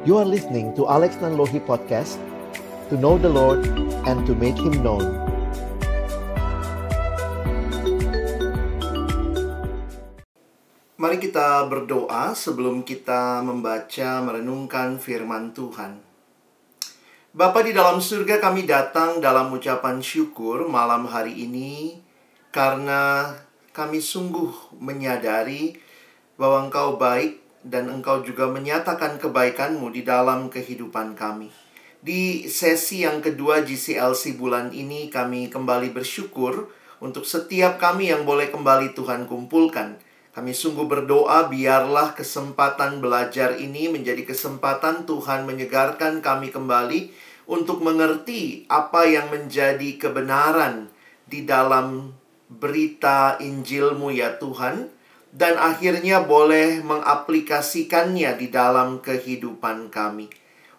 You are listening to Alex Nanlohi Podcast To know the Lord and to make Him known Mari kita berdoa sebelum kita membaca merenungkan firman Tuhan. Bapa di dalam surga kami datang dalam ucapan syukur malam hari ini karena kami sungguh menyadari bahwa Engkau baik dan Engkau juga menyatakan kebaikan-Mu di dalam kehidupan kami. Di sesi yang kedua GCLC bulan ini kami kembali bersyukur untuk setiap kami yang boleh kembali Tuhan kumpulkan. Kami sungguh berdoa biarlah kesempatan belajar ini menjadi kesempatan Tuhan menyegarkan kami kembali untuk mengerti apa yang menjadi kebenaran di dalam berita Injilmu ya Tuhan dan akhirnya boleh mengaplikasikannya di dalam kehidupan kami.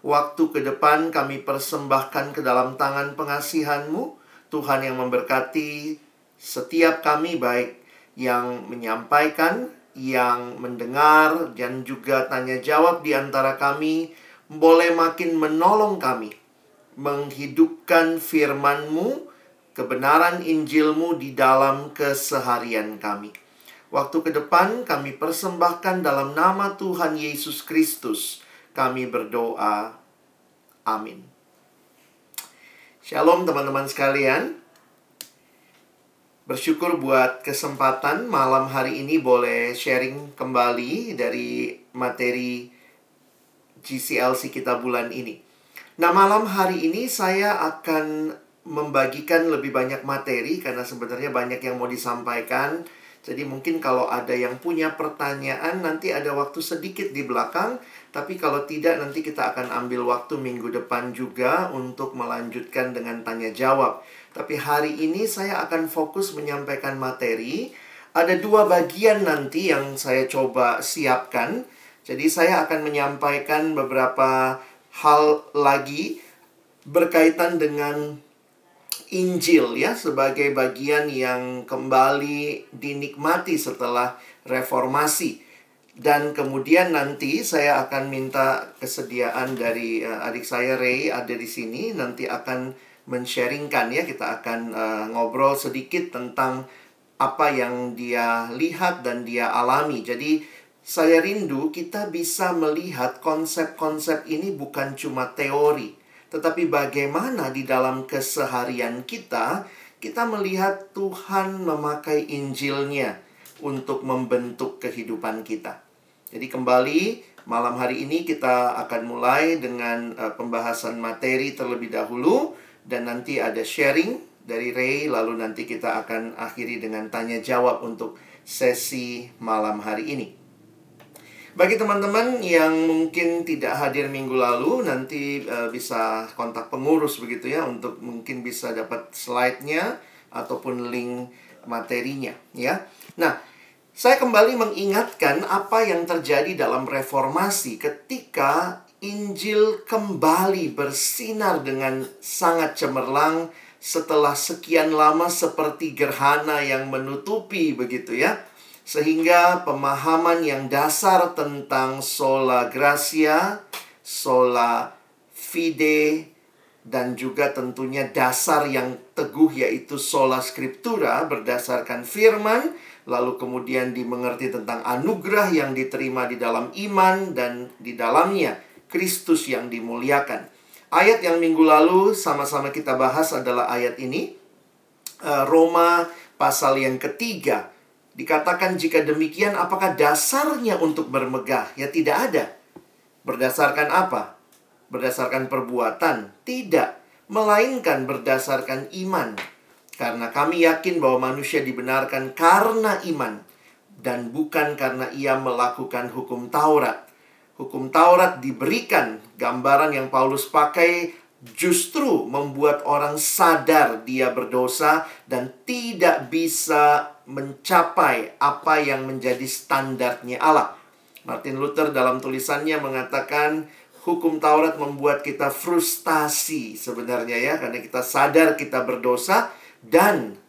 Waktu ke depan kami persembahkan ke dalam tangan pengasihanmu Tuhan yang memberkati setiap kami baik yang menyampaikan, yang mendengar, dan juga tanya jawab di antara kami, boleh makin menolong kami menghidupkan firman-Mu, kebenaran Injil-Mu di dalam keseharian kami. Waktu ke depan kami persembahkan dalam nama Tuhan Yesus Kristus. Kami berdoa. Amin. Shalom teman-teman sekalian. Bersyukur buat kesempatan malam hari ini boleh sharing kembali dari materi GCLC kita bulan ini. Nah, malam hari ini saya akan membagikan lebih banyak materi karena sebenarnya banyak yang mau disampaikan. Jadi mungkin kalau ada yang punya pertanyaan nanti ada waktu sedikit di belakang, tapi kalau tidak nanti kita akan ambil waktu minggu depan juga untuk melanjutkan dengan tanya jawab. Tapi hari ini saya akan fokus menyampaikan materi. Ada dua bagian nanti yang saya coba siapkan. Jadi saya akan menyampaikan beberapa hal lagi berkaitan dengan Injil ya sebagai bagian yang kembali dinikmati setelah reformasi. Dan kemudian nanti saya akan minta kesediaan dari uh, adik saya Ray ada di sini nanti akan men-sharingkan ya kita akan uh, ngobrol sedikit tentang apa yang dia lihat dan dia alami. Jadi saya rindu kita bisa melihat konsep-konsep ini bukan cuma teori, tetapi bagaimana di dalam keseharian kita kita melihat Tuhan memakai Injilnya untuk membentuk kehidupan kita. Jadi kembali malam hari ini kita akan mulai dengan uh, pembahasan materi terlebih dahulu dan nanti ada sharing dari Ray lalu nanti kita akan akhiri dengan tanya jawab untuk sesi malam hari ini. Bagi teman-teman yang mungkin tidak hadir minggu lalu nanti uh, bisa kontak pengurus begitu ya untuk mungkin bisa dapat slide-nya ataupun link materinya ya. Nah, saya kembali mengingatkan apa yang terjadi dalam reformasi ketika Injil kembali bersinar dengan sangat cemerlang setelah sekian lama seperti gerhana yang menutupi begitu ya. Sehingga pemahaman yang dasar tentang sola gracia, sola fide, dan juga tentunya dasar yang teguh yaitu sola scriptura berdasarkan firman, lalu kemudian dimengerti tentang anugerah yang diterima di dalam iman dan di dalamnya Kristus yang dimuliakan. Ayat yang minggu lalu sama-sama kita bahas adalah ayat ini. Eh, Roma pasal yang ketiga. Dikatakan jika demikian apakah dasarnya untuk bermegah? Ya tidak ada. Berdasarkan apa? Berdasarkan perbuatan? Tidak. Melainkan berdasarkan iman. Karena kami yakin bahwa manusia dibenarkan karena iman. Dan bukan karena ia melakukan hukum Taurat hukum Taurat diberikan, gambaran yang Paulus pakai justru membuat orang sadar dia berdosa dan tidak bisa mencapai apa yang menjadi standarnya Allah. Martin Luther dalam tulisannya mengatakan hukum Taurat membuat kita frustasi sebenarnya ya karena kita sadar kita berdosa dan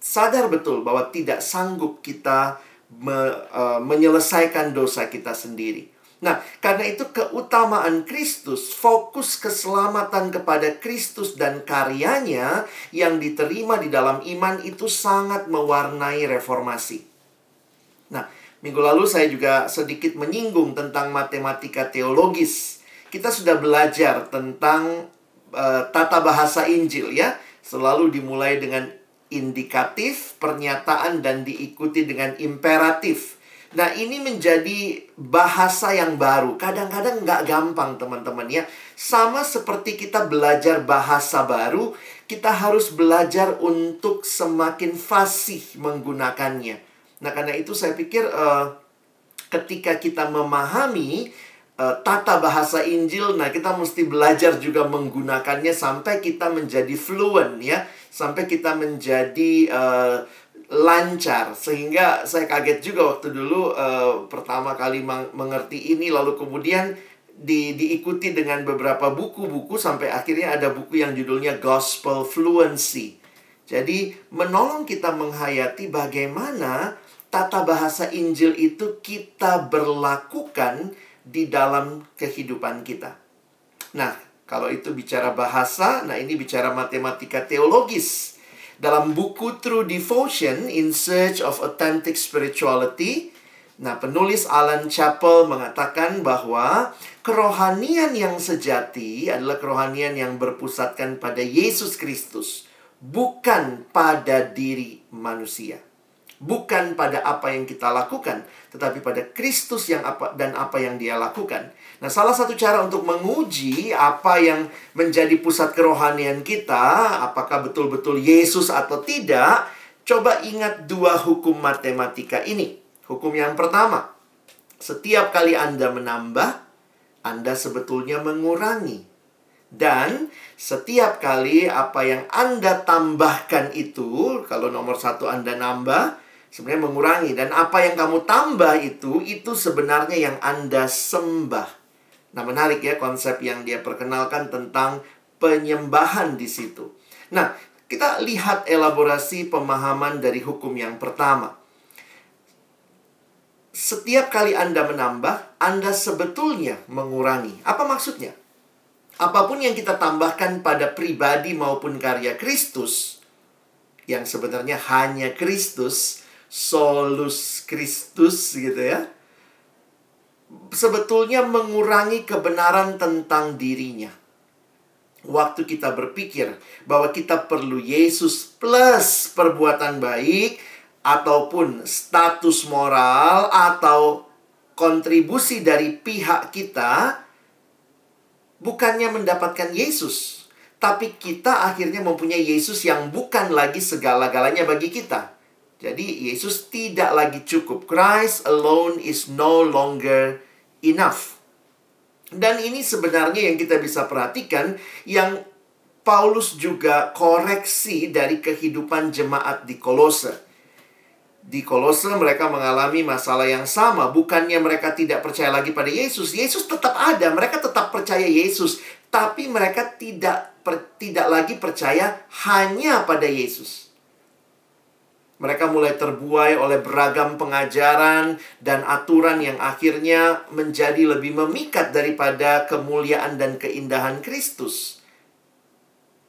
sadar betul bahwa tidak sanggup kita me, uh, menyelesaikan dosa kita sendiri. Nah, karena itu keutamaan Kristus, fokus keselamatan kepada Kristus dan karyanya yang diterima di dalam iman itu sangat mewarnai reformasi. Nah, minggu lalu saya juga sedikit menyinggung tentang matematika teologis. Kita sudah belajar tentang uh, tata bahasa Injil ya, selalu dimulai dengan indikatif, pernyataan dan diikuti dengan imperatif. Nah, ini menjadi bahasa yang baru. Kadang-kadang nggak gampang, teman-teman ya. Sama seperti kita belajar bahasa baru, kita harus belajar untuk semakin fasih menggunakannya. Nah, karena itu saya pikir uh, ketika kita memahami uh, tata bahasa Injil, nah kita mesti belajar juga menggunakannya sampai kita menjadi fluent ya, sampai kita menjadi uh, lancar sehingga saya kaget juga waktu dulu uh, pertama kali mengerti ini lalu kemudian di, diikuti dengan beberapa buku-buku sampai akhirnya ada buku yang judulnya Gospel Fluency. Jadi menolong kita menghayati bagaimana tata bahasa Injil itu kita berlakukan di dalam kehidupan kita. Nah, kalau itu bicara bahasa, nah ini bicara matematika teologis dalam buku True Devotion in Search of Authentic Spirituality, nah penulis Alan Chappell mengatakan bahwa kerohanian yang sejati adalah kerohanian yang berpusatkan pada Yesus Kristus, bukan pada diri manusia bukan pada apa yang kita lakukan, tetapi pada Kristus yang apa dan apa yang Dia lakukan. Nah, salah satu cara untuk menguji apa yang menjadi pusat kerohanian kita, apakah betul-betul Yesus atau tidak, coba ingat dua hukum matematika ini. Hukum yang pertama, setiap kali Anda menambah, Anda sebetulnya mengurangi. Dan setiap kali apa yang Anda tambahkan itu, kalau nomor satu Anda nambah, sebenarnya mengurangi dan apa yang kamu tambah itu itu sebenarnya yang Anda sembah. Nah, menarik ya konsep yang dia perkenalkan tentang penyembahan di situ. Nah, kita lihat elaborasi pemahaman dari hukum yang pertama. Setiap kali Anda menambah, Anda sebetulnya mengurangi. Apa maksudnya? Apa pun yang kita tambahkan pada pribadi maupun karya Kristus, yang sebenarnya hanya Kristus, solus Kristus gitu ya. Sebetulnya mengurangi kebenaran tentang dirinya. Waktu kita berpikir bahwa kita perlu Yesus plus perbuatan baik ataupun status moral atau kontribusi dari pihak kita bukannya mendapatkan Yesus, tapi kita akhirnya mempunyai Yesus yang bukan lagi segala-galanya bagi kita. Jadi Yesus tidak lagi cukup. Christ alone is no longer enough. Dan ini sebenarnya yang kita bisa perhatikan yang Paulus juga koreksi dari kehidupan jemaat di Kolose. Di Kolose mereka mengalami masalah yang sama, bukannya mereka tidak percaya lagi pada Yesus. Yesus tetap ada, mereka tetap percaya Yesus, tapi mereka tidak per, tidak lagi percaya hanya pada Yesus. Mereka mulai terbuai oleh beragam pengajaran dan aturan yang akhirnya menjadi lebih memikat daripada kemuliaan dan keindahan Kristus.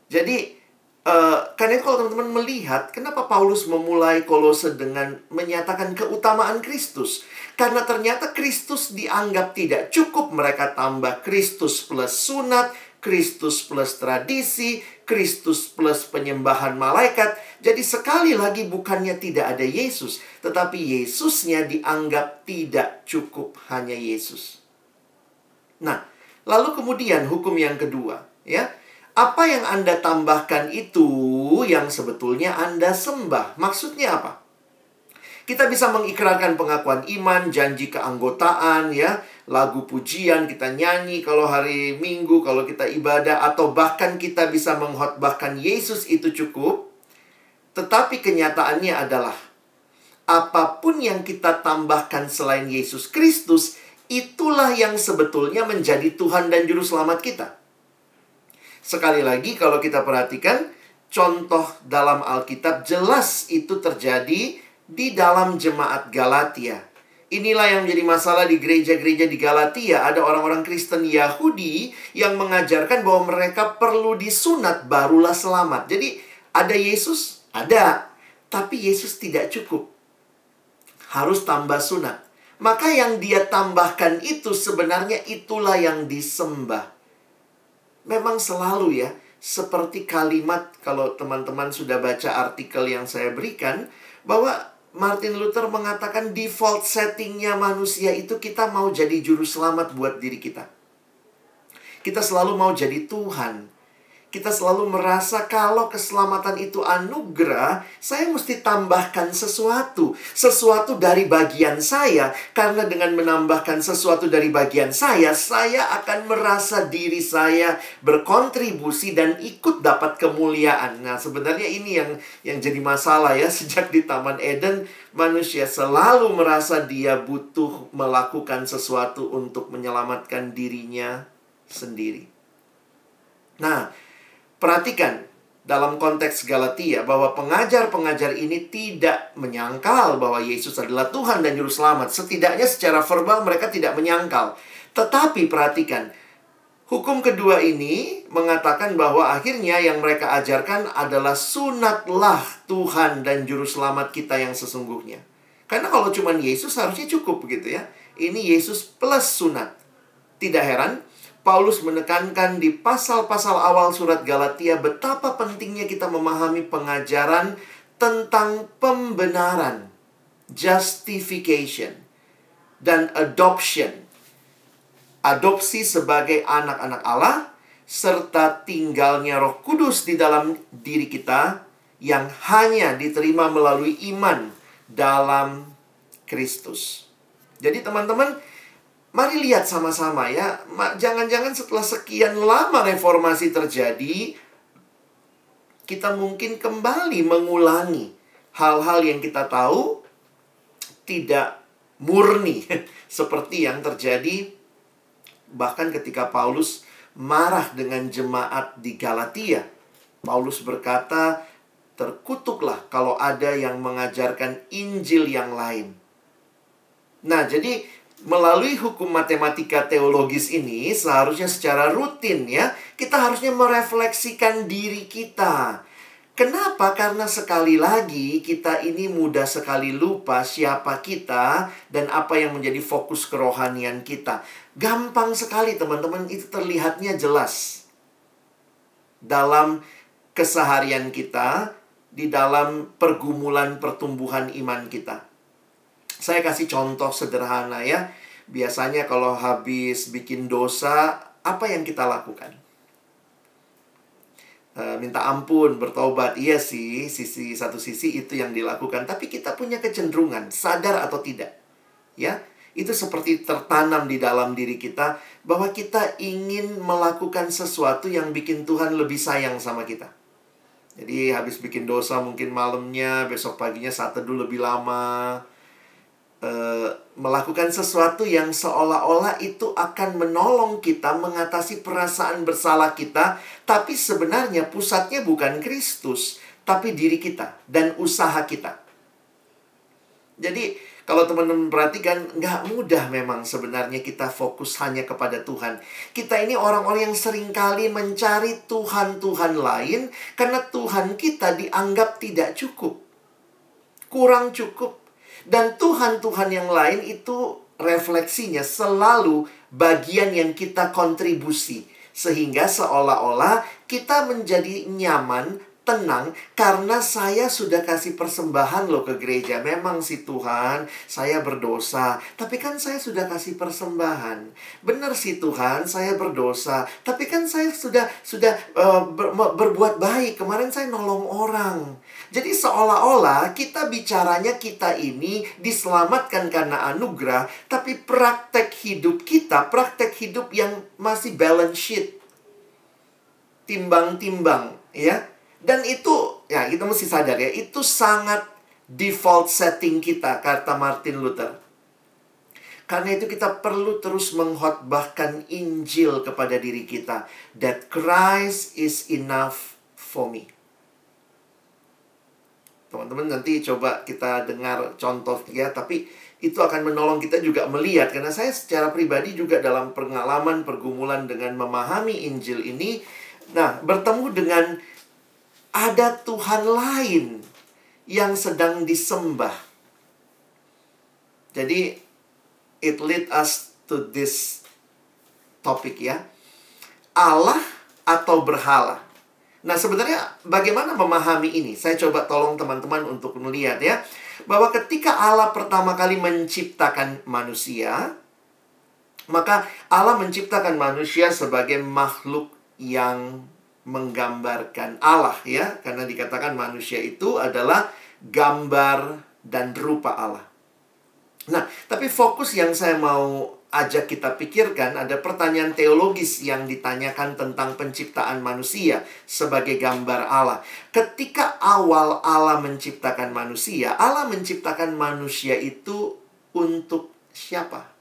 Jadi, uh, karena kalau teman-teman melihat, kenapa Paulus memulai kolose dengan menyatakan keutamaan Kristus? Karena ternyata Kristus dianggap tidak cukup mereka tambah Kristus plus sunat, Kristus plus tradisi, Kristus plus penyembahan malaikat. Jadi sekali lagi bukannya tidak ada Yesus, tetapi Yesusnya dianggap tidak cukup hanya Yesus. Nah, lalu kemudian hukum yang kedua, ya. Apa yang Anda tambahkan itu yang sebetulnya Anda sembah. Maksudnya apa? Kita bisa mengikrarkan pengakuan iman, janji keanggotaan, ya, lagu pujian kita nyanyi kalau hari Minggu, kalau kita ibadah, atau bahkan kita bisa menghotbahkan Yesus itu cukup. Tetapi kenyataannya adalah apa pun yang kita tambahkan selain Yesus Kristus, itulah yang sebetulnya menjadi Tuhan dan Juru Selamat kita. Sekali lagi, kalau kita perhatikan, contoh dalam Alkitab jelas itu terjadi di dalam jemaat Galatia. Inilah yang menjadi masalah di gereja-gereja di Galatia. Ada orang-orang Kristen Yahudi yang mengajarkan bahwa mereka perlu disunat barulah selamat. Jadi ada Yesus? Ada. Tapi Yesus tidak cukup. Harus tambah sunat. Maka yang dia tambahkan itu sebenarnya itulah yang disembah. Memang selalu ya, seperti kalimat kalau teman-teman sudah baca artikel yang saya berikan, bahwa Martin Luther mengatakan default settingnya manusia itu kita mau jadi juru selamat buat diri kita. Kita selalu mau jadi Tuhan kita selalu merasa kalau keselamatan itu anugerah, saya mesti tambahkan sesuatu. Sesuatu dari bagian saya. Karena dengan menambahkan sesuatu dari bagian saya, saya akan merasa diri saya berkontribusi dan ikut dapat kemuliaan. Nah, sebenarnya ini yang yang jadi masalah ya. Sejak di Taman Eden, manusia selalu merasa dia butuh melakukan sesuatu untuk menyelamatkan dirinya sendiri. Nah, Perhatikan dalam konteks Galatia bahwa pengajar-pengajar ini tidak menyangkal bahwa Yesus adalah Tuhan dan Juru Selamat. Setidaknya secara verbal mereka tidak menyangkal. Tetapi perhatikan, hukum kedua ini mengatakan bahwa akhirnya yang mereka ajarkan adalah sunatlah Tuhan dan Juru Selamat kita yang sesungguhnya. Karena kalau cuma Yesus harusnya cukup begitu ya. Ini Yesus plus sunat. Tidak heran Paulus menekankan di pasal-pasal awal surat Galatia betapa pentingnya kita memahami pengajaran tentang pembenaran, justification, dan adoption. Adopsi sebagai anak-anak Allah, serta tinggalnya roh kudus di dalam diri kita yang hanya diterima melalui iman dalam Kristus. Jadi teman-teman, Mari lihat sama-sama ya. Jangan-jangan setelah sekian lama reformasi terjadi, kita mungkin kembali mengulangi hal-hal yang kita tahu tidak murni seperti yang terjadi bahkan ketika Paulus marah dengan jemaat di Galatia. Paulus berkata, "Terkutuklah kalau ada yang mengajarkan Injil yang lain." Nah, jadi melalui hukum matematika teologis ini seharusnya secara rutin ya kita harusnya merefleksikan diri kita. Kenapa? Karena sekali lagi kita ini mudah sekali lupa siapa kita dan apa yang menjadi fokus kerohanian kita. Gampang sekali teman-teman itu terlihatnya jelas dalam keseharian kita, di dalam pergumulan pertumbuhan iman kita. Saya kasih contoh sederhana ya. Biasanya kalau habis bikin dosa, apa yang kita lakukan? E, minta ampun, bertobat. Iya sih, sisi satu sisi itu yang dilakukan. Tapi kita punya kecenderungan, sadar atau tidak. Ya, itu seperti tertanam di dalam diri kita bahwa kita ingin melakukan sesuatu yang bikin Tuhan lebih sayang sama kita. Jadi habis bikin dosa mungkin malamnya, besok paginya saat teduh lebih lama, Eh, melakukan sesuatu yang seolah-olah itu akan menolong kita mengatasi perasaan bersalah kita, tapi sebenarnya pusatnya bukan Kristus, tapi diri kita dan usaha kita. Jadi, kalau teman-teman perhatikan, nggak mudah memang sebenarnya kita fokus hanya kepada Tuhan. Kita ini orang-orang yang sering kali mencari Tuhan-Tuhan lain karena Tuhan kita dianggap tidak cukup. Kurang cukup dan Tuhan-Tuhan yang lain itu refleksinya selalu bagian yang kita kontribusi. Sehingga seolah-olah kita menjadi nyaman tenang karena saya sudah kasih persembahan loh ke gereja. Memang sih Tuhan, saya berdosa, tapi kan saya sudah kasih persembahan. Benar sih Tuhan, saya berdosa, tapi kan saya sudah sudah uh, ber, berbuat baik. Kemarin saya nolong orang. Jadi seolah-olah kita bicaranya kita ini diselamatkan karena anugerah, tapi praktek hidup kita, praktek hidup yang masih balance sheet. Timbang-timbang, ya dan itu, ya kita mesti sadar ya, itu sangat default setting kita, kata Martin Luther. Karena itu kita perlu terus menghotbahkan Injil kepada diri kita. That Christ is enough for me. Teman-teman nanti coba kita dengar contoh ya, tapi itu akan menolong kita juga melihat karena saya secara pribadi juga dalam pengalaman pergumulan dengan memahami Injil ini nah bertemu dengan ada Tuhan lain yang sedang disembah. Jadi it lead us to this topic ya. Allah atau berhala. Nah, sebenarnya bagaimana memahami ini? Saya coba tolong teman-teman untuk melihat ya. Bahwa ketika Allah pertama kali menciptakan manusia, maka Allah menciptakan manusia sebagai makhluk yang menggambarkan Allah ya. Karena dikatakan manusia itu adalah gambar dan rupa Allah. Nah, tapi fokus yang saya mau ajak kita pikirkan ada pertanyaan teologis yang ditanyakan tentang penciptaan manusia sebagai gambar Allah. Ketika awal Allah menciptakan manusia, Allah menciptakan manusia itu untuk siapa?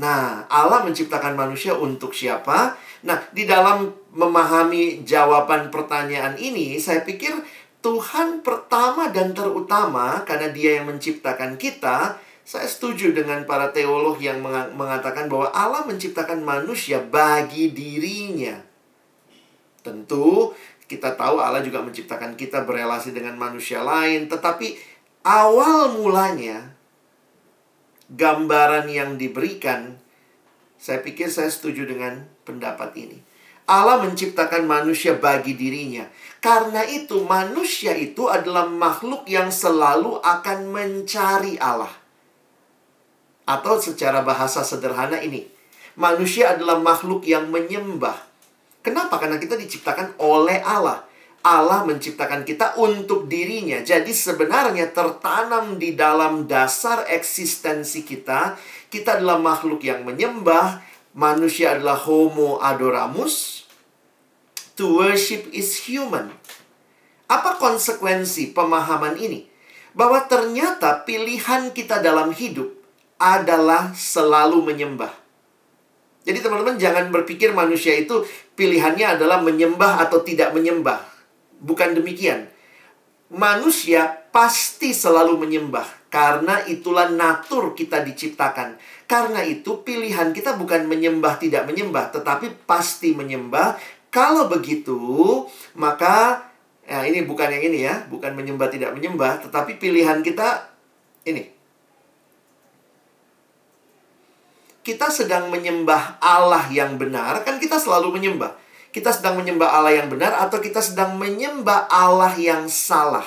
Nah, Allah menciptakan manusia untuk siapa? Nah, di dalam memahami jawaban pertanyaan ini, saya pikir Tuhan pertama dan terutama karena Dia yang menciptakan kita saya setuju dengan para teolog yang mengatakan bahwa Allah menciptakan manusia bagi dirinya. Tentu kita tahu Allah juga menciptakan kita berelasi dengan manusia lain, tetapi awal mulanya gambaran yang diberikan saya pikir saya setuju dengan pendapat ini. Allah menciptakan manusia bagi dirinya. Karena itu manusia itu adalah makhluk yang selalu akan mencari Allah. Atau secara bahasa sederhana ini, manusia adalah makhluk yang menyembah. Kenapa? Karena kita diciptakan oleh Allah. Allah menciptakan kita untuk dirinya. Jadi sebenarnya tertanam di dalam dasar eksistensi kita, kita adalah makhluk yang menyembah, manusia adalah homo adoramus. To worship is human. Apa konsekuensi pemahaman ini? Bahwa ternyata pilihan kita dalam hidup adalah selalu menyembah. Jadi teman-teman jangan berpikir manusia itu pilihannya adalah menyembah atau tidak menyembah. Bukan demikian. Manusia pasti selalu menyembah karena itulah natur kita diciptakan. Karena itu pilihan kita bukan menyembah tidak menyembah tetapi pasti menyembah. Kalau begitu, maka ya ini bukan yang ini ya, bukan menyembah tidak menyembah, tetapi pilihan kita ini kita sedang menyembah Allah yang benar, kan kita selalu menyembah. Kita sedang menyembah Allah yang benar atau kita sedang menyembah Allah yang salah.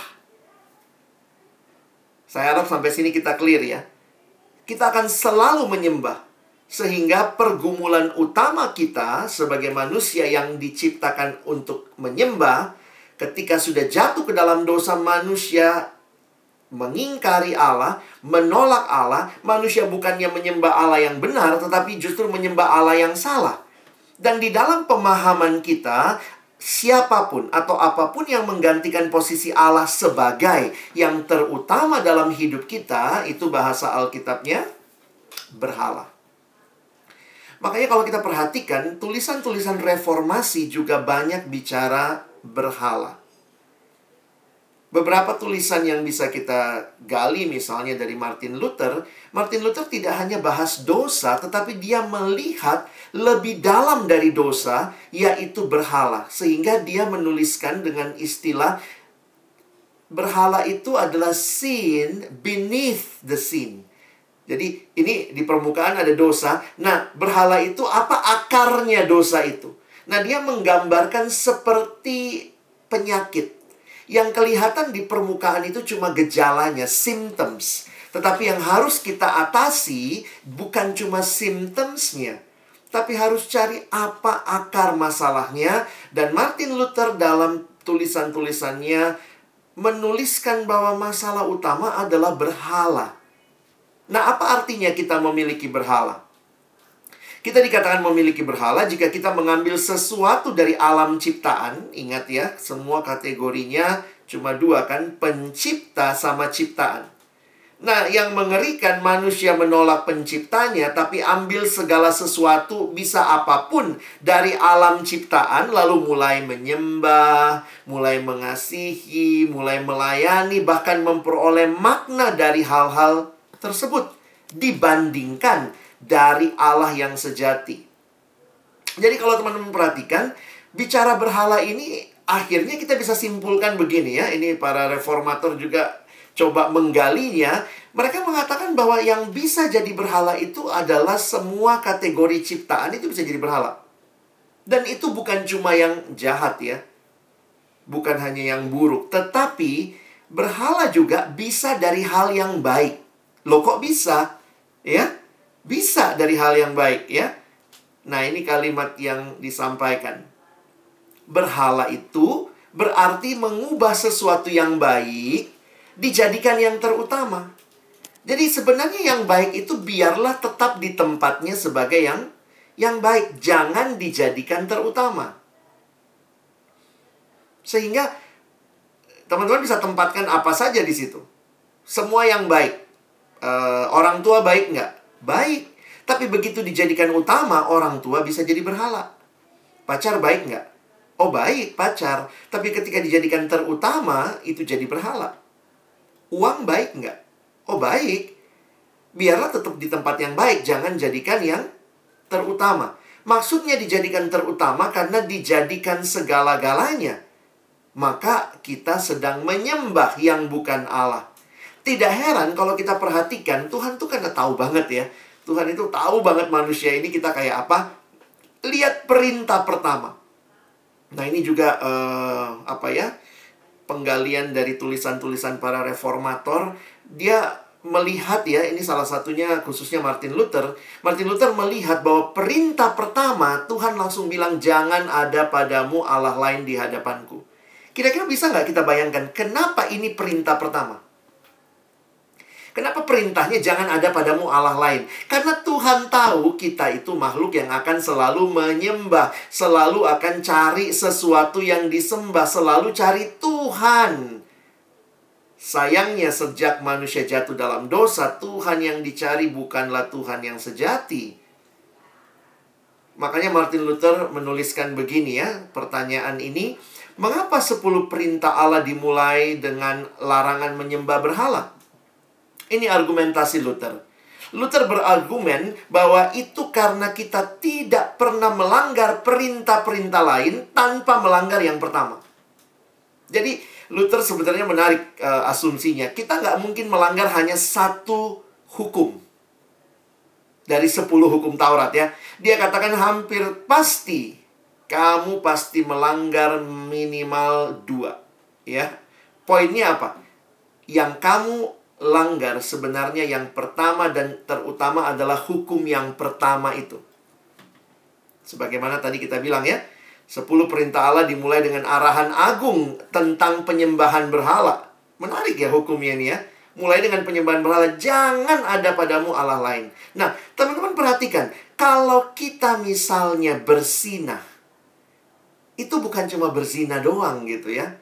Saya harap sampai sini kita clear ya. Kita akan selalu menyembah. Sehingga pergumulan utama kita sebagai manusia yang diciptakan untuk menyembah, ketika sudah jatuh ke dalam dosa manusia mengingkari Allah, menolak Allah, manusia bukannya menyembah Allah yang benar, tetapi justru menyembah Allah yang salah. Dan di dalam pemahaman kita, siapa pun atau apa pun yang menggantikan posisi Allah sebagai yang terutama dalam hidup kita, itu bahasa Alkitabnya berhala. Makanya kalau kita perhatikan, tulisan-tulisan reformasi juga banyak bicara berhala. Beberapa tulisan yang bisa kita gali misalnya dari Martin Luther, Martin Luther tidak hanya bahas dosa tetapi dia melihat lebih dalam dari dosa yaitu berhala sehingga dia menuliskan dengan istilah berhala itu adalah sin beneath the sin. Jadi ini di permukaan ada dosa. Nah, berhala itu apa akarnya dosa itu? Nah, dia menggambarkan seperti penyakit yang kelihatan di permukaan itu cuma gejalanya, symptoms. Tetapi yang harus kita atasi bukan cuma symptomsnya, tapi harus cari apa akar masalahnya. Dan Martin Luther dalam tulisan-tulisannya menuliskan bahwa masalah utama adalah berhala. Nah, apa artinya kita memiliki berhala? Kita dikatakan memiliki berhala jika kita mengambil sesuatu dari alam ciptaan. Ingat ya, semua kategorinya cuma dua kan, pencipta sama ciptaan. Nah, yang mengerikan manusia menolak penciptanya, tapi ambil segala sesuatu bisa apa pun dari alam ciptaan, lalu mulai menyembah, mulai mengasihi, mulai melayani, bahkan memperoleh makna dari hal-hal tersebut dibandingkan dari Allah yang sejati. Jadi kalau teman-teman perhatikan, bicara berhala ini akhirnya kita bisa simpulkan begini ya. Ini para reformator juga coba menggalinya, mereka mengatakan bahwa yang bisa jadi berhala itu adalah semua kategori ciptaan itu bisa jadi berhala. Dan itu bukan cuma yang jahat ya. Bukan hanya yang buruk, tetapi berhala juga bisa dari hal yang baik. Loh kok bisa? Ya? Bisa dari hal yang baik ya. Nah, ini kalimat yang disampaikan. Berhala itu berarti mengubah sesuatu yang baik dijadikan yang terutama. Jadi sebenarnya yang baik itu biarlah tetap di tempatnya sebagai yang yang baik, jangan dijadikan terutama. Sehingga teman-teman bisa tempatkan apa saja di situ. Semua yang baik. E, orang tua baik nggak? Baik. Tapi begitu dijadikan utama, orang tua bisa jadi berhala. Pacar baik nggak? Oh baik, pacar. Tapi ketika dijadikan terutama, itu jadi berhala. Uang baik nggak? Oh baik. Biarlah tetap di tempat yang baik, jangan jadikan yang terutama. Maksudnya dijadikan terutama karena dijadikan segala-galanya. Maka kita sedang menyembah yang bukan Allah. Tidak heran kalau kita perhatikan, Tuhan tuh kan tahu banget ya. Tuhan itu tahu banget manusia ini kita kayak apa. Lihat perintah pertama. Nah ini juga uh, apa ya? Penggalian dari tulisan-tulisan para reformator, dia melihat ya, ini salah satunya khususnya Martin Luther. Martin Luther melihat bahwa perintah pertama Tuhan langsung bilang jangan ada padamu Allah lain di hadapanku. Kira-kira bisa nggak kita bayangkan kenapa ini perintah pertama? Kenapa perintahnya jangan ada padamu Allah lain? Karena Tuhan tahu kita itu makhluk yang akan selalu menyembah, selalu akan cari sesuatu yang disembah, selalu cari Tuhan. Sayangnya sejak manusia jatuh dalam dosa, Tuhan yang dicari bukanlah Tuhan yang sejati. Makanya Martin Luther menuliskan begini ya, pertanyaan ini, mengapa 10 perintah Allah dimulai dengan larangan menyembah berhala? Ini argumentasi Luther. Luther berargumen bahwa itu karena kita tidak pernah melanggar perintah-perintah lain tanpa melanggar yang pertama. Jadi Luther sebenarnya menarik uh, asumsinya. Kita nggak mungkin melanggar hanya satu hukum. Dari sepuluh hukum Taurat ya. Dia katakan hampir pasti kamu pasti melanggar minimal dua. Ya. Poinnya apa? Yang kamu langgar sebenarnya yang pertama dan terutama adalah hukum yang pertama itu. Sebagaimana tadi kita bilang ya, 10 perintah Allah dimulai dengan arahan agung tentang penyembahan berhala. Menarik ya hukumnya ini ya. Mulai dengan penyembahan berhala, jangan ada padamu Allah lain. Nah, teman-teman perhatikan, kalau kita misalnya bersinah, itu bukan cuma berzina doang gitu ya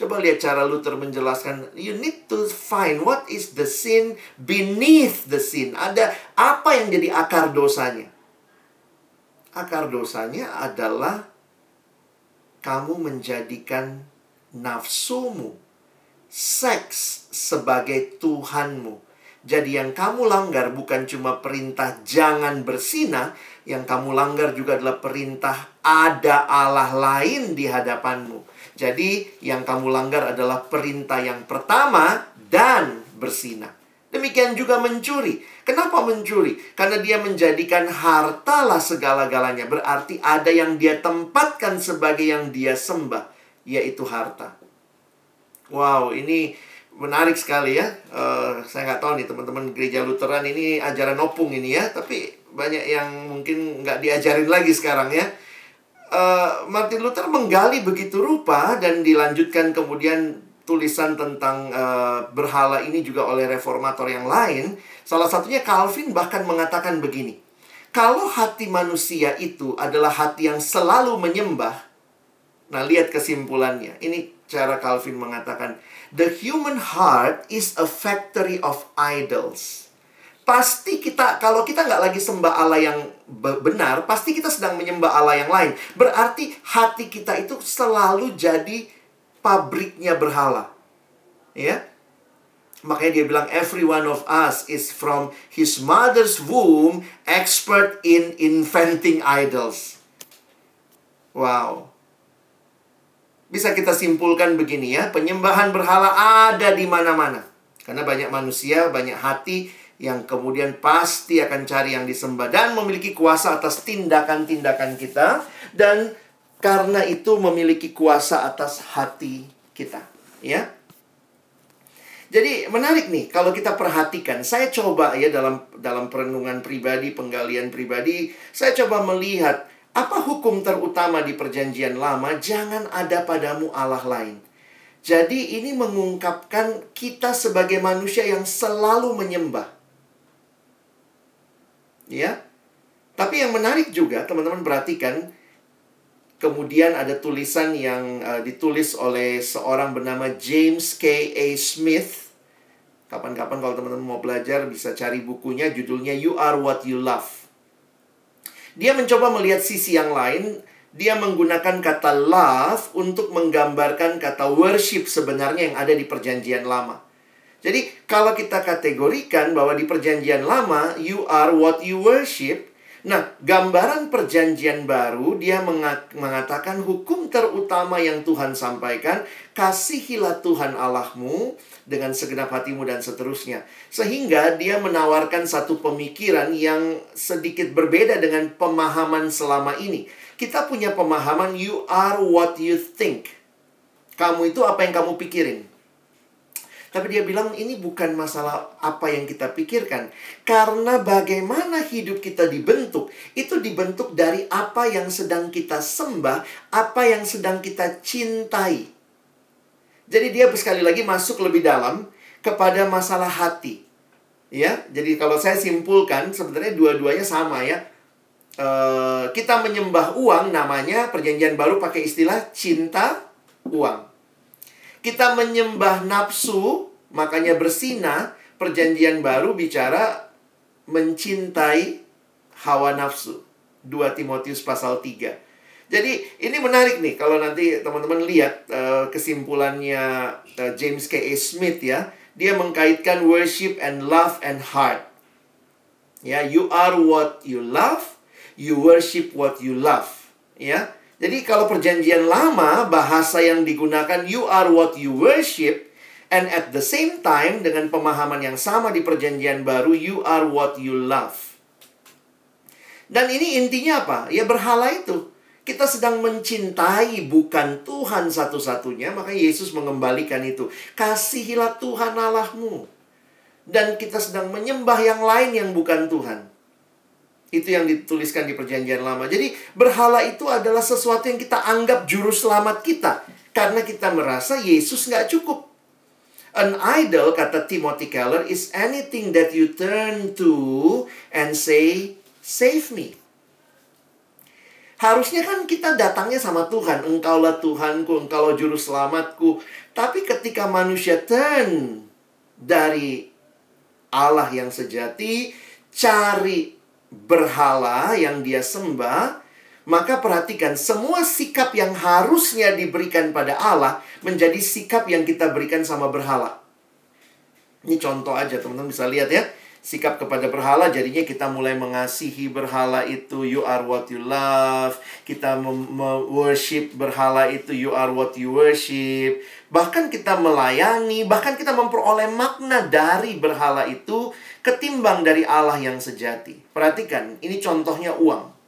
Coba lihat cara Luther menjelaskan. You need to find what is the sin beneath the sin. Ada apa yang jadi akar dosanya? Akar dosanya adalah kamu menjadikan nafsumu, seks sebagai Tuhanmu. Jadi yang kamu langgar bukan cuma perintah jangan bersinah, yang kamu langgar juga adalah perintah ada Allah lain di hadapanmu. Jadi yang kamu langgar adalah perintah yang pertama dan bersinah. Demikian juga mencuri. Kenapa mencuri? Karena dia menjadikan hartalah segala-galanya. Berarti ada yang dia tempatkan sebagai yang dia sembah, yaitu harta. Wow, ini menarik sekali ya. Uh, saya nggak tahu nih teman-teman gereja Lutheran ini ajaran opung ini ya. Tapi banyak yang mungkin nggak diajarin lagi sekarang ya uh, Martin Luther menggali begitu rupa dan dilanjutkan kemudian tulisan tentang uh, berhala ini juga oleh reformator yang lain. Salah satunya Calvin bahkan mengatakan begini. Kalau hati manusia itu adalah hati yang selalu menyembah, nah lihat kesimpulannya. Ini cara Calvin mengatakan, the human heart is a factory of idols. Pasti kita, kalau kita nggak lagi sembah Allah yang benar, pasti kita sedang menyembah Allah yang lain. Berarti hati kita itu selalu jadi pabriknya berhala. Ya, Makanya dia bilang every one of us is from his mother's womb expert in inventing idols. Wow. Bisa kita simpulkan begini ya, penyembahan berhala ada di mana-mana. Karena banyak manusia, banyak hati yang kemudian pasti akan cari yang disembah dan memiliki kuasa atas tindakan-tindakan kita dan karena itu memiliki kuasa atas hati kita, ya. Jadi menarik nih kalau kita perhatikan. Saya coba ya dalam dalam perenungan pribadi, penggalian pribadi, saya coba melihat apa hukum terutama di perjanjian lama, jangan ada padamu Allah lain. Jadi ini mengungkapkan kita sebagai manusia yang selalu menyembah. Ya. Tapi yang menarik juga, teman-teman perhatikan, Kemudian ada tulisan yang uh, ditulis oleh seorang bernama James K. A. Smith. Kapan-kapan kalau teman-teman mau belajar bisa cari bukunya judulnya You Are What You Love. Dia mencoba melihat sisi yang lain. Dia menggunakan kata love untuk menggambarkan kata worship sebenarnya yang ada di perjanjian lama. Jadi kalau kita kategorikan bahwa di perjanjian lama you are what you worship, Nah, gambaran perjanjian baru dia mengatakan hukum terutama yang Tuhan sampaikan, kasihilah Tuhan Allahmu dengan segenap hatimu dan seterusnya. Sehingga dia menawarkan satu pemikiran yang sedikit berbeda dengan pemahaman selama ini. Kita punya pemahaman you are what you think. Kamu itu apa yang kamu pikirin. Tapi dia bilang ini bukan masalah apa yang kita pikirkan. Karena bagaimana hidup kita dibentuk, itu dibentuk dari apa yang sedang kita sembah, apa yang sedang kita cintai. Jadi dia sekali lagi masuk lebih dalam kepada masalah hati. Ya, jadi kalau saya simpulkan sebenarnya dua-duanya sama ya. E, kita menyembah uang namanya perjanjian baru pakai istilah cinta uang. Kita menyembah nafsu, makanya bersina, perjanjian baru bicara mencintai hawa nafsu. 2 Timotius pasal 3. Jadi ini menarik nih kalau nanti teman-teman lihat uh, kesimpulannya uh, James K. A. Smith ya. Dia mengkaitkan worship and love and heart. Ya, you are what you love, you worship what you love. Ya. Jadi kalau perjanjian lama bahasa yang digunakan you are what you worship and at the same time dengan pemahaman yang sama di perjanjian baru you are what you love. Dan ini intinya apa? Ya berhala itu. Kita sedang mencintai bukan Tuhan satu-satunya, maka Yesus mengembalikan itu. Kasihilah Tuhan Allahmu. Dan kita sedang menyembah yang lain yang bukan Tuhan. Itu yang dituliskan di perjanjian lama. Jadi berhala itu adalah sesuatu yang kita anggap juru selamat kita. Karena kita merasa Yesus nggak cukup. An idol, kata Timothy Keller, is anything that you turn to and say, save me. Harusnya kan kita datangnya sama Tuhan. Engkaulah Tuhanku, engkaulah juru selamatku. Tapi ketika manusia turn dari Allah yang sejati, cari berhala yang dia sembah, maka perhatikan semua sikap yang harusnya diberikan pada Allah menjadi sikap yang kita berikan sama berhala. Ini contoh aja teman-teman bisa lihat ya. Sikap kepada berhala jadinya kita mulai mengasihi berhala itu you are what you love. Kita worship berhala itu you are what you worship. Bahkan kita melayani, bahkan kita memperoleh makna dari berhala itu ketimbang dari Allah yang sejati. Perhatikan, ini contohnya uang.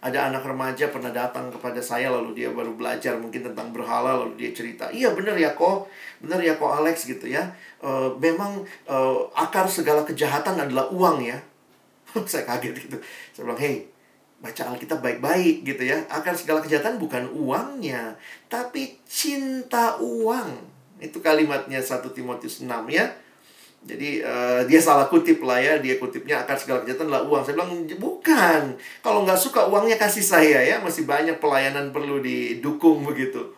Ada anak remaja pernah datang kepada saya lalu dia baru belajar mungkin tentang berhala lalu dia cerita, "Iya benar ya kok, benar ya kok Alex gitu ya. E, memang e, akar segala kejahatan adalah uang ya." saya kaget gitu. Saya bilang, "Hei, baca Alkitab baik-baik gitu ya. Akar segala kejahatan bukan uangnya, tapi cinta uang." Itu kalimatnya 1 Timotius 6 ya. Jadi uh, dia salah kutip lah ya, dia kutipnya akar segala kejahatan adalah uang. Saya bilang bukan. Kalau nggak suka uangnya kasih saya ya, masih banyak pelayanan perlu didukung begitu.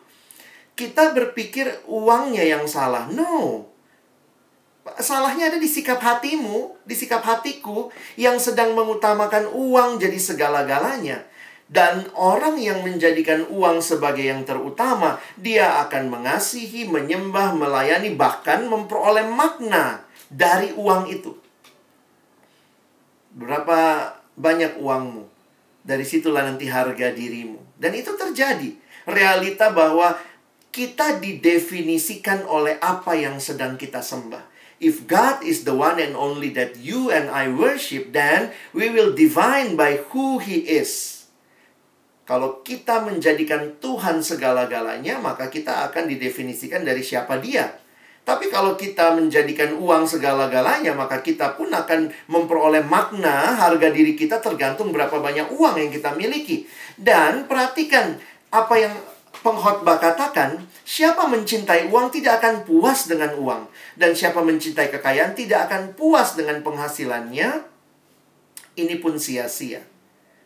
kita berpikir uangnya yang salah. No. Salahnya ada di sikap hatimu, di sikap hatiku yang sedang mengutamakan uang jadi segala-galanya. Dan orang yang menjadikan uang sebagai yang terutama, dia akan mengasihi, menyembah, melayani, bahkan memperoleh makna dari uang itu. Berapa banyak uangmu? Dari situlah nanti harga dirimu. Dan itu terjadi. Realita bahwa kita didefinisikan oleh apa yang sedang kita sembah. If God is the one and only that you and I worship, then we will divine by who He is. Kalau kita menjadikan Tuhan segala-galanya, maka kita akan didefinisikan dari siapa Dia. Tapi kalau kita menjadikan uang segala-galanya, maka kita pun akan memperoleh makna harga diri kita tergantung berapa banyak uang yang kita miliki. Dan perhatikan apa yang pengkhotbah katakan, siapa mencintai uang tidak akan puas dengan uang. Dan siapa mencintai kekayaan tidak akan puas dengan penghasilannya. Ini pun sia-sia.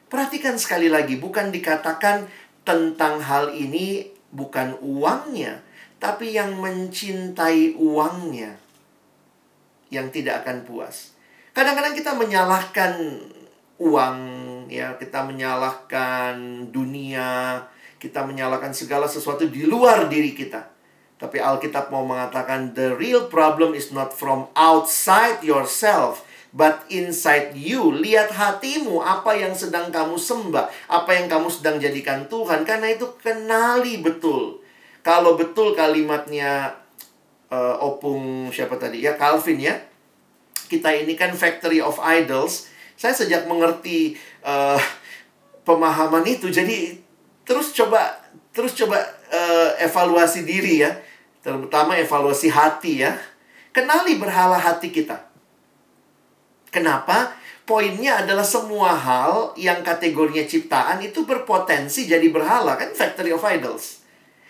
Perhatikan sekali lagi, bukan dikatakan tentang hal ini bukan uangnya, tapi yang mencintai uangnya yang tidak akan puas. Kadang-kadang kita menyalahkan uang, ya, kita menyalahkan dunia, kita menyalahkan segala sesuatu di luar diri kita. Tapi Alkitab mau mengatakan the real problem is not from outside yourself, but inside you. Lihat hatimu, apa yang sedang kamu sembah, apa yang kamu sedang jadikan Tuhan. Karena itu kenali betul kalau betul kalimatnya uh, opung siapa tadi? Ya Calvin ya. Kita ini kan factory of idols. Saya sejak mengerti uh, pemahaman itu jadi terus coba terus coba uh, evaluasi diri ya. Terutama evaluasi hati ya. Kenali berhala hati kita. Kenapa? Poinnya adalah semua hal yang kategorinya ciptaan itu berpotensi jadi berhala kan? Factory of idols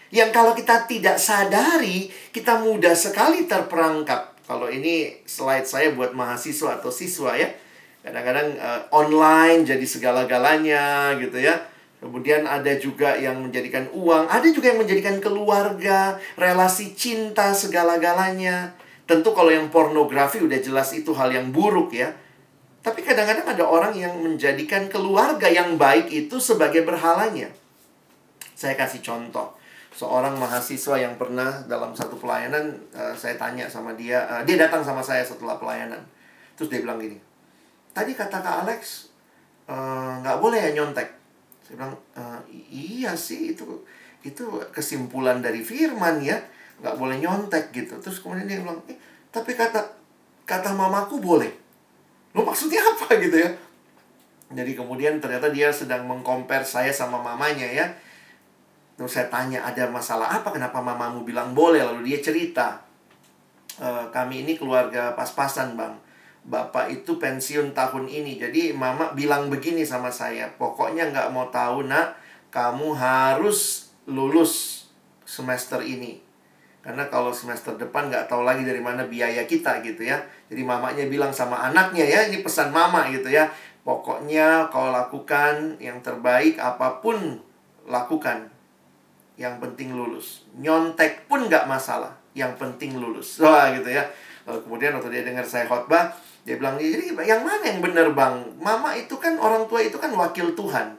yang kalau kita tidak sadari, kita mudah sekali terperangkap. Kalau ini slide saya buat mahasiswa atau siswa ya. Kadang-kadang uh, online jadi segala-galanya gitu ya. Kemudian ada juga yang menjadikan uang, ada juga yang menjadikan keluarga, relasi cinta segala-galanya. Tentu kalau yang pornografi udah jelas itu hal yang buruk ya. Tapi kadang-kadang ada orang yang menjadikan keluarga yang baik itu sebagai berhalanya. Saya kasih contoh seorang mahasiswa yang pernah dalam satu pelayanan uh, saya tanya sama dia uh, dia datang sama saya setelah pelayanan. Terus dia bilang gini tadi kata kak Alex eh, nggak uh, boleh ya nyontek. Saya bilang uh, iya sih itu itu kesimpulan dari firman ya nggak boleh nyontek gitu. Terus kemudian dia bilang eh, tapi kata kata mamaku boleh. Lo maksudnya apa gitu ya? Jadi kemudian ternyata dia sedang mengcompare saya sama mamanya ya Terus saya tanya ada masalah apa? Kenapa mamamu bilang boleh? Lalu dia cerita e, kami ini keluarga pas-pasan bang. Bapak itu pensiun tahun ini jadi mama bilang begini sama saya pokoknya nggak mau tahu nak kamu harus lulus semester ini karena kalau semester depan nggak tahu lagi dari mana biaya kita gitu ya. Jadi mamanya bilang sama anaknya ya ini pesan mama gitu ya. Pokoknya kau lakukan yang terbaik apa pun lakukan yang penting lulus. Nyontek pun nggak masalah, yang penting lulus. Wah gitu ya. Lalu kemudian waktu dia dengar saya khotbah, dia bilang, jadi yang mana yang benar bang? Mama itu kan orang tua itu kan wakil Tuhan.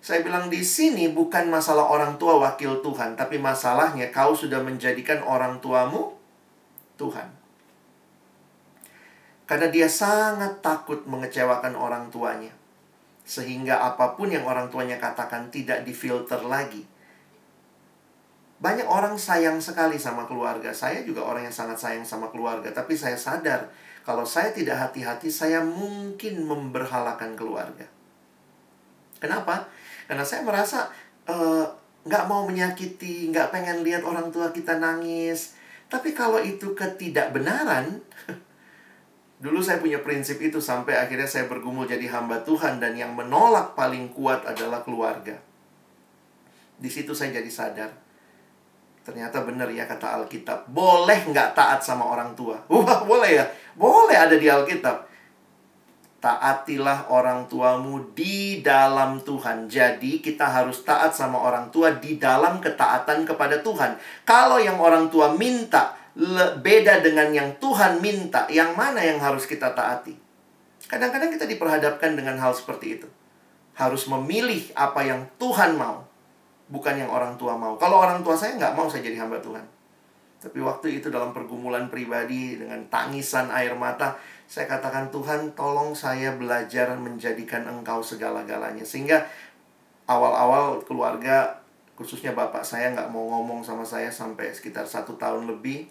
Saya bilang di sini bukan masalah orang tua wakil Tuhan, tapi masalahnya kau sudah menjadikan orang tuamu Tuhan. Karena dia sangat takut mengecewakan orang tuanya. Sehingga apa pun yang orang tuanya katakan tidak difilter lagi banyak orang sayang sekali sama keluarga. Saya juga orang yang sangat sayang sama keluarga. Tapi saya sadar, kalau saya tidak hati-hati, saya mungkin memberhalakan keluarga. Kenapa? Karena saya merasa uh, nggak mau menyakiti, nggak pengen lihat orang tua kita nangis. Tapi kalau itu ketidakbenaran, dulu saya punya prinsip itu sampai akhirnya saya bergumul jadi hamba Tuhan dan yang menolak paling kuat adalah keluarga. Di situ saya jadi sadar, Ternyata benar ya kata Alkitab. Boleh nggak taat sama orang tua? Wah, boleh ya? Boleh ada di Alkitab. taatilah orang tuamu di dalam Tuhan. Jadi kita harus taat sama orang tua di dalam ketaatan kepada Tuhan. Kalau yang orang tua minta beda dengan yang Tuhan minta, yang mana yang harus kita taati? Kadang-kadang kita diperhadapkan dengan hal seperti itu. Harus memilih apa yang Tuhan mau, bukan yang orang tua mau. Kalau orang tua saya nggak mau saya jadi hamba Tuhan. Tapi waktu itu dalam pergumulan pribadi dengan tangisan air mata, saya katakan Tuhan tolong saya belajar menjadikan engkau segala-galanya. Sehingga awal-awal keluarga khususnya bapak saya nggak mau ngomong sama saya sampai sekitar satu tahun lebih.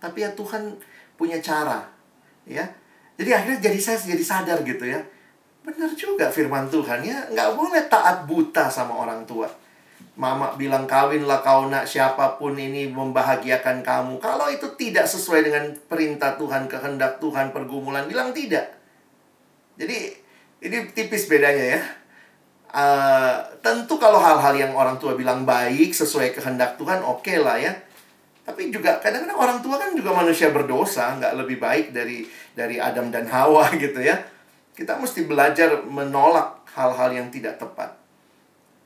Tapi ya Tuhan punya cara ya. Jadi akhirnya jadi saya jadi sadar gitu ya. Benar juga firman Tuhan ya nggak boleh taat buta sama orang tua Mama bilang kawinlah kau nak siapa pun ini membahagiakan kamu. Kalau itu tidak sesuai dengan perintah Tuhan, kehendak Tuhan, pergumulan, bilang tidak. Jadi ini tipis bedanya ya. Uh, tentu kalau hal-hal yang orang tua bilang baik sesuai kehendak Tuhan oke okay lah ya. Tapi juga kadang-kadang orang tua kan juga manusia berdosa, nggak lebih baik dari dari Adam dan Hawa gitu ya. Kita mesti belajar menolak hal-hal yang tidak tepat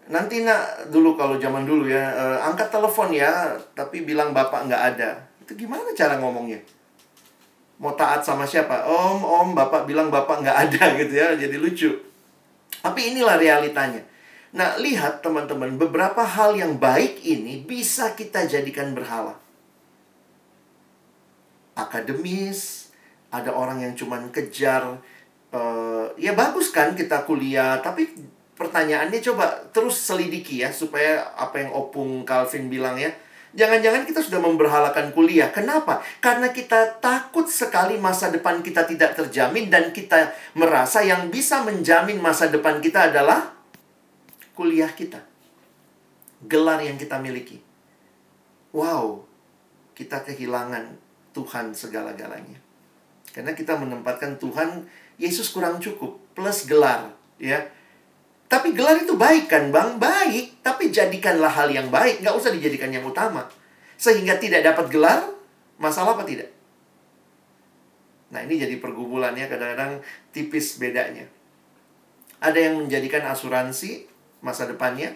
nanti nak dulu kalau zaman dulu ya uh, angkat telepon ya tapi bilang bapak nggak ada. Itu gimana cara ngomongnya? Mau taat sama siapa? Om om bapak bilang bapak nggak ada gitu ya jadi lucu. Tapi inilah realitanya. Nah lihat teman-teman beberapa hal yang baik ini bisa kita jadikan berhala. Akademis ada orang yang cuman kejar uh, ya bagus kan kita kuliah tapi pertanyaannya coba terus selidiki ya supaya apa yang Opung Calvin bilang ya. Jangan-jangan kita sudah memberhalakan kuliah. Kenapa? Karena kita takut sekali masa depan kita tidak terjamin dan kita merasa yang bisa menjamin masa depan kita adalah kuliah kita. Gelar yang kita miliki. Wow, kita kehilangan Tuhan segala-galanya. Karena kita menempatkan Tuhan, Yesus kurang cukup, plus gelar. ya tapi gelar itu baik kan bang? Baik. Tapi jadikanlah hal yang baik. Nggak usah dijadikan yang utama. Sehingga tidak dapat gelar, masalah apa tidak? Nah ini jadi pergumulannya kadang-kadang tipis bedanya. Ada yang menjadikan asuransi masa depannya.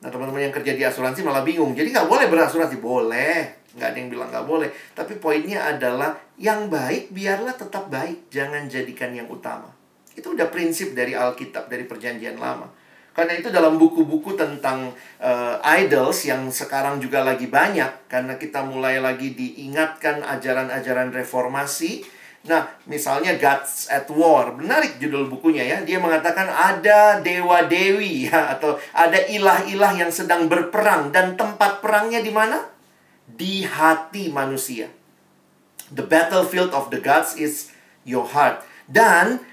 Nah teman-teman yang kerja di asuransi malah bingung. Jadi nggak boleh berasuransi. Boleh. Nggak ada yang bilang nggak boleh. Tapi poinnya adalah yang baik biarlah tetap baik. Jangan jadikan yang utama. Itu udah prinsip dari Alkitab, dari Perjanjian Lama. Karena itu dalam buku-buku tentang uh, idols yang sekarang juga lagi banyak karena kita mulai lagi diingatkan ajaran-ajaran reformasi. Nah, misalnya Gods at War, menarik judul bukunya ya. Dia mengatakan ada dewa-dewi ya atau ada ilah-ilah yang sedang berperang dan tempat perangnya di mana? Di hati manusia. The battlefield of the gods is your heart. Dan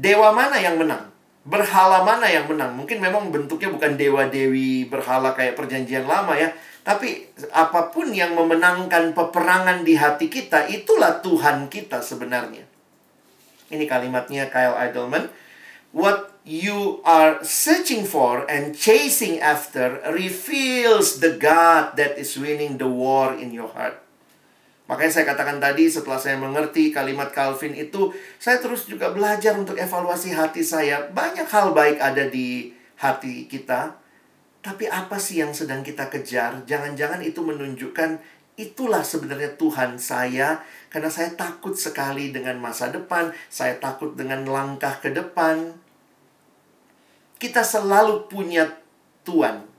Dewa mana yang menang? Berhala mana yang menang? Mungkin memang bentuknya bukan dewa-dewi berhala kayak perjanjian lama ya. Tapi apa pun yang memenangkan peperangan di hati kita, itulah Tuhan kita sebenarnya. Ini kalimatnya Kyle Idleman. What you are searching for and chasing after reveals the God that is winning the war in your heart. Makanya saya katakan tadi setelah saya mengerti kalimat Calvin itu, saya terus juga belajar untuk evaluasi hati saya. Banyak hal baik ada di hati kita, tapi apa sih yang sedang kita kejar? Jangan-jangan itu menunjukkan itulah sebenarnya Tuhan saya karena saya takut sekali dengan masa depan, saya takut dengan langkah ke depan. Kita selalu punya Tuhan.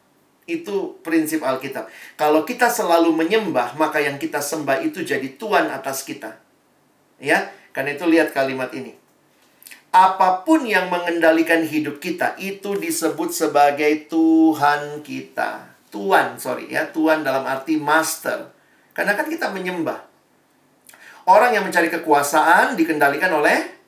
Itu prinsip Alkitab. Kalau kita selalu menyembah, maka yang kita sembah itu jadi Tuhan atas kita. Ya, karena itu lihat kalimat ini. Apa pun yang mengendalikan hidup kita itu disebut sebagai Tuhan kita. Tuhan, sorry ya, Tuhan dalam arti master. Karena kan kita menyembah. Orang yang mencari kekuasaan dikendalikan oleh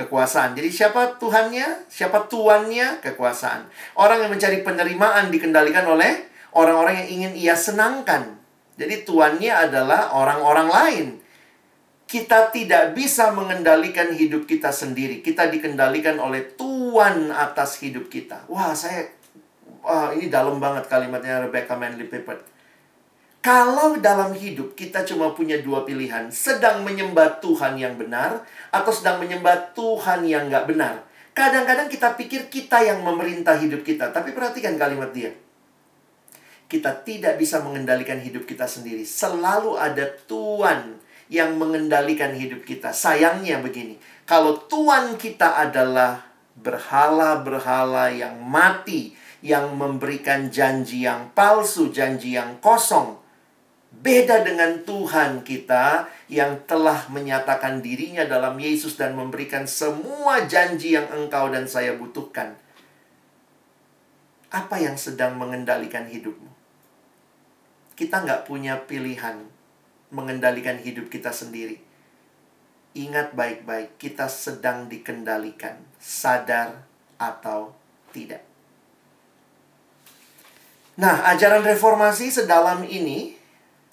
kekuasaan. Jadi siapa Tuhannya? Siapa tuannya? Kekuasaan. Orang yang mencari penerimaan dikendalikan oleh orang-orang yang ingin ia senangkan. Jadi tuannya adalah orang-orang lain. Kita tidak bisa mengendalikan hidup kita sendiri. Kita dikendalikan oleh Tuhan atas hidup kita. Wah, saya wah ini dalam banget kalimatnya Rebecca Manley Pippert. Kalau dalam hidup kita cuma punya dua pilihan, sedang menyembah Tuhan yang benar atau sedang menyembah Tuhan yang nggak benar. Kadang-kadang kita pikir kita yang memerintah hidup kita, tapi perhatikan kalimat dia. Kita tidak bisa mengendalikan hidup kita sendiri. Selalu ada Tuhan yang mengendalikan hidup kita. Sayangnya begini, kalau Tuhan kita adalah berhala-berhala yang mati, yang memberikan janji yang palsu, janji yang kosong, Beda dengan Tuhan kita yang telah menyatakan dirinya dalam Yesus dan memberikan semua janji yang engkau dan saya butuhkan. Apa yang sedang mengendalikan hidupmu? Kita nggak punya pilihan mengendalikan hidup kita sendiri. Ingat baik-baik, kita sedang dikendalikan, sadar atau tidak. Nah, ajaran reformasi sedalam ini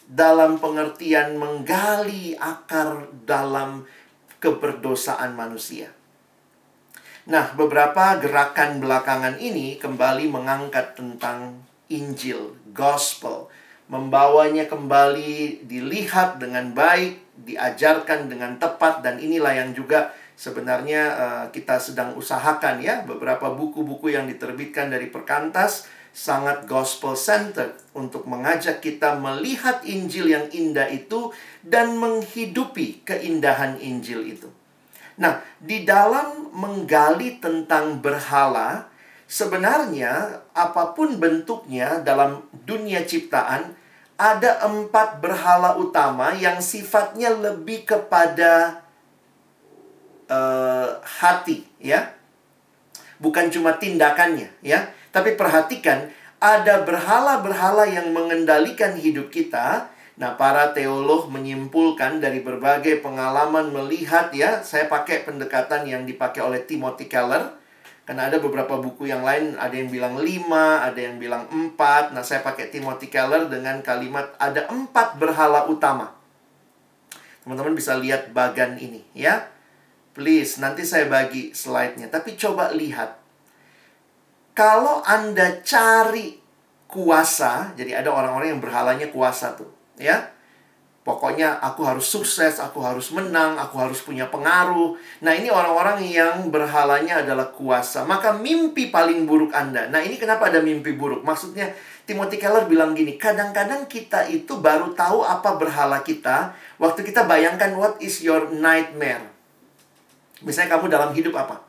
dalam pengertian menggali akar dalam keberdosaan manusia. Nah, beberapa gerakan belakangan ini kembali mengangkat tentang Injil, gospel, membawanya kembali dilihat dengan baik, diajarkan dengan tepat dan inilah yang juga sebenarnya uh, kita sedang usahakan ya, beberapa buku-buku yang diterbitkan dari Perkantas sangat gospel centered untuk mengajak kita melihat Injil yang indah itu dan menghidupi keindahan Injil itu. Nah, di dalam menggali tentang berhala, sebenarnya apa pun bentuknya dalam dunia ciptaan, ada empat berhala utama yang sifatnya lebih kepada uh, hati, ya, bukan cuma tindakannya, ya. Tapi perhatikan, ada berhala-berhala yang mengendalikan hidup kita. Nah, para teolog menyimpulkan dari berbagai pengalaman melihat ya, saya pakai pendekatan yang dipakai oleh Timothy Keller. Karena ada beberapa buku yang lain, ada yang bilang lima, ada yang bilang empat. Nah, saya pakai Timothy Keller dengan kalimat ada empat berhala utama. Teman-teman bisa lihat bagan ini ya. Please, nanti saya bagi slide-nya. Tapi coba lihat kalau Anda cari kuasa, jadi ada orang-orang yang berhalanya kuasa tuh, ya. Pokoknya aku harus sukses, aku harus menang, aku harus punya pengaruh. Nah, ini orang-orang yang berhalanya adalah kuasa. Maka mimpi paling buruk Anda. Nah, ini kenapa ada mimpi buruk? Maksudnya Timothy Keller bilang gini, kadang-kadang kita itu baru tahu apa berhala kita waktu kita bayangkan what is your nightmare. Misalnya kamu dalam hidup apa?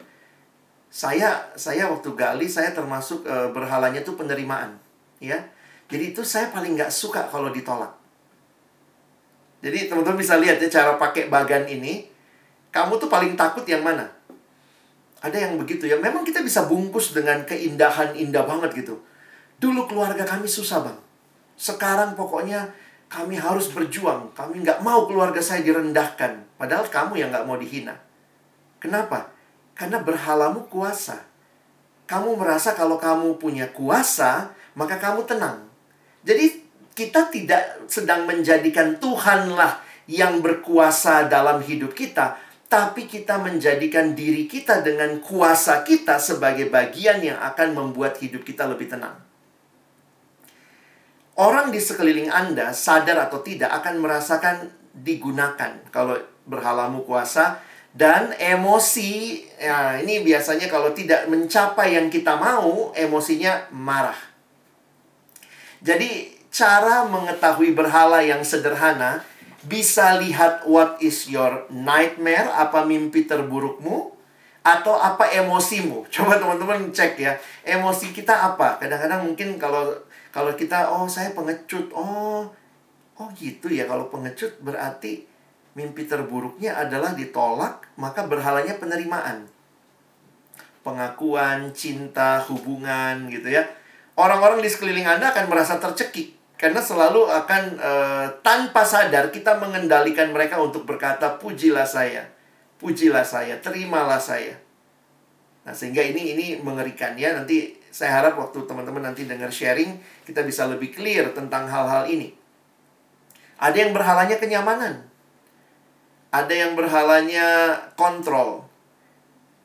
Saya saya waktu gali saya termasuk e, berhalanya tuh penerimaan ya. Jadi itu saya paling nggak suka kalau ditolak. Jadi teman-teman bisa lihat ya cara pakai bagan ini kamu tuh paling takut yang mana? Ada yang begitu ya. Memang kita bisa bungkus dengan keindahan indah banget gitu. Dulu keluarga kami susah bang. Sekarang pokoknya kami harus berjuang. Kami nggak mau keluarga saya direndahkan. Padahal kamu yang nggak mau dihina. Kenapa karena berhalamu kuasa. Kamu merasa kalau kamu punya kuasa, maka kamu tenang. Jadi kita tidak sedang menjadikan Tuhanlah yang berkuasa dalam hidup kita, tapi kita menjadikan diri kita dengan kuasa kita sebagai bagian yang akan membuat hidup kita lebih tenang. Orang di sekeliling Anda, sadar atau tidak, akan merasakan digunakan. Kalau berhalamu kuasa, dan emosi, ya ini biasanya kalau tidak mencapai yang kita mau, emosinya marah. Jadi cara mengetahui berhala yang sederhana, bisa lihat what is your nightmare, apa mimpi terburukmu, atau apa emosimu. Coba teman-teman cek ya, emosi kita apa? Kadang-kadang mungkin kalau kalau kita oh saya pengecut, oh oh gitu ya kalau pengecut berarti mimpi terburuknya adalah ditolak, maka berhalanya penerimaan. Pengakuan, cinta, hubungan gitu ya. Orang-orang di sekeliling Anda akan merasa tercekik karena selalu akan e, tanpa sadar kita mengendalikan mereka untuk berkata pujilah saya. Pujilah saya, terimalah saya. Nah, sehingga ini ini mengerikan ya. Nanti saya harap waktu teman-teman nanti dengar sharing kita bisa lebih clear tentang hal-hal ini. Ada yang berhalanya kenyamanan ada yang berhalanya kontrol.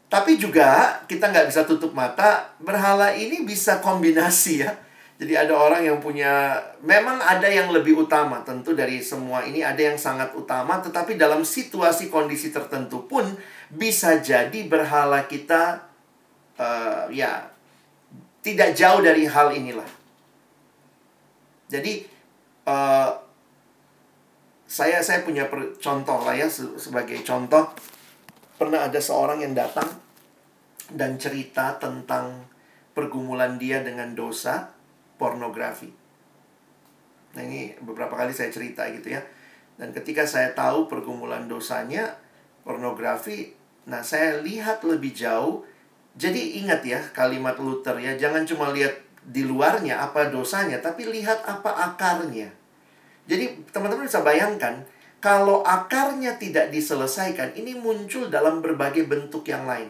Tapi juga kita nggak bisa tutup mata, berhala ini bisa kombinasi ya. Jadi ada orang yang punya memang ada yang lebih utama tentu dari semua ini ada yang sangat utama tetapi dalam situasi kondisi tertentu pun bisa jadi berhala kita uh, ya tidak jauh dari hal inilah. Jadi uh, saya saya punya per, contoh lah ya sebagai contoh pernah ada seorang yang datang dan cerita tentang pergumulan dia dengan dosa pornografi. Nah ini beberapa kali saya cerita gitu ya. Dan ketika saya tahu pergumulan dosanya pornografi, nah saya lihat lebih jauh. Jadi ingat ya kalimat Luther ya, jangan cuma lihat di luarnya apa dosanya, tapi lihat apa akarnya. Jadi teman-teman bisa bayangkan, kalau akarnya tidak diselesaikan, ini muncul dalam berbagai bentuk yang lain.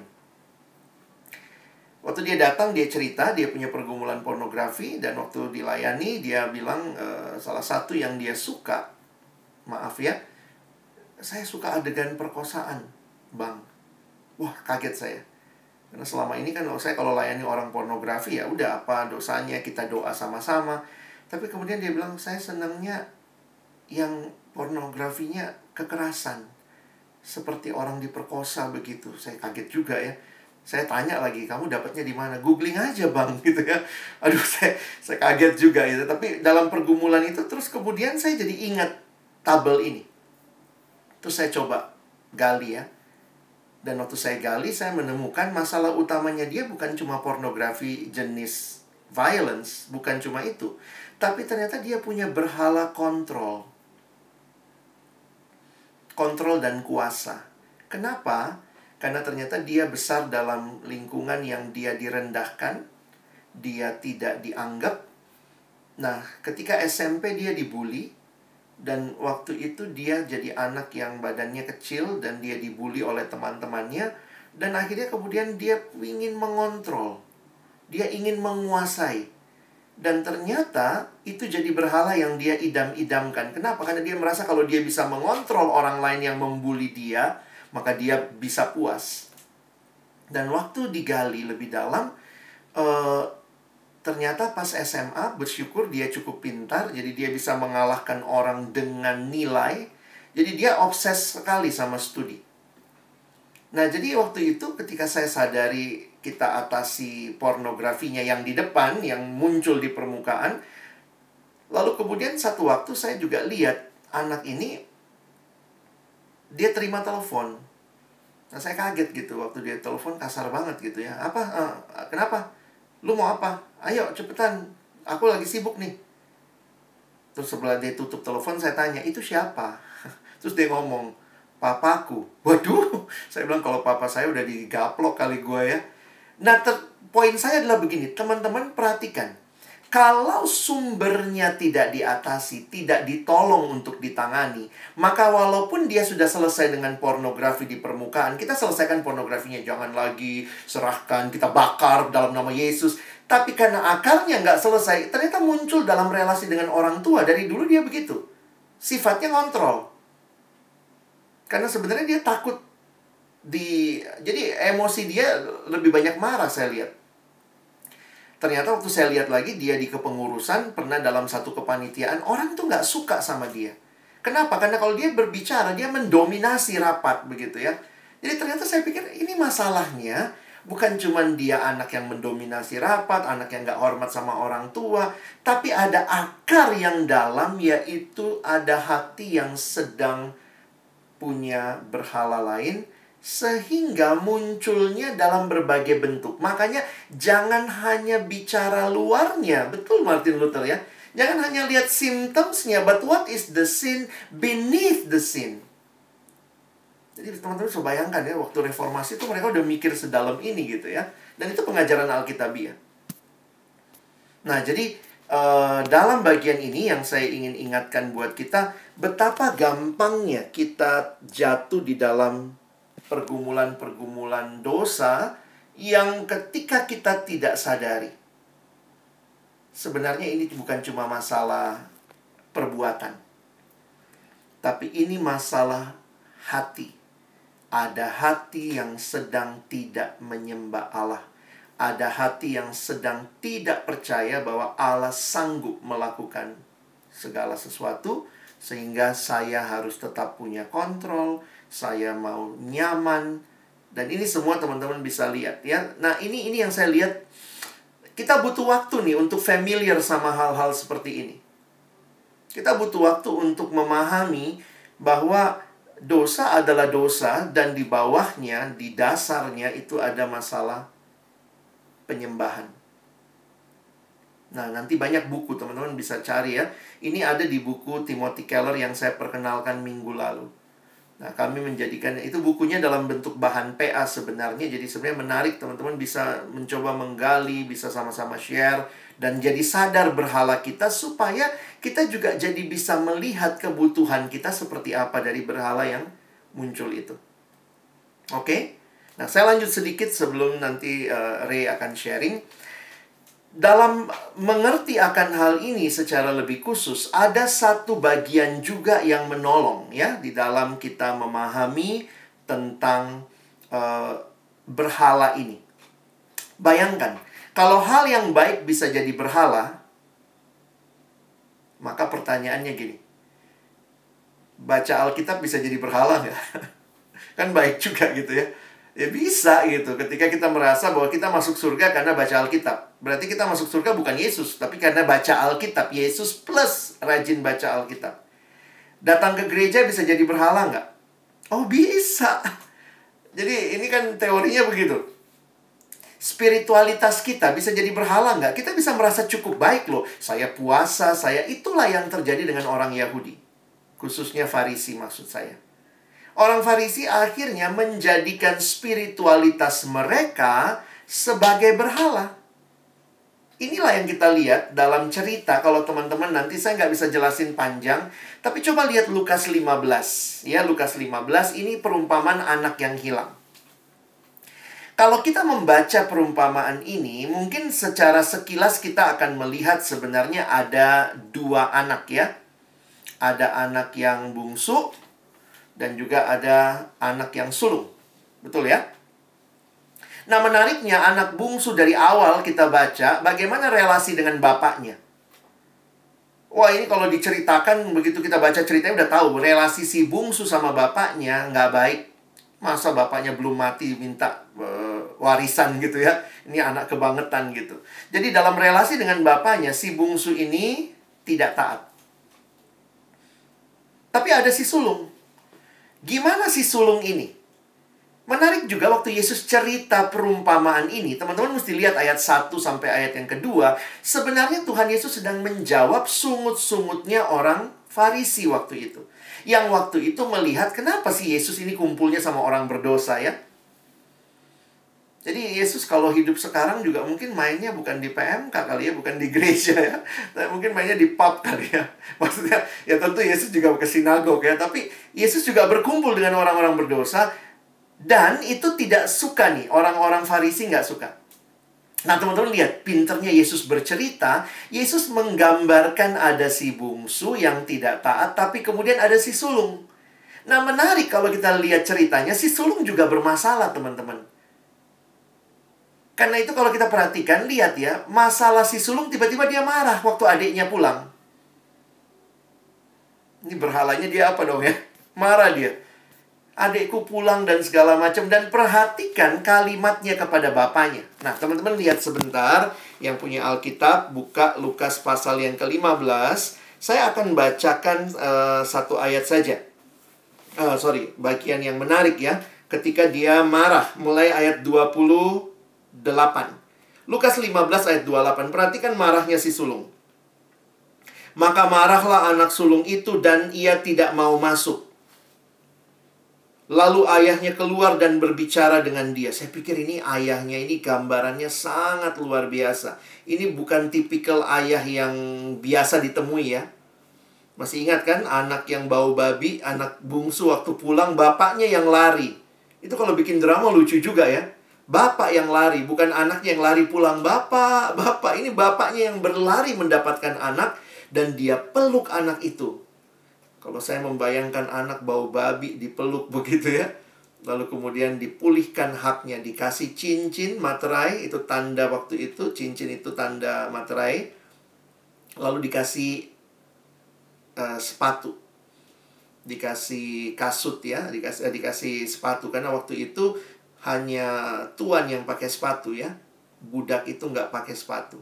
Waktu dia datang, dia cerita, dia punya pergumulan pornografi, dan waktu dilayani, dia bilang e, salah satu yang dia suka, maaf ya, saya suka adegan perkosaan, bang. Wah, kaget saya. Karena selama ini kan saya kalau layani orang pornografi ya udah apa dosanya kita doa sama-sama. Tapi kemudian dia bilang saya senangnya yang pornografinya kekerasan. Seperti orang diperkosa begitu. Saya kaget juga ya. Saya tanya lagi kamu dapatnya di mana? Googling aja bang gitu ya. Aduh saya saya kaget juga gitu. Tapi dalam pergumulan itu terus kemudian saya jadi ingat tabel ini. Terus saya coba gali ya. Dan waktu saya gali saya menemukan masalah utamanya dia bukan cuma pornografi jenis violence bukan cuma itu. Tapi ternyata dia punya berhala kontrol kontrol dan kuasa kenapa karena ternyata dia besar dalam lingkungan yang dia direndahkan, dia tidak dianggap. Nah, ketika SMP dia dibully dan waktu itu dia jadi anak yang badannya kecil dan dia dibully oleh teman-temannya dan akhirnya kemudian dia ingin mengontrol. Dia ingin menguasai. Dan ternyata itu jadi berhala yang dia idam-idamkan. Kenapa? Karena dia merasa kalau dia bisa mengontrol orang lain yang membuli dia, maka dia bisa puas. Dan waktu digali lebih dalam, uh, ternyata pas SMA bersyukur dia cukup pintar, jadi dia bisa mengalahkan orang dengan nilai. Jadi dia obses sekali sama studi. Nah, jadi waktu itu ketika saya sadari kita atasi pornografinya yang di depan, yang muncul di permukaan, lalu kemudian satu waktu saya juga lihat anak ini dia terima telepon. Nah, saya kaget gitu waktu dia telepon kasar banget gitu ya. Apa? Uh, kenapa? Lu mau apa? Ayo cepetan. Aku lagi sibuk nih. Terus sebelah dia tutup telepon saya tanya, "Itu siapa?" Terus dia ngomong, "Papaku." Waduh, saya bilang kalau papa saya udah digaplok kali gua ya. Nah, poin saya adalah begini, teman-teman perhatikan kalau sumbernya tidak diatasi, tidak ditolong untuk ditangani, maka walaupun dia sudah selesai dengan pornografi di permukaan, kita selesaikan pornografinya. Jangan lagi serahkan, kita bakar dalam nama Yesus. Tapi karena akarnya nggak selesai, ternyata muncul dalam relasi dengan orang tua. Dari dulu dia begitu. Sifatnya ngontrol. Karena sebenarnya dia takut di... Jadi emosi dia lebih banyak marah saya lihat. Ternyata waktu saya lihat lagi dia di kepengurusan pernah dalam satu kepanitiaan orang tuh nggak suka sama dia. Kenapa? Karena kalau dia berbicara dia mendominasi rapat begitu ya. Jadi ternyata saya pikir ini masalahnya bukan cuma dia anak yang mendominasi rapat anak yang nggak hormat sama orang tua tapi ada akar yang dalam yaitu ada hati yang sedang punya berhala lain sehingga munculnya dalam berbagai bentuk. Makanya jangan hanya bicara luarnya. Betul Martin Luther ya. Jangan hanya lihat symptomsnya, but what is the sin beneath the sin? Jadi teman-teman bisa bayangkan ya, waktu reformasi itu mereka udah mikir sedalam ini gitu ya. Dan itu pengajaran Alkitabiah. Nah, jadi uh, dalam bagian ini yang saya ingin ingatkan buat kita, betapa gampangnya kita jatuh di dalam pergumulan-pergumulan dosa yang ketika kita tidak sadari. Sebenarnya ini bukan cuma masalah perbuatan. Tapi ini masalah hati. Ada hati yang sedang tidak menyembah Allah. ada hati yang sedang tidak percaya bahwa Allah sanggup melakukan segala sesuatu sehingga saya harus tetap punya kontrol, saya mau nyaman dan ini semua teman-teman bisa lihat ya. Nah, ini ini yang saya lihat kita butuh waktu nih untuk familiar sama hal-hal seperti ini. Kita butuh waktu untuk memahami bahwa dosa adalah dosa dan di bawahnya, di dasarnya itu ada masalah penyembahan. Nah, nanti banyak buku teman-teman bisa cari ya. Ini ada di buku Timothy Keller yang saya perkenalkan minggu lalu. Nah, kami menjadikan itu bukunya dalam bentuk bahan PA sebenarnya. Jadi sebenarnya menarik teman-teman bisa mencoba menggali, bisa sama-sama share dan jadi sadar berhala kita supaya kita juga jadi bisa melihat kebutuhan kita seperti apa dari berhala yang muncul itu. Oke? Okay? Nah, saya lanjut sedikit sebelum nanti uh, Ray akan sharing. Dalam mengerti akan hal ini secara lebih khusus, ada satu bagian juga yang menolong ya di dalam kita memahami tentang uh, berhala ini. Bayangkan, kalau hal yang baik bisa jadi berhala, maka pertanyaannya gini. Baca Alkitab bisa jadi berhala nggak? kan baik juga gitu ya. Ya bisa gitu. Ketika kita merasa bahwa kita masuk surga karena baca Alkitab. Berarti kita masuk surga bukan Yesus, tapi karena baca Alkitab. Yesus plus rajin baca Alkitab. Datang ke gereja bisa jadi berhala nggak? Oh bisa. Jadi ini kan teorinya begitu. Spiritualitas kita bisa jadi berhala nggak? Kita bisa merasa cukup baik loh. Saya puasa, saya itulah yang terjadi dengan orang Yahudi. Khususnya Farisi maksud saya. Orang Farisi akhirnya menjadikan spiritualitas mereka sebagai berhala. Inilah yang kita lihat dalam cerita. Kalau teman-teman nanti saya nggak bisa jelasin panjang. Tapi coba lihat Lukas 15. Ya, Lukas 15 ini perumpamaan anak yang hilang. Kalau kita membaca perumpamaan ini, mungkin secara sekilas kita akan melihat sebenarnya ada dua anak ya. Ada anak yang bungsu, dan juga ada anak yang sulung. Betul ya? Nah, menariknya anak bungsu dari awal kita baca bagaimana relasi dengan bapaknya. Wah, ini kalau diceritakan begitu kita baca ceritanya udah tahu relasi si bungsu sama bapaknya nggak baik. Masa bapaknya belum mati minta uh, warisan gitu ya. Ini anak kebangetan gitu. Jadi dalam relasi dengan bapaknya si bungsu ini tidak taat. Tapi ada si sulung. Gimana si sulung ini? Menarik juga waktu Yesus cerita perumpamaan ini, teman-teman mesti lihat ayat 1 sampai ayat yang kedua. Sebenarnya Tuhan Yesus sedang menjawab sungut-sungutnya orang Farisi waktu itu. Yang waktu itu melihat kenapa sih Yesus ini kumpulnya sama orang berdosa ya? Jadi Yesus kalau hidup sekarang juga mungkin mainnya bukan di PMK kali ya, bukan di gereja ya. Tapi mungkin mainnya di pub kali ya. Maksudnya ya tentu Yesus juga ke sinagog ya, tapi Yesus juga berkumpul dengan orang-orang berdosa dan itu tidak suka nih, orang-orang Farisi nggak suka. Nah teman-teman lihat, pinternya Yesus bercerita, Yesus menggambarkan ada si bungsu yang tidak taat, tapi kemudian ada si sulung. Nah menarik kalau kita lihat ceritanya, si sulung juga bermasalah teman-teman. Karena itu kalau kita perhatikan, lihat ya, masalah si sulung tiba-tiba dia marah waktu adiknya pulang. Ini berhalanya dia apa dong ya? Marah dia. Adikku pulang dan segala macam dan perhatikan kalimatnya kepada bapaknya. Nah, teman-teman lihat sebentar yang punya Alkitab buka Lukas pasal yang ke-15. Saya akan bacakan uh, satu ayat saja. Uh, sorry, bagian yang menarik ya. Ketika dia marah mulai ayat 20 8. Lukas 15 ayat 28. Perhatikan marahnya si sulung. Maka marahlah anak sulung itu dan ia tidak mau masuk. Lalu ayahnya keluar dan berbicara dengan dia. Saya pikir ini ayahnya ini gambarannya sangat luar biasa. Ini bukan tipikal ayah yang biasa ditemui ya. Masih ingat kan anak yang bau babi, anak bungsu waktu pulang bapaknya yang lari. Itu kalau bikin drama lucu juga ya. Bapak yang lari, bukan anaknya yang lari pulang. Bapak, bapak, ini bapaknya yang berlari mendapatkan anak dan dia peluk anak itu. Kalau saya membayangkan anak bau babi dipeluk begitu ya. Lalu kemudian dipulihkan haknya, dikasih cincin materai, itu tanda waktu itu, cincin itu tanda materai. Lalu dikasih uh, sepatu, dikasih kasut ya, dikasih, uh, dikasih sepatu. Karena waktu itu hanya tuan yang pakai sepatu ya. Budak itu nggak pakai sepatu.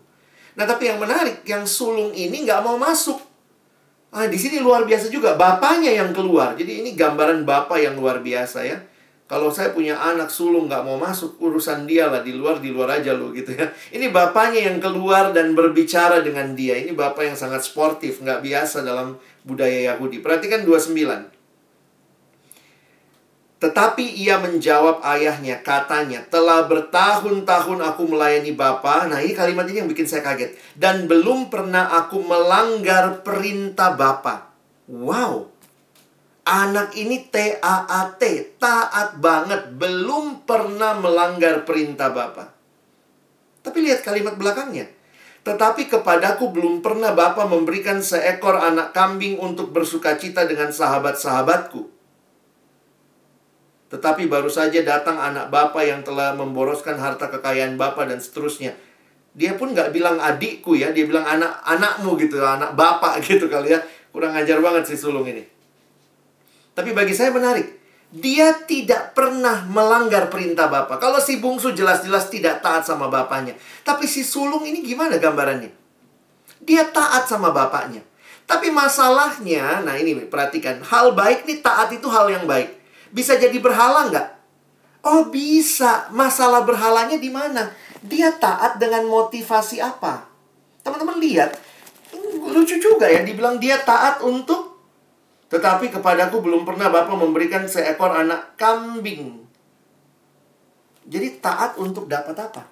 Nah tapi yang menarik, yang sulung ini nggak mau masuk. Ah, di sini luar biasa juga. Bapaknya yang keluar. Jadi ini gambaran bapak yang luar biasa ya kalau saya punya anak sulung nggak mau masuk, urusan dia lah. Di luar, di luar aja loh gitu ya. Ini bapaknya yang keluar dan berbicara dengan dia. Ini bapak yang sangat sportif, nggak biasa dalam budaya Yahudi. Perhatikan 29. Tetapi ia menjawab ayahnya, katanya, telah bertahun-tahun aku melayani Bapa. Nah ini kalimat ini yang bikin saya kaget. Dan belum pernah aku melanggar perintah Bapa. Wow, Anak ini T-A-A-T, taat banget, belum pernah melanggar perintah Bapak. Tapi lihat kalimat belakangnya. Tetapi kepadaku belum pernah Bapak memberikan seekor anak kambing untuk bersuka cita dengan sahabat-sahabatku. Tetapi baru saja datang anak Bapak yang telah memboroskan harta kekayaan Bapak dan seterusnya. Dia pun nggak bilang adikku ya, dia bilang anak anakmu gitu, anak Bapak gitu kali ya. Kurang ajar banget si sulung ini. Tapi bagi saya menarik. Dia tidak pernah melanggar perintah Bapak. Kalau si bungsu jelas-jelas tidak taat sama bapaknya. Tapi si sulung ini gimana gambarannya? Dia taat sama bapaknya. Tapi masalahnya, nah ini perhatikan. Hal baik nih taat itu hal yang baik. Bisa jadi berhala nggak? Oh bisa. Masalah berhalanya di mana? Dia taat dengan motivasi apa? Teman-teman lihat. Lucu juga ya. Dibilang dia taat untuk tetapi kepadaku belum pernah Bapak memberikan seekor anak kambing. Jadi taat untuk dapat apa?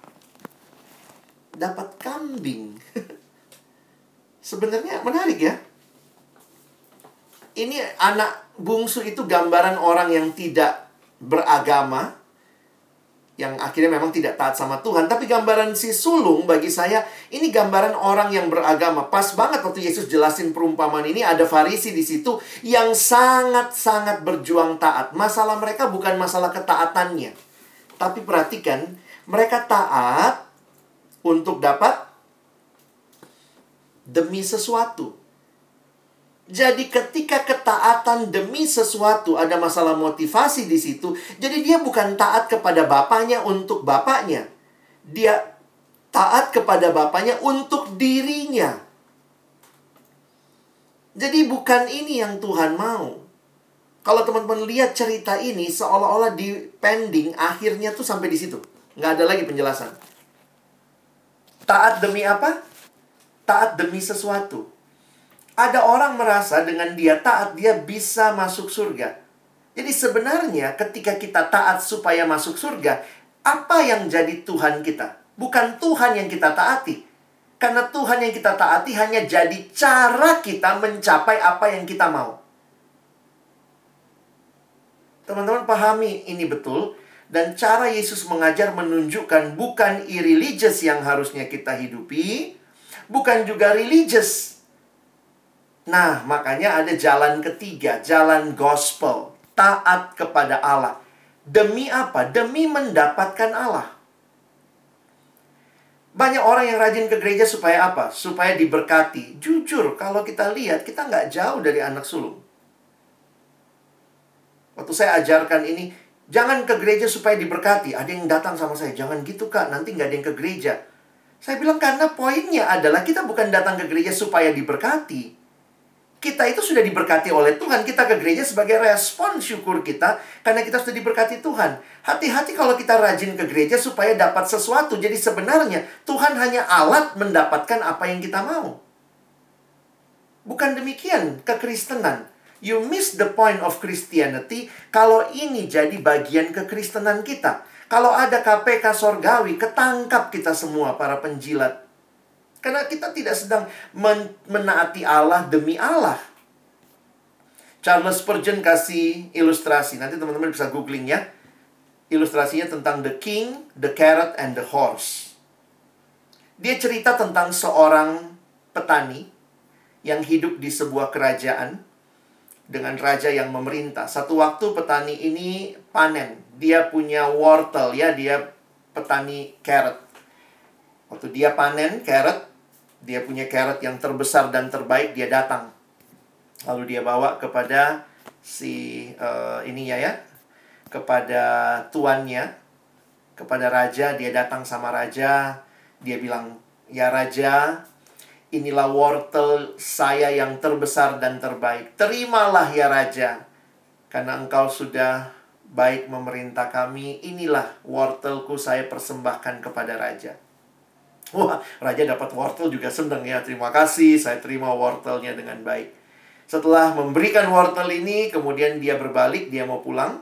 Dapat kambing. Sebenarnya menarik ya. Ini anak bungsu itu gambaran orang yang tidak beragama, yang akhirnya memang tidak taat sama Tuhan. Tapi gambaran si sulung bagi saya, ini gambaran orang yang beragama. Pas banget waktu Yesus jelasin perumpamaan ini, ada farisi di situ yang sangat-sangat berjuang taat. Masalah mereka bukan masalah ketaatannya. Tapi perhatikan, mereka taat untuk dapat demi sesuatu. Jadi ketika ketaatan demi sesuatu ada masalah motivasi di situ, jadi dia bukan taat kepada bapaknya untuk bapaknya. Dia taat kepada bapaknya untuk dirinya. Jadi bukan ini yang Tuhan mau. Kalau teman-teman lihat cerita ini seolah-olah di pending akhirnya tuh sampai di situ. Nggak ada lagi penjelasan. Taat demi apa? Taat demi sesuatu. Ada orang merasa dengan dia taat, dia bisa masuk surga. Jadi sebenarnya ketika kita taat supaya masuk surga, apa yang jadi Tuhan kita? Bukan Tuhan yang kita taati. Karena Tuhan yang kita taati hanya jadi cara kita mencapai apa yang kita mau. Teman-teman pahami ini betul. Dan cara Yesus mengajar menunjukkan bukan irreligious yang harusnya kita hidupi. Bukan juga religious Nah, makanya ada jalan ketiga, jalan gospel, taat kepada Allah. Demi apa? Demi mendapatkan Allah. Banyak orang yang rajin ke gereja supaya apa? Supaya diberkati. Jujur, kalau kita lihat, kita nggak jauh dari anak sulung. Waktu saya ajarkan ini, jangan ke gereja supaya diberkati. Ada yang datang sama saya, jangan gitu kak, nanti nggak ada yang ke gereja. Saya bilang karena poinnya adalah kita bukan datang ke gereja supaya diberkati kita itu sudah diberkati oleh Tuhan. Kita ke gereja sebagai respon syukur kita karena kita sudah diberkati Tuhan. Hati-hati kalau kita rajin ke gereja supaya dapat sesuatu. Jadi sebenarnya Tuhan hanya alat mendapatkan apa yang kita mau. Bukan demikian kekristenan. You miss the point of Christianity kalau ini jadi bagian kekristenan kita. Kalau ada KPK sorgawi, ketangkap kita semua para penjilat karena kita tidak sedang men menaati Allah demi Allah. Charles Spurgeon kasih ilustrasi. Nanti teman-teman bisa googling ya. Ilustrasinya tentang the king, the carrot, and the horse. Dia cerita tentang seorang petani yang hidup di sebuah kerajaan. dengan raja yang memerintah. Satu waktu petani ini panen. Dia punya wortel ya, dia petani carrot. Waktu dia panen carrot, dia punya carrot yang terbesar dan terbaik, dia datang. Lalu dia bawa kepada si uh, ini ya ya, kepada tuannya, kepada raja, dia datang sama raja, dia bilang, "Ya raja, Inilah wortel saya yang terbesar dan terbaik. Terimalah ya Raja, karena engkau sudah baik memerintah kami. Inilah wortelku saya persembahkan kepada Raja. Wah, Raja dapat wortel juga senang ya. Terima kasih, saya terima wortelnya dengan baik. Setelah memberikan wortel ini, kemudian dia berbalik, dia mau pulang.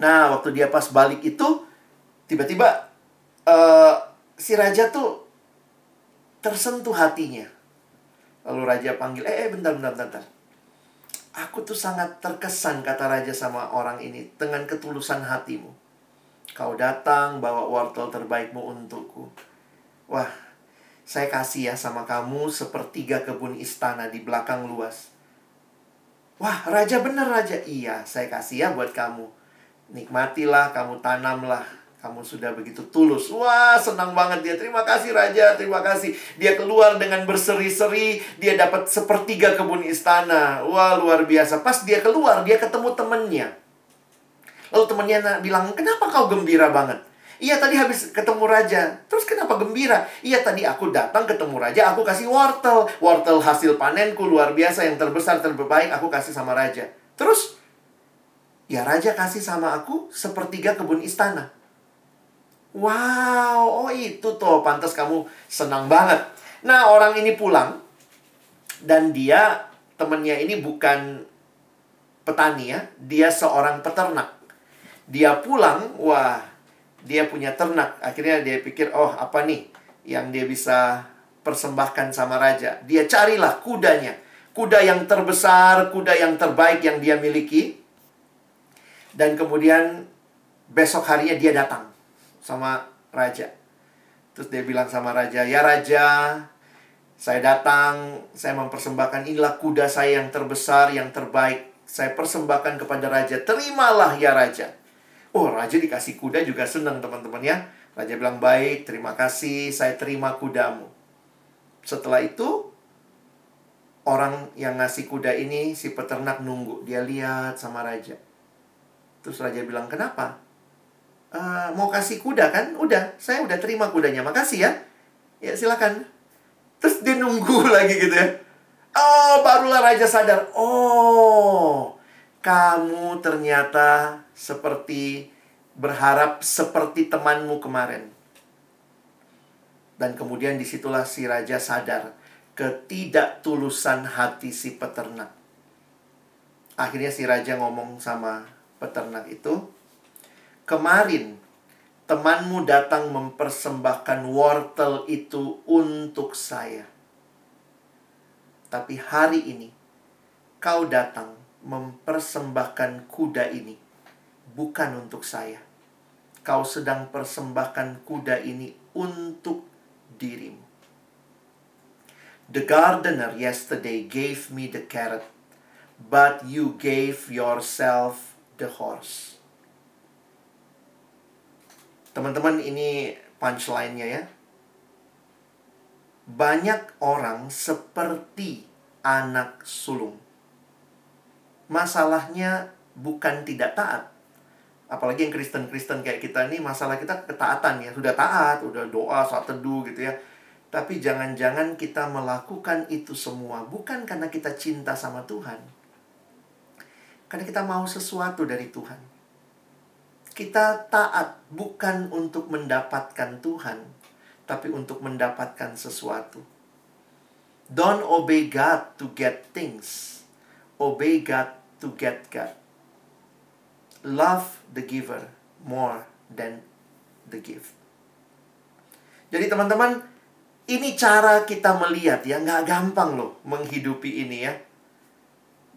Nah, waktu dia pas balik itu, tiba-tiba uh, si Raja tuh tersentuh hatinya. Lalu raja panggil, eh, eh bentar, bentar, bentar. Aku tuh sangat terkesan, kata raja sama orang ini, dengan ketulusan hatimu. Kau datang bawa wortel terbaikmu untukku. Wah, saya kasih ya sama kamu sepertiga kebun istana di belakang luas. Wah, raja bener raja. Iya, saya kasih ya buat kamu. Nikmatilah, kamu tanamlah kamu sudah begitu tulus. Wah, senang banget dia. Terima kasih Raja, terima kasih. Dia keluar dengan berseri-seri, dia dapat sepertiga kebun istana. Wah, luar biasa. Pas dia keluar, dia ketemu temennya. Lalu temennya bilang, kenapa kau gembira banget? Iya tadi habis ketemu raja. Terus kenapa gembira? Iya tadi aku datang ketemu raja, aku kasih wortel. Wortel hasil panenku luar biasa yang terbesar terbaik aku kasih sama raja. Terus ya raja kasih sama aku sepertiga kebun istana. Wow, oh itu tuh pantas kamu senang banget. Nah, orang ini pulang dan dia temennya ini bukan petani ya, dia seorang peternak. Dia pulang, wah, dia punya ternak. Akhirnya dia pikir, oh apa nih yang dia bisa persembahkan sama raja. Dia carilah kudanya. Kuda yang terbesar, kuda yang terbaik yang dia miliki. Dan kemudian besok harinya dia datang sama raja. Terus dia bilang sama raja, "Ya raja, saya datang, saya mempersembahkan inilah kuda saya yang terbesar, yang terbaik. Saya persembahkan kepada raja. Terimalah ya raja." Oh, raja dikasih kuda juga senang, teman-teman ya. Raja bilang, "Baik, terima kasih, saya terima kudamu." Setelah itu, orang yang ngasih kuda ini, si peternak nunggu. Dia lihat sama raja. Terus raja bilang, "Kenapa?" uh, mau kasih kuda kan? Udah, saya udah terima kudanya. Makasih ya. Ya, silakan. Terus dia nunggu lagi gitu ya. Oh, barulah raja sadar. Oh, kamu ternyata seperti berharap seperti temanmu kemarin. Dan kemudian di situlah si raja sadar ketidaktulusan hati si peternak. Akhirnya si raja ngomong sama peternak itu, Kemarin temanmu datang mempersembahkan wortel itu untuk saya. Tapi hari ini kau datang mempersembahkan kuda ini bukan untuk saya. Kau sedang persembahkan kuda ini untuk dirimu. The gardener yesterday gave me the carrot, but you gave yourself the horse. Teman-teman ini punchline-nya ya. Banyak orang seperti anak sulung. Masalahnya bukan tidak taat. Apalagi yang Kristen-Kristen kayak kita ini, masalah kita ketaatan ya. Sudah taat, udah doa, saat teduh gitu ya. Tapi jangan-jangan kita melakukan itu semua bukan karena kita cinta sama Tuhan. Karena kita mau sesuatu dari Tuhan. Kita taat bukan untuk mendapatkan Tuhan, tapi untuk mendapatkan sesuatu. Don't obey God to get things. Obey God to get God. Love the giver more than the gift. Jadi teman-teman, ini cara kita melihat ya, nggak gampang loh menghidupi ini ya.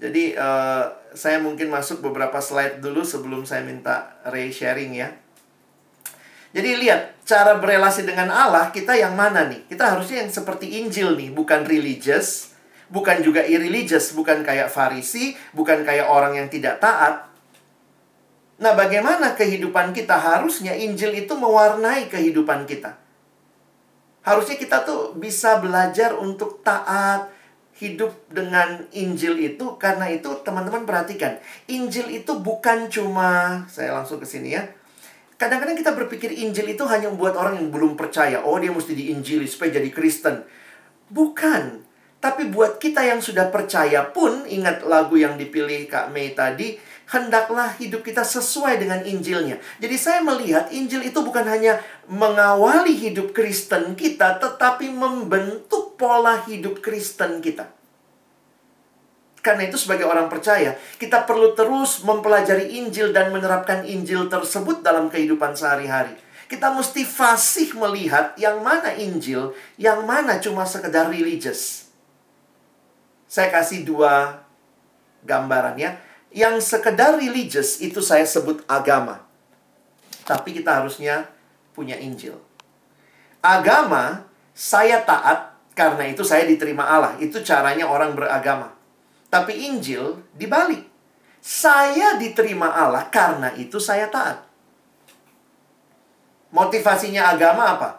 Jadi uh, saya mungkin masuk beberapa slide dulu sebelum saya minta Ray sharing ya. Jadi lihat cara berelasi dengan Allah kita yang mana nih? Kita harusnya yang seperti Injil nih, bukan religious, bukan juga irreligious, bukan kayak Farisi, bukan kayak orang yang tidak taat. Nah, bagaimana kehidupan kita? Harusnya Injil itu mewarnai kehidupan kita. Harusnya kita tuh bisa belajar untuk taat, hidup dengan Injil itu. Karena itu teman-teman perhatikan Injil itu bukan cuma saya langsung ke sini ya. Kadang-kadang kita berpikir Injil itu hanya buat orang yang belum percaya. Oh dia mesti diinjili supaya jadi Kristen. Bukan. Tapi buat kita yang sudah percaya pun ingat lagu yang dipilih Kak Mei tadi hendaklah hidup kita sesuai dengan Injilnya. Jadi saya melihat Injil itu bukan hanya mengawali hidup Kristen kita, tetapi membentuk pola hidup Kristen kita. Karena itu sebagai orang percaya, kita perlu terus mempelajari Injil dan menerapkan Injil tersebut dalam kehidupan sehari-hari. Kita mesti fasih melihat yang mana Injil, yang mana cuma sekedar religious. Saya kasih dua gambaran ya. Yang sekedar religious itu saya sebut agama. Tapi kita harusnya punya Injil. Agama, saya taat karena itu saya diterima Allah. Itu caranya orang beragama. Tapi Injil dibalik. Saya diterima Allah karena itu saya taat. Motivasinya agama apa?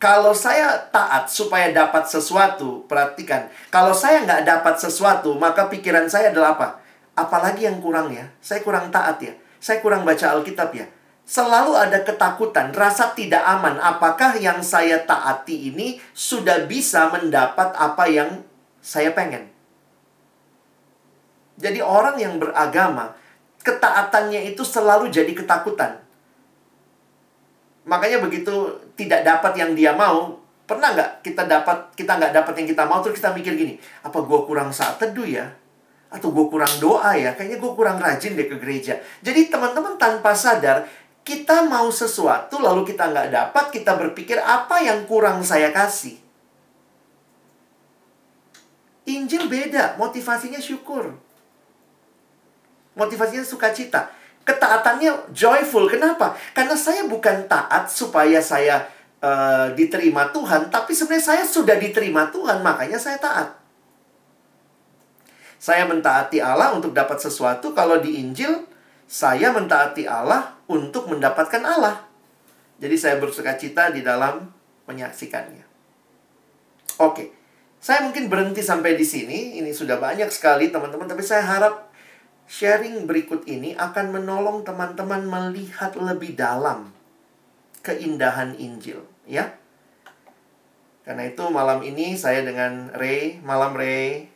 Kalau saya taat supaya dapat sesuatu, perhatikan. Kalau saya nggak dapat sesuatu, maka pikiran saya adalah apa? Apalagi yang kurang ya? Saya kurang taat ya? Saya kurang baca Alkitab ya? Selalu ada ketakutan, rasa tidak aman. Apakah yang saya taati ini sudah bisa mendapat apa yang saya pengen. Jadi orang yang beragama, ketaatannya itu selalu jadi ketakutan. Makanya begitu tidak dapat yang dia mau, pernah nggak kita dapat kita nggak dapat yang kita mau terus kita mikir gini, apa gue kurang saat teduh ya? Atau gue kurang doa ya? Kayaknya gue kurang rajin deh ke gereja. Jadi teman-teman tanpa sadar, kita mau sesuatu lalu kita nggak dapat, kita berpikir apa yang kurang saya kasih. Injil beda, motivasinya syukur. Motivasinya sukacita. Ketaatannya joyful. Kenapa? Karena saya bukan taat supaya saya uh, diterima Tuhan, tapi sebenarnya saya sudah diterima Tuhan, makanya saya taat. Saya mentaati Allah untuk dapat sesuatu. Kalau di Injil, saya mentaati Allah untuk mendapatkan Allah. Jadi saya bersuka cita di dalam menyaksikannya. Oke. Saya mungkin berhenti sampai di sini. Ini sudah banyak sekali teman-teman, tapi saya harap sharing berikut ini akan menolong teman-teman melihat lebih dalam keindahan Injil, ya. Karena itu malam ini saya dengan Ray, malam Ray.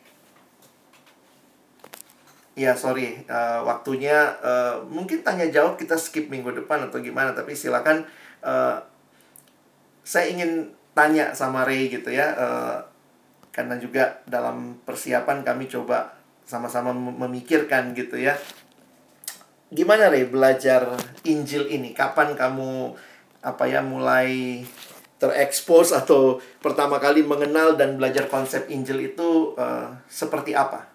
Ya, sorry, uh, waktunya uh, mungkin tanya jawab kita skip minggu depan atau gimana, tapi silakan uh, saya ingin tanya sama Ray gitu ya. Uh, karena juga dalam persiapan kami coba sama-sama memikirkan gitu ya. Gimana Rey belajar Injil ini? Kapan kamu apa ya mulai terekspos atau pertama kali mengenal dan belajar konsep Injil itu uh, seperti apa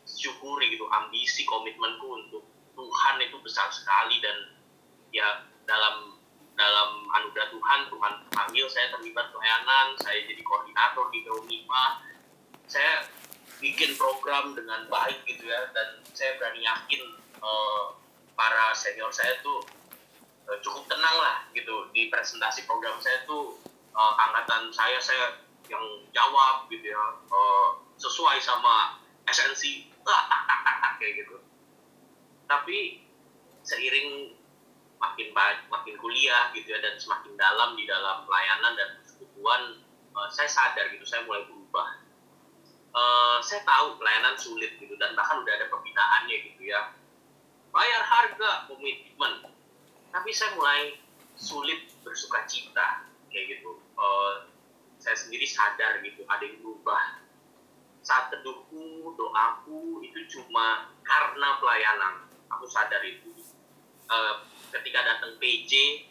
syukuri gitu ambisi komitmenku untuk Tuhan itu besar sekali dan ya dalam dalam anugerah Tuhan Tuhan panggil saya terlibat pelayanan saya jadi koordinator di Gaunipa saya bikin program dengan baik gitu ya dan saya berani yakin uh, para senior saya tuh uh, cukup tenang lah gitu di presentasi program saya tuh. Uh, angkatan saya saya yang jawab gitu ya uh, sesuai sama esensi kayak gitu. Tapi seiring makin baik, makin kuliah gitu ya dan semakin dalam di dalam pelayanan dan persekutuan uh, saya sadar gitu saya mulai berubah. Uh, saya tahu pelayanan sulit gitu dan bahkan udah ada pembinaannya gitu ya. Bayar harga komitmen. Tapi saya mulai sulit bersuka cita kayak gitu. Uh, saya sendiri sadar gitu ada yang berubah saat teduhku doaku itu cuma karena pelayanan. Aku sadar itu. Uh, ketika datang PJ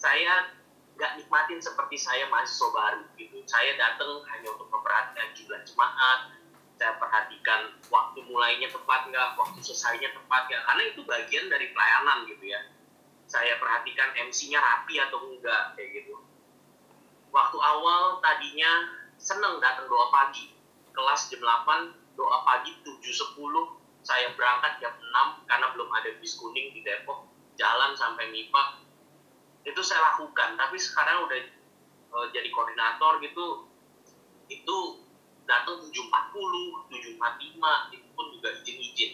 saya nggak nikmatin seperti saya mahasiswa baru gitu. Saya datang hanya untuk memperhatikan jumlah jemaat. Saya perhatikan waktu mulainya tepat nggak waktu selesainya tepat nggak. Karena itu bagian dari pelayanan gitu ya. Saya perhatikan MC-nya rapi atau enggak kayak gitu. Waktu awal tadinya seneng datang doa pagi kelas jam 8 doa pagi 7.10 saya berangkat jam 6 karena belum ada bis kuning di Depok jalan sampai MIPA itu saya lakukan tapi sekarang udah uh, jadi koordinator gitu. Itu datang 740 745 itu pun juga izin-izin.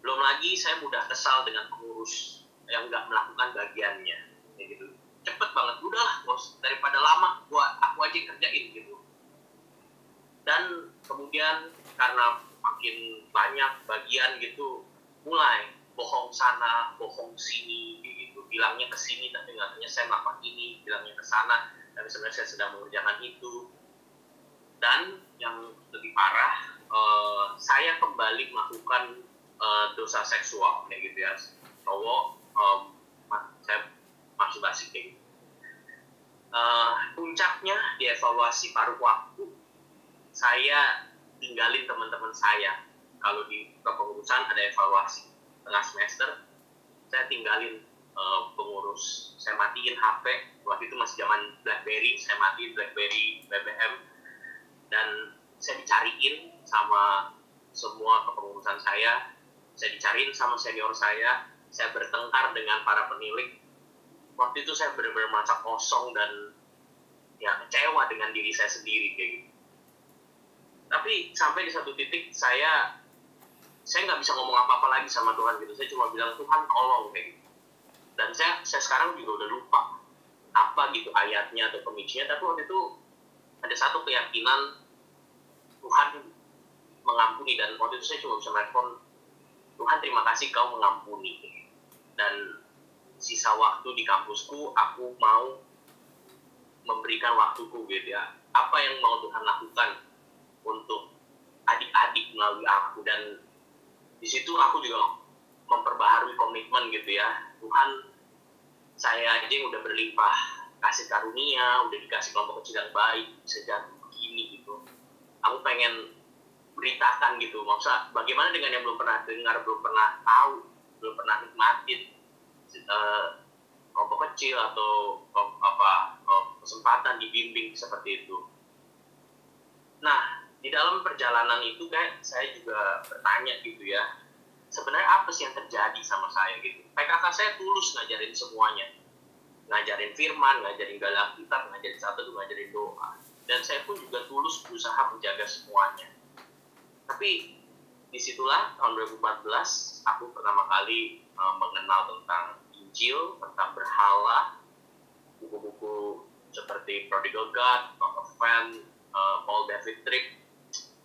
Belum lagi saya mudah kesal dengan pengurus yang nggak melakukan bagiannya kayak gitu. Cepet banget udah bos daripada lama gua aku aja kerjain gitu dan kemudian karena makin banyak bagian gitu mulai bohong sana, bohong sini, gitu. Bilangnya ke sini tapi katanya saya melakukan ini, bilangnya ke sana tapi sebenarnya saya sedang mengerjakan itu. Dan yang lebih parah, uh, saya kembali melakukan uh, dosa seksual kayak gitu ya. Cowok, um, saya masuk basi kayak gitu. Uh, puncaknya di evaluasi paruh waktu, saya tinggalin teman-teman saya. Kalau di kepengurusan ada evaluasi. Tengah semester saya tinggalin uh, pengurus. Saya matiin HP waktu itu masih zaman BlackBerry. Saya matiin BlackBerry BBM dan saya dicariin sama semua kepengurusan saya. Saya dicariin sama senior saya. Saya bertengkar dengan para penilik. Waktu itu saya benar-benar merasa kosong dan ya kecewa dengan diri saya sendiri kayak gitu tapi sampai di satu titik saya saya nggak bisa ngomong apa-apa lagi sama Tuhan gitu. Saya cuma bilang Tuhan tolong kayak gitu. Dan saya saya sekarang juga udah lupa apa gitu ayatnya atau pemicunya. Tapi waktu itu ada satu keyakinan Tuhan mengampuni dan waktu itu saya cuma bisa merespon Tuhan terima kasih kau mengampuni. Dan sisa waktu di kampusku aku mau memberikan waktuku gitu ya apa yang mau Tuhan lakukan untuk adik-adik melalui aku. Dan di situ aku juga memperbaharui komitmen gitu ya. Tuhan saya aja yang udah berlimpah kasih karunia udah dikasih kelompok kecil yang baik jadi begini gitu. Aku pengen beritakan gitu maksudnya bagaimana dengan yang belum pernah dengar belum pernah tahu belum pernah nikmatin uh, kelompok kecil atau apa kesempatan dibimbing seperti itu. Nah di dalam perjalanan itu kan saya juga bertanya gitu ya sebenarnya apa sih yang terjadi sama saya? Gitu. PKK saya tulus ngajarin semuanya. Ngajarin firman ngajarin galang kitab ngajarin satu ngajarin doa. Dan saya pun juga tulus berusaha menjaga semuanya. Tapi di situlah tahun 2014 aku pertama kali uh, mengenal tentang Injil tentang berhala buku-buku seperti Prodigal God, Talk of Fan, uh, Paul David Tripp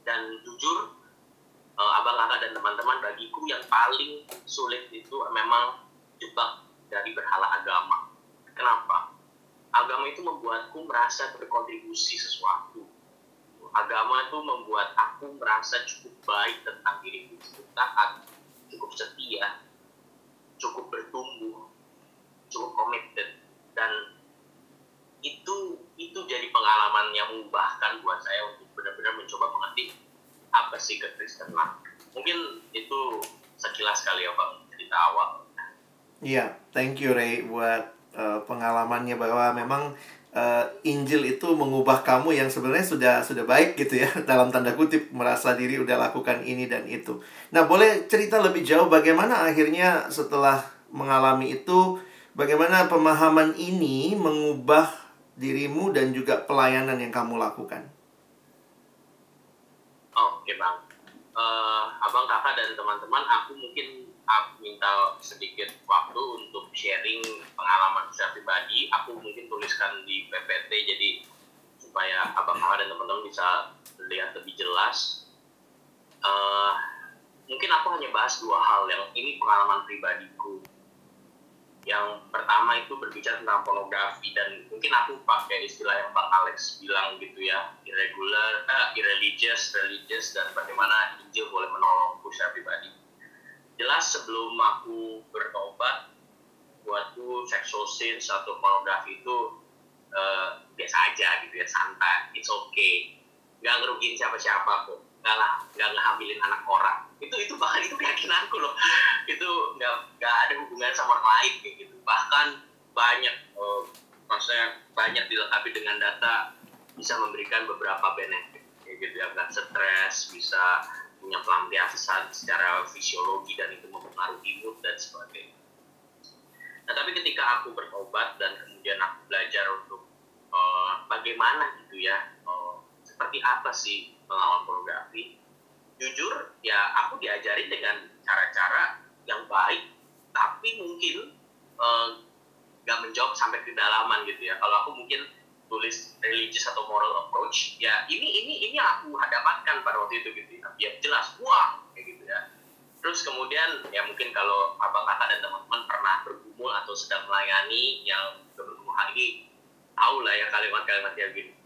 dan jujur uh, abang kakak dan teman-teman bagiku yang paling sulit itu memang jebak dari berhala agama. Kenapa? Agama itu membuatku merasa berkontribusi sesuatu. Agama itu membuat aku merasa cukup baik tentang diriku cukup taat cukup setia cukup bertumbuh cukup committed. Dan itu itu jadi pengalaman yang mengubahkan buat saya untuk benar-benar ekspresi kekristenan mungkin itu sekilas kali ya bang cerita awal Iya, thank you Ray buat uh, pengalamannya bahwa memang uh, Injil itu mengubah kamu yang sebenarnya sudah sudah baik gitu ya dalam tanda kutip merasa diri udah lakukan ini dan itu. Nah, boleh cerita lebih jauh bagaimana akhirnya setelah mengalami itu bagaimana pemahaman ini mengubah dirimu dan juga pelayanan yang kamu lakukan. Oke, Bang. Uh, abang, kakak, dan teman-teman, aku mungkin aku minta sedikit waktu untuk sharing pengalaman saya pribadi. Aku mungkin tuliskan di PPT jadi supaya abang kakak dan teman-teman bisa lihat lebih jelas. Uh, mungkin aku hanya bahas dua hal yang ini pengalaman pribadiku. Yang pertama itu berbicara tentang pornografi dan mungkin aku pakai istilah yang Bang Alex bilang gitu ya, irregular, uh, irreligious, religious dan bagaimana Injil boleh menolongku secara pribadi. Jelas sebelum aku bertobat buatku sexual sin atau pornografi itu uh, biasa aja gitu ya santai. It's okay. Nggak ngerugiin siapa-siapa kok nggak lah nggak ngehamilin anak orang. Itu itu bahkan itu keyakinanku loh. Itu nggak nggak ada hubungan sama orang lain kayak gitu. Bahkan banyak uh, maksudnya banyak dilengkapi dengan data bisa memberikan beberapa benefit. Kayak gitu ya nggak stres bisa punya pelampiasan secara fisiologi dan itu mempengaruhi mood dan sebagainya. Nah, tapi ketika aku bertobat dan kemudian aku belajar untuk uh, bagaimana gitu ya, uh, seperti apa sih melawan pornografi, jujur ya aku diajari dengan cara-cara yang baik, tapi mungkin uh, menjawab sampai kedalaman gitu ya. Kalau aku mungkin tulis religious atau moral approach ya ini ini ini aku hadapkan pada waktu itu gitu ya. Biar jelas wah kayak gitu ya. Terus kemudian ya mungkin kalau abang kakak dan teman-teman pernah bergumul atau sedang melayani yang bergumul hal ini tahu lah ya kalimat-kalimat yang gini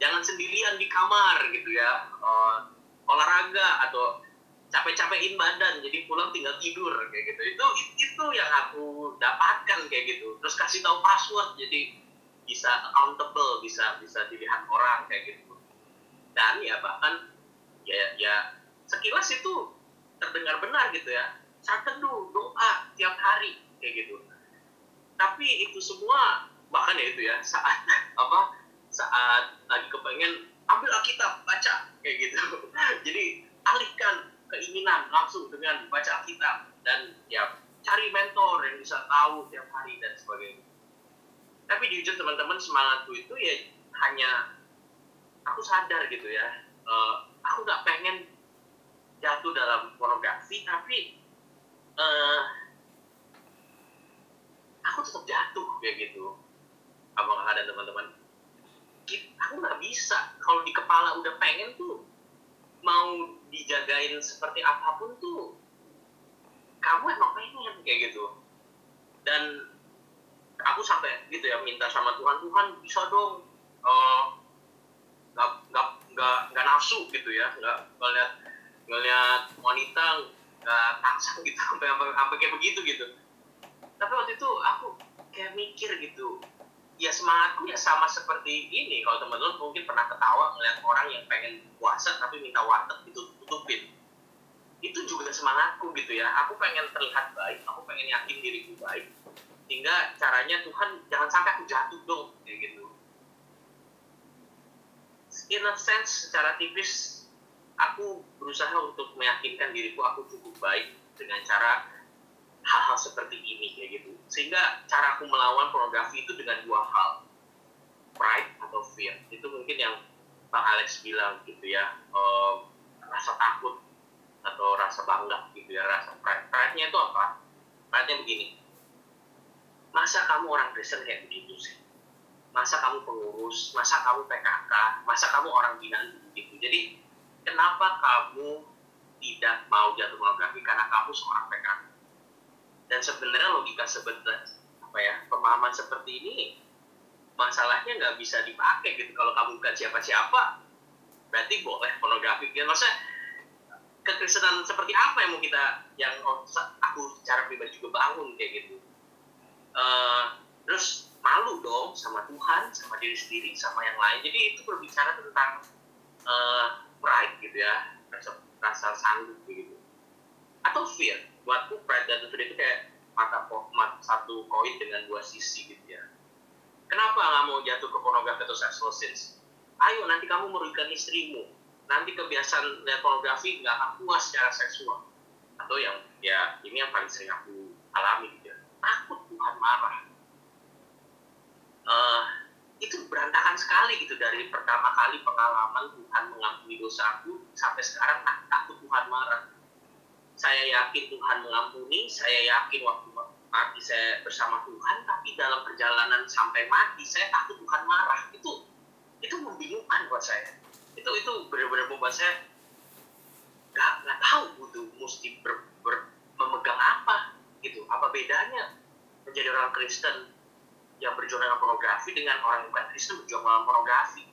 jangan sendirian di kamar gitu ya. Uh, olahraga atau capek-capekin badan jadi pulang tinggal tidur kayak gitu. Itu itu yang aku dapatkan kayak gitu. Terus kasih tahu password jadi bisa accountable bisa bisa dilihat orang kayak gitu. Dan ya bahkan ya ya sekilas itu terdengar benar gitu ya. Saat teduh doa tiap hari kayak gitu. Tapi itu semua bahkan ya itu ya saat apa saat lagi kepengen ambil Alkitab baca kayak gitu. Jadi alihkan keinginan langsung dengan baca Alkitab. Dan ya cari mentor yang bisa tahu tiap hari dan sebagainya. Tapi jujur teman-teman semangatku itu ya hanya aku sadar gitu ya. Uh, aku nggak pengen jatuh dalam pornografi tapi uh, aku tetap jatuh kayak gitu. Abang ada teman-teman bisa. Kalau di kepala udah pengen tuh mau dijagain seperti apa pun tuh kamu emang pengen kayak gitu. Dan aku sampai gitu ya minta sama Tuhan Tuhan bisa dong nggak uh, nggak nggak nggak nafsu gitu ya. Nggak ngeliat ngeliat wanita nggak taksa gitu sampai sampai kayak begitu gitu. Tapi waktu itu aku kayak mikir gitu ya semangatku ya sama seperti ini. Kalau teman-teman mungkin pernah ketawa ngeliat orang yang pengen puasa tapi minta warteg itu tutupin. Itu juga semangatku gitu ya. Aku pengen terlihat baik aku pengen yakin diriku baik. Sehingga caranya Tuhan jangan sampai aku jatuh dong kayak gitu. In a sense secara tipis aku berusaha untuk meyakinkan diriku aku cukup baik dengan cara hal-hal seperti ini kayak gitu. Sehingga cara aku melawan pornografi itu dengan dua hal. Pride atau fear. Itu mungkin yang Bang Alex bilang gitu ya. Um, rasa takut atau rasa bangga gitu ya rasa pride. Pride-nya itu apa? Pride-nya begini. Masa kamu orang Kristen kayak begitu sih? Masa kamu pengurus? Masa kamu PKK masa kamu orang binan begitu? Jadi kenapa kamu tidak mau jatuh pornografi? Karena kamu seorang PKK dan sebenarnya logika sebenarnya apa ya pemahaman seperti ini masalahnya nggak bisa dipakai gitu. Kalau kamu bukan siapa-siapa berarti boleh pornografi. Gitu maksudnya kekristenan seperti apa yang mau kita yang aku secara pribadi juga bangun kayak gitu. Uh, terus malu dong sama Tuhan sama diri sendiri sama yang lain. Jadi itu berbicara tentang uh, pride gitu ya rasa sanggup begitu atau fear buatku pride dan fear itu kayak mata, mata satu koin dengan dua sisi gitu ya. Kenapa nggak mau jatuh ke pornografi atau sexual sins ayo nanti kamu merugikan istrimu. Nanti kebiasaan lihat pornografi nggak akan puas secara seksual. Atau yang ya ini yang paling sering aku alami gitu ya. Takut Tuhan marah. Uh, itu berantakan sekali gitu. Dari pertama kali pengalaman Tuhan mengampuni dosaku sampai sekarang tak, takut Tuhan marah. Saya yakin Tuhan mengampuni, saya yakin waktu mati saya bersama Tuhan, tapi dalam perjalanan sampai mati saya takut Tuhan marah. Itu itu membingungkan buat saya. Itu itu benar-benar membuat saya gak, gak tahu butuh mesti ber, ber, memegang apa gitu. Apa bedanya menjadi orang Kristen yang berjuang dengan pornografi dengan orang bukan Kristen berjuang dengan pornografi.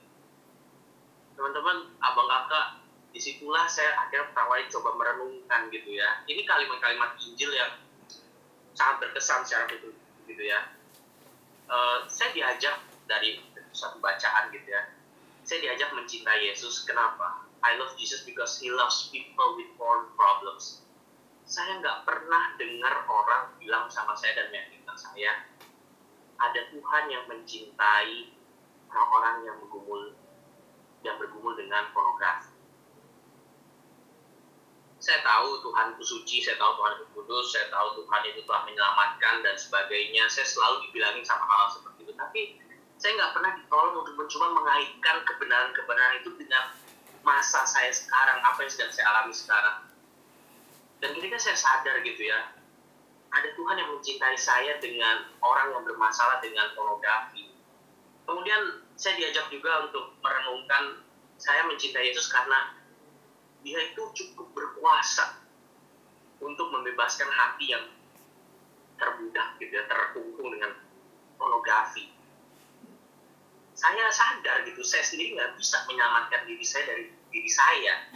Teman-teman, abang kakak, di situlah saya akhirnya pertama coba merenungkan gitu ya. Ini kalimat-kalimat Injil yang sangat berkesan secara gitu, gitu ya. Uh, saya diajak dari satu bacaan gitu ya. Saya diajak mencintai Yesus. Kenapa? I love Jesus because He loves people with porn problems. Saya nggak pernah dengar orang bilang sama saya dan meyakinkan saya, ada Tuhan yang mencintai orang-orang yang bergumul yang bergumul dengan pornografi. Saya tahu Tuhan itu suci, saya tahu Tuhan itu kudus, saya tahu Tuhan itu telah menyelamatkan dan sebagainya. Saya selalu dibilangin sama hal, seperti itu. Tapi saya nggak pernah ditolong untuk mencoba mengaitkan kebenaran-kebenaran itu dengan masa saya sekarang, apa yang sedang saya alami sekarang. Dan ketika saya sadar gitu ya, ada Tuhan yang mencintai saya dengan orang yang bermasalah dengan pornografi. Kemudian saya diajak juga untuk merenungkan saya mencintai Yesus karena dia itu cukup berkuasa untuk membebaskan hati yang terbudak gitu ya, terkungkung dengan pornografi. Saya sadar gitu, saya sendiri nggak bisa menyelamatkan diri saya dari diri saya.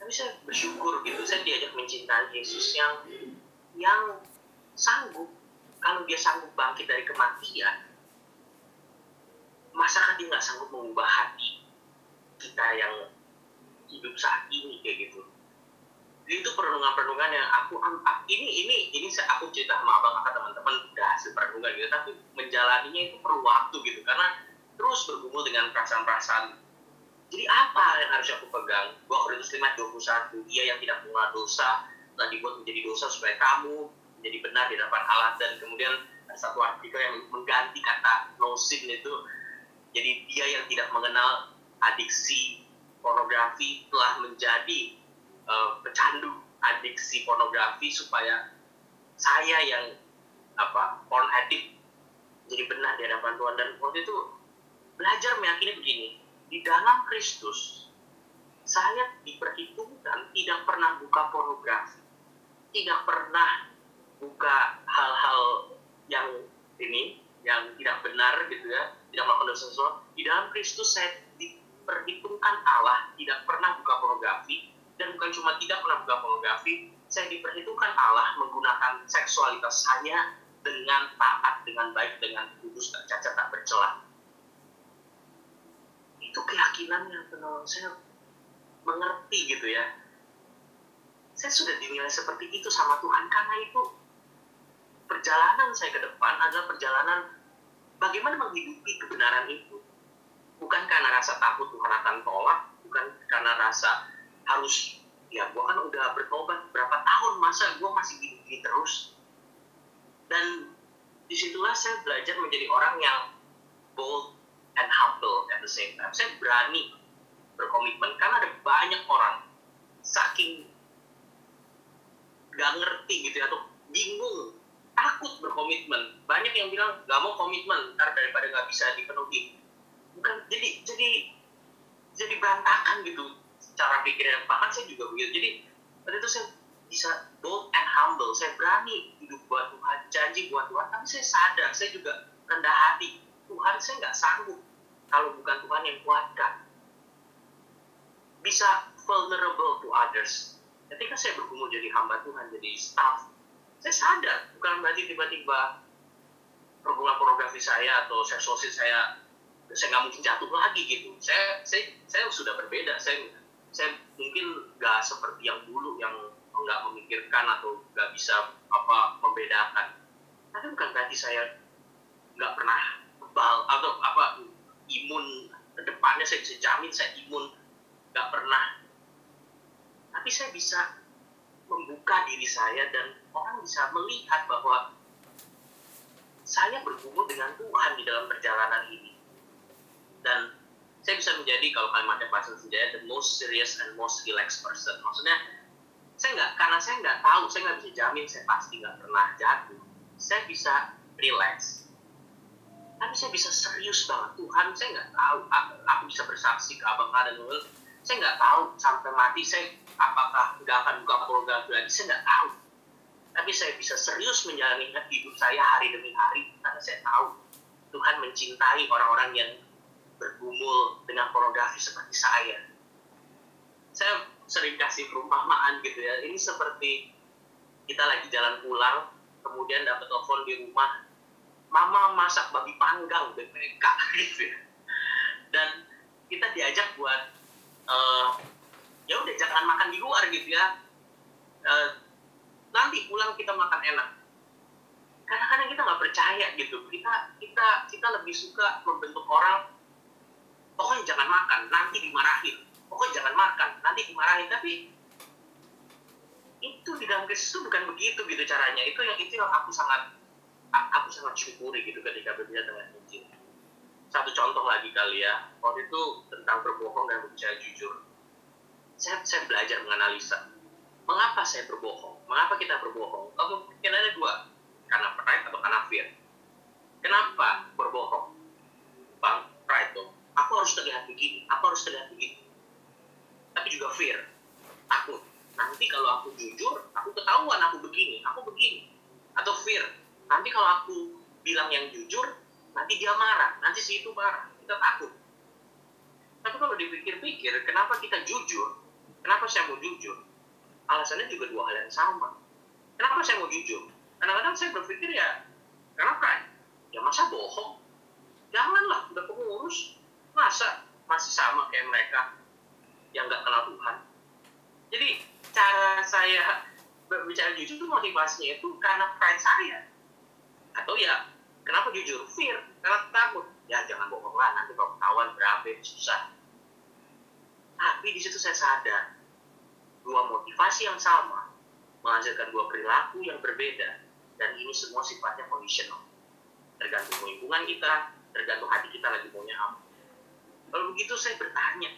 Tapi saya bersyukur gitu, saya diajak mencintai Yesus yang yang sanggup kalau dia sanggup bangkit dari kematian masa dia nggak sanggup mengubah hati kita yang hidup saat ini kayak gitu. Jadi itu perenungan-perenungan yang aku ini ini ini aku cerita sama abang kakak teman-teman udah hasil perenungan gitu tapi menjalaninya itu perlu waktu gitu karena terus bergumul dengan perasaan-perasaan. Jadi apa yang harus aku pegang? 2 Korintus 5 21 dia yang tidak mengenal dosa telah dibuat menjadi dosa supaya kamu menjadi benar di hadapan Allah dan kemudian satu artikel yang mengganti kata no sin itu jadi dia yang tidak mengenal adiksi pornografi telah menjadi uh, pecandu adiksi pornografi supaya saya yang apa porn addict jadi benar di hadapan Tuhan. Dan waktu itu belajar meyakini begini di dalam Kristus saya diperhitungkan tidak pernah buka pornografi tidak pernah buka hal-hal yang ini yang tidak benar gitu ya tidak melakukan dosa seksual di dalam Kristus saya diperhitungkan Allah tidak pernah buka pornografi dan bukan cuma tidak pernah buka pornografi saya diperhitungkan Allah menggunakan seksualitas saya dengan taat dengan baik dengan kudus tak cacat tak bercelah itu keyakinan yang penolong saya mengerti gitu ya. Saya sudah dinilai seperti itu sama Tuhan. Karena itu perjalanan saya ke depan adalah perjalanan bagaimana menghidupi kebenaran itu bukan karena rasa takut Tuhan akan tolak bukan karena rasa harus ya gue kan udah bertobat berapa tahun masa gue masih gini-gini terus? Dan di situlah saya belajar menjadi orang yang bold and humble at the same time. Saya berani berkomitmen karena ada banyak orang saking gak ngerti gitu ya, atau bingung takut berkomitmen. Banyak yang bilang gak mau komitmen ntar daripada gak bisa dipenuhi bukan jadi jadi jadi berantakan gitu cara pikirnya. Bahkan saya juga begitu. Jadi pada itu saya bisa bold and humble. Saya berani hidup buat Tuhan janji buat Tuhan. Tapi saya sadar saya juga rendah hati. Tuhan saya nggak sanggup kalau bukan Tuhan yang kuatkan bisa vulnerable to others. Ketika saya bergumul jadi hamba Tuhan jadi staff saya sadar. Bukan berarti tiba-tiba pergumulan pornografi saya atau seksualitas saya saya nggak mungkin jatuh lagi gitu. Saya saya saya sudah berbeda. Saya saya mungkin nggak seperti yang dulu yang nggak memikirkan atau nggak bisa apa membedakan. Tapi bukan berarti saya nggak pernah kebal atau apa imun depannya saya bisa jamin saya imun. Nggak pernah. Tapi saya bisa membuka diri saya dan orang bisa melihat bahwa saya bergumul dengan Tuhan di dalam perjalanan ini dan saya bisa menjadi kalau kalimatnya Pak Senjaya the most serious and most relaxed person. Maksudnya saya nggak karena saya nggak tahu saya nggak bisa jamin saya pasti nggak pernah jatuh. Saya bisa relax. Tapi saya bisa serius banget. Tuhan saya nggak tahu aku, aku bisa bersaksi ke abang dan Nurul saya nggak tahu sampai mati saya apakah nggak akan buka pornografi lagi. Saya nggak tahu. Tapi saya bisa serius menjalani hidup saya hari demi hari karena saya tahu Tuhan mencintai orang-orang yang bergumul dengan pornografi seperti saya. Saya sering kasih perumpamaan gitu ya. Ini seperti kita lagi jalan pulang kemudian dapat telepon di rumah mama masak babi panggang BPK gitu ya. Dan kita diajak buat uh, ya udah jangan makan di luar gitu ya. Uh, nanti pulang kita makan enak. Kadang-kadang kita nggak percaya gitu. Kita kita kita lebih suka membentuk orang pokoknya jangan makan nanti dimarahin. Pokoknya jangan makan nanti dimarahin. Tapi itu di dalam Kristus bukan begitu gitu caranya. Itu yang itu yang aku sangat aku sangat syukuri gitu ketika berbicara dengan Injil. Satu contoh lagi kali ya. Waktu itu tentang berbohong dan berbicara jujur. Saya, saya belajar menganalisa. Mengapa saya berbohong? Mengapa kita berbohong? Kalau mungkin ada dua. Karena pride atau karena fear. Kenapa berbohong? Bang pride tuh aku harus terlihat begini aku harus terlihat begini tapi juga fear takut nanti kalau aku jujur aku ketahuan aku begini aku begini atau fear nanti kalau aku bilang yang jujur nanti dia marah nanti si itu marah kita takut tapi kalau dipikir-pikir kenapa kita jujur Kenapa saya mau jujur? Alasannya juga dua hal yang sama. Kenapa saya mau jujur? Kadang-kadang saya berpikir ya, kenapa? Ya masa bohong? Janganlah, udah pengurus. Masa masih sama kayak mereka yang nggak kenal Tuhan? Jadi cara saya berbicara jujur itu motivasinya itu karena pride saya. Atau ya, kenapa jujur? Fear, karena takut. Ya jangan bohong lah, nanti kalau ketahuan berapa susah tapi di situ saya sadar dua motivasi yang sama menghasilkan dua perilaku yang berbeda dan ini semua sifatnya conditional tergantung lingkungan kita tergantung hati kita lagi maunya apa kalau begitu saya bertanya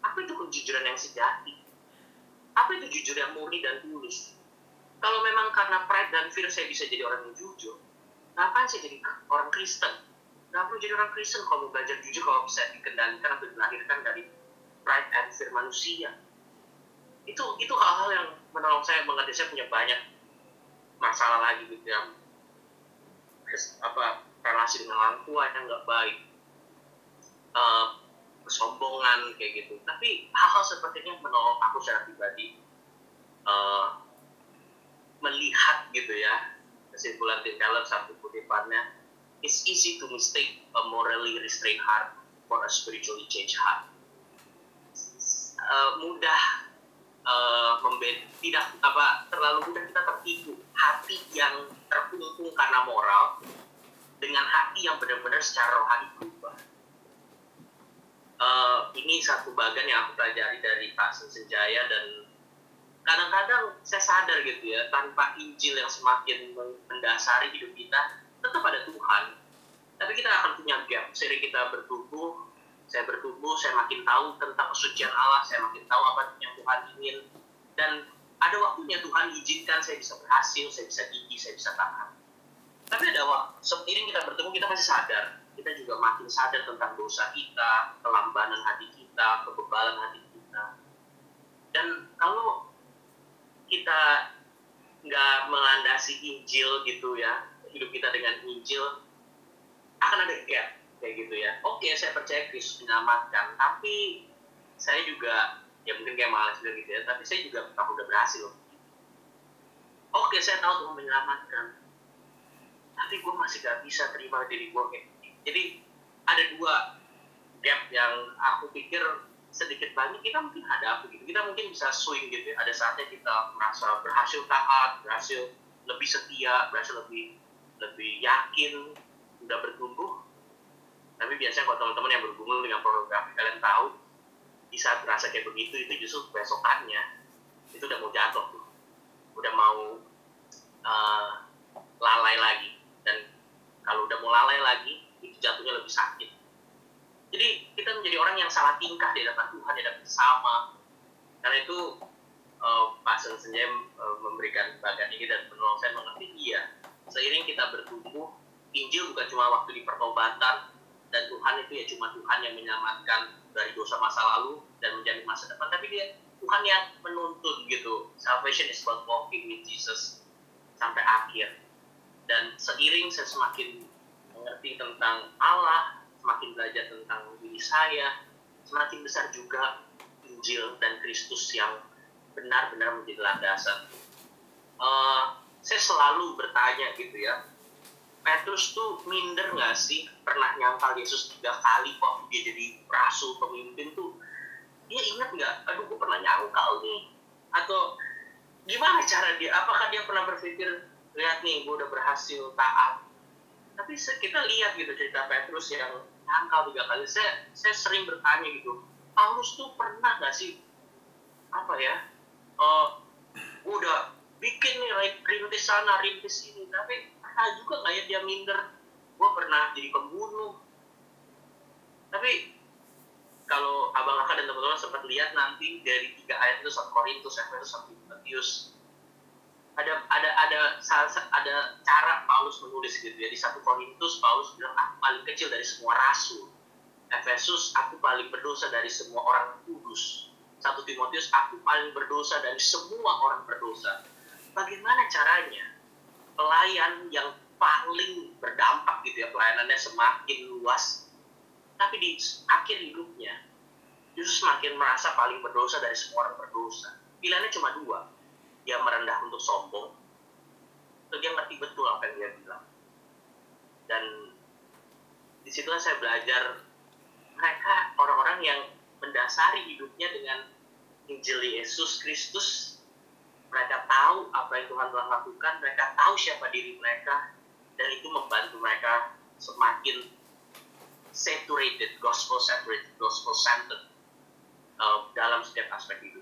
apa itu kejujuran yang sejati? Apa itu jujur yang murni dan tulus? Kalau memang karena pride dan fear saya bisa jadi orang yang jujur ngapain saya jadi orang Kristen? Gak perlu jadi orang Kristen kalau mau belajar jujur kalau bisa dikendalikan atau dilahirkan dari pride and fear manusia. Itu itu hal-hal yang menolong saya mengerti saya punya banyak masalah lagi gitu ya apa relasi dengan orang tua yang nggak baik. Uh, kesombongan kayak gitu. Tapi hal-hal seperti ini menolong aku secara pribadi uh, melihat gitu ya kesimpulan Tim Keller satu kutipannya it's easy to mistake a morally restrained heart for a spiritually changed heart. Uh, mudah uh, membed tidak apa terlalu mudah kita tertipu. Hati yang terkungkung karena moral dengan hati yang benar-benar secara rohani berubah. Uh, ini satu bagian yang aku pelajari dari Pak Senjaya dan kadang-kadang saya sadar gitu ya tanpa Injil yang semakin mendasari hidup kita tetap ada Tuhan tapi kita akan punya gap sering kita bertumbuh saya bertumbuh, saya makin tahu tentang kesucian Allah, saya makin tahu apa yang Tuhan ingin. Dan ada waktunya Tuhan izinkan saya bisa berhasil, saya bisa tinggi, saya bisa tahan. Tapi ada waktu, seiring kita bertemu kita masih sadar, kita juga makin sadar tentang dosa kita, kelambanan hati kita, kebebalan hati kita. Dan kalau kita nggak melandasi Injil gitu ya, hidup kita dengan Injil, akan ada gap kayak gitu ya oke saya percaya Kristus menyelamatkan tapi saya juga ya mungkin kayak malas juga gitu ya tapi saya juga tak udah berhasil oke saya tahu Tuhan menyelamatkan tapi gue masih gak bisa terima diri gue kayak jadi ada dua gap yang aku pikir sedikit banyak. Kita mungkin ada apa gitu. Kita mungkin bisa swing gitu ya. Ada saatnya kita merasa berhasil taat berhasil lebih setia berhasil lebih lebih yakin udah bertumbuh. Tapi biasanya kalau teman-teman yang bergumul dengan pornografi kalian tahu di saat berasa kayak begitu itu justru besokannya itu udah mau jatuh tuh. Udah mau uh, lalai lagi. Dan kalau udah mau lalai lagi itu jatuhnya lebih sakit. Jadi kita menjadi orang yang salah tingkah di hadapan Tuhan di hadapan sama. Karena itu uh, Pak uh, memberikan bagian ini dan menolong saya mengerti iya seiring kita bertumbuh Injil bukan cuma waktu di pertobatan dan Tuhan itu ya cuma Tuhan yang menyelamatkan dari dosa masa lalu dan menjadi masa depan tapi dia Tuhan yang menuntun gitu. Salvation is about walking with Jesus sampai akhir. Dan seiring saya semakin mengerti tentang Allah semakin belajar tentang diri saya semakin besar juga Injil dan Kristus yang benar-benar menjadi landasan. Uh, saya selalu bertanya gitu ya Petrus tuh minder nggak sih? Pernah nyangkal Yesus tiga kali kok dia jadi rasul pemimpin tuh? Dia ingat nggak? Aduh gue pernah nyangkal nih. Atau gimana cara dia? Apakah dia pernah berpikir lihat nih gue udah berhasil taat tapi kita lihat gitu cerita Petrus yang nyangkal tiga kali. Saya saya sering bertanya gitu Paulus tuh pernah nggak sih apa ya uh, udah bikin nih rintis sana rintis ini tapi pernah juga nggak ya dia minder gue pernah jadi pembunuh. Tapi kalau abang kakak dan teman-teman sempat lihat nanti dari tiga ayat itu satu Korintus, Efesus, satu Timotius ada ada ada ada cara Paulus menulis gitu ya. Di satu Korintus Paulus bilang aku paling kecil dari semua rasul. Efesus aku paling berdosa dari semua orang kudus. Satu Timotius aku paling berdosa dari semua orang berdosa. Bagaimana caranya pelayan yang paling berdampak gitu ya pelayanannya semakin luas tapi di akhir hidupnya justru semakin merasa paling berdosa dari semua orang berdosa? Pilihannya cuma dua dia merendah untuk sombong atau dia ngerti betul apa yang dia bilang dan di situlah saya belajar mereka orang-orang yang mendasari hidupnya dengan Injil Yesus Kristus mereka tahu apa yang Tuhan telah lakukan, mereka tahu siapa diri mereka, dan itu membantu mereka semakin saturated, gospel saturated, gospel centered uh, dalam setiap aspek hidup.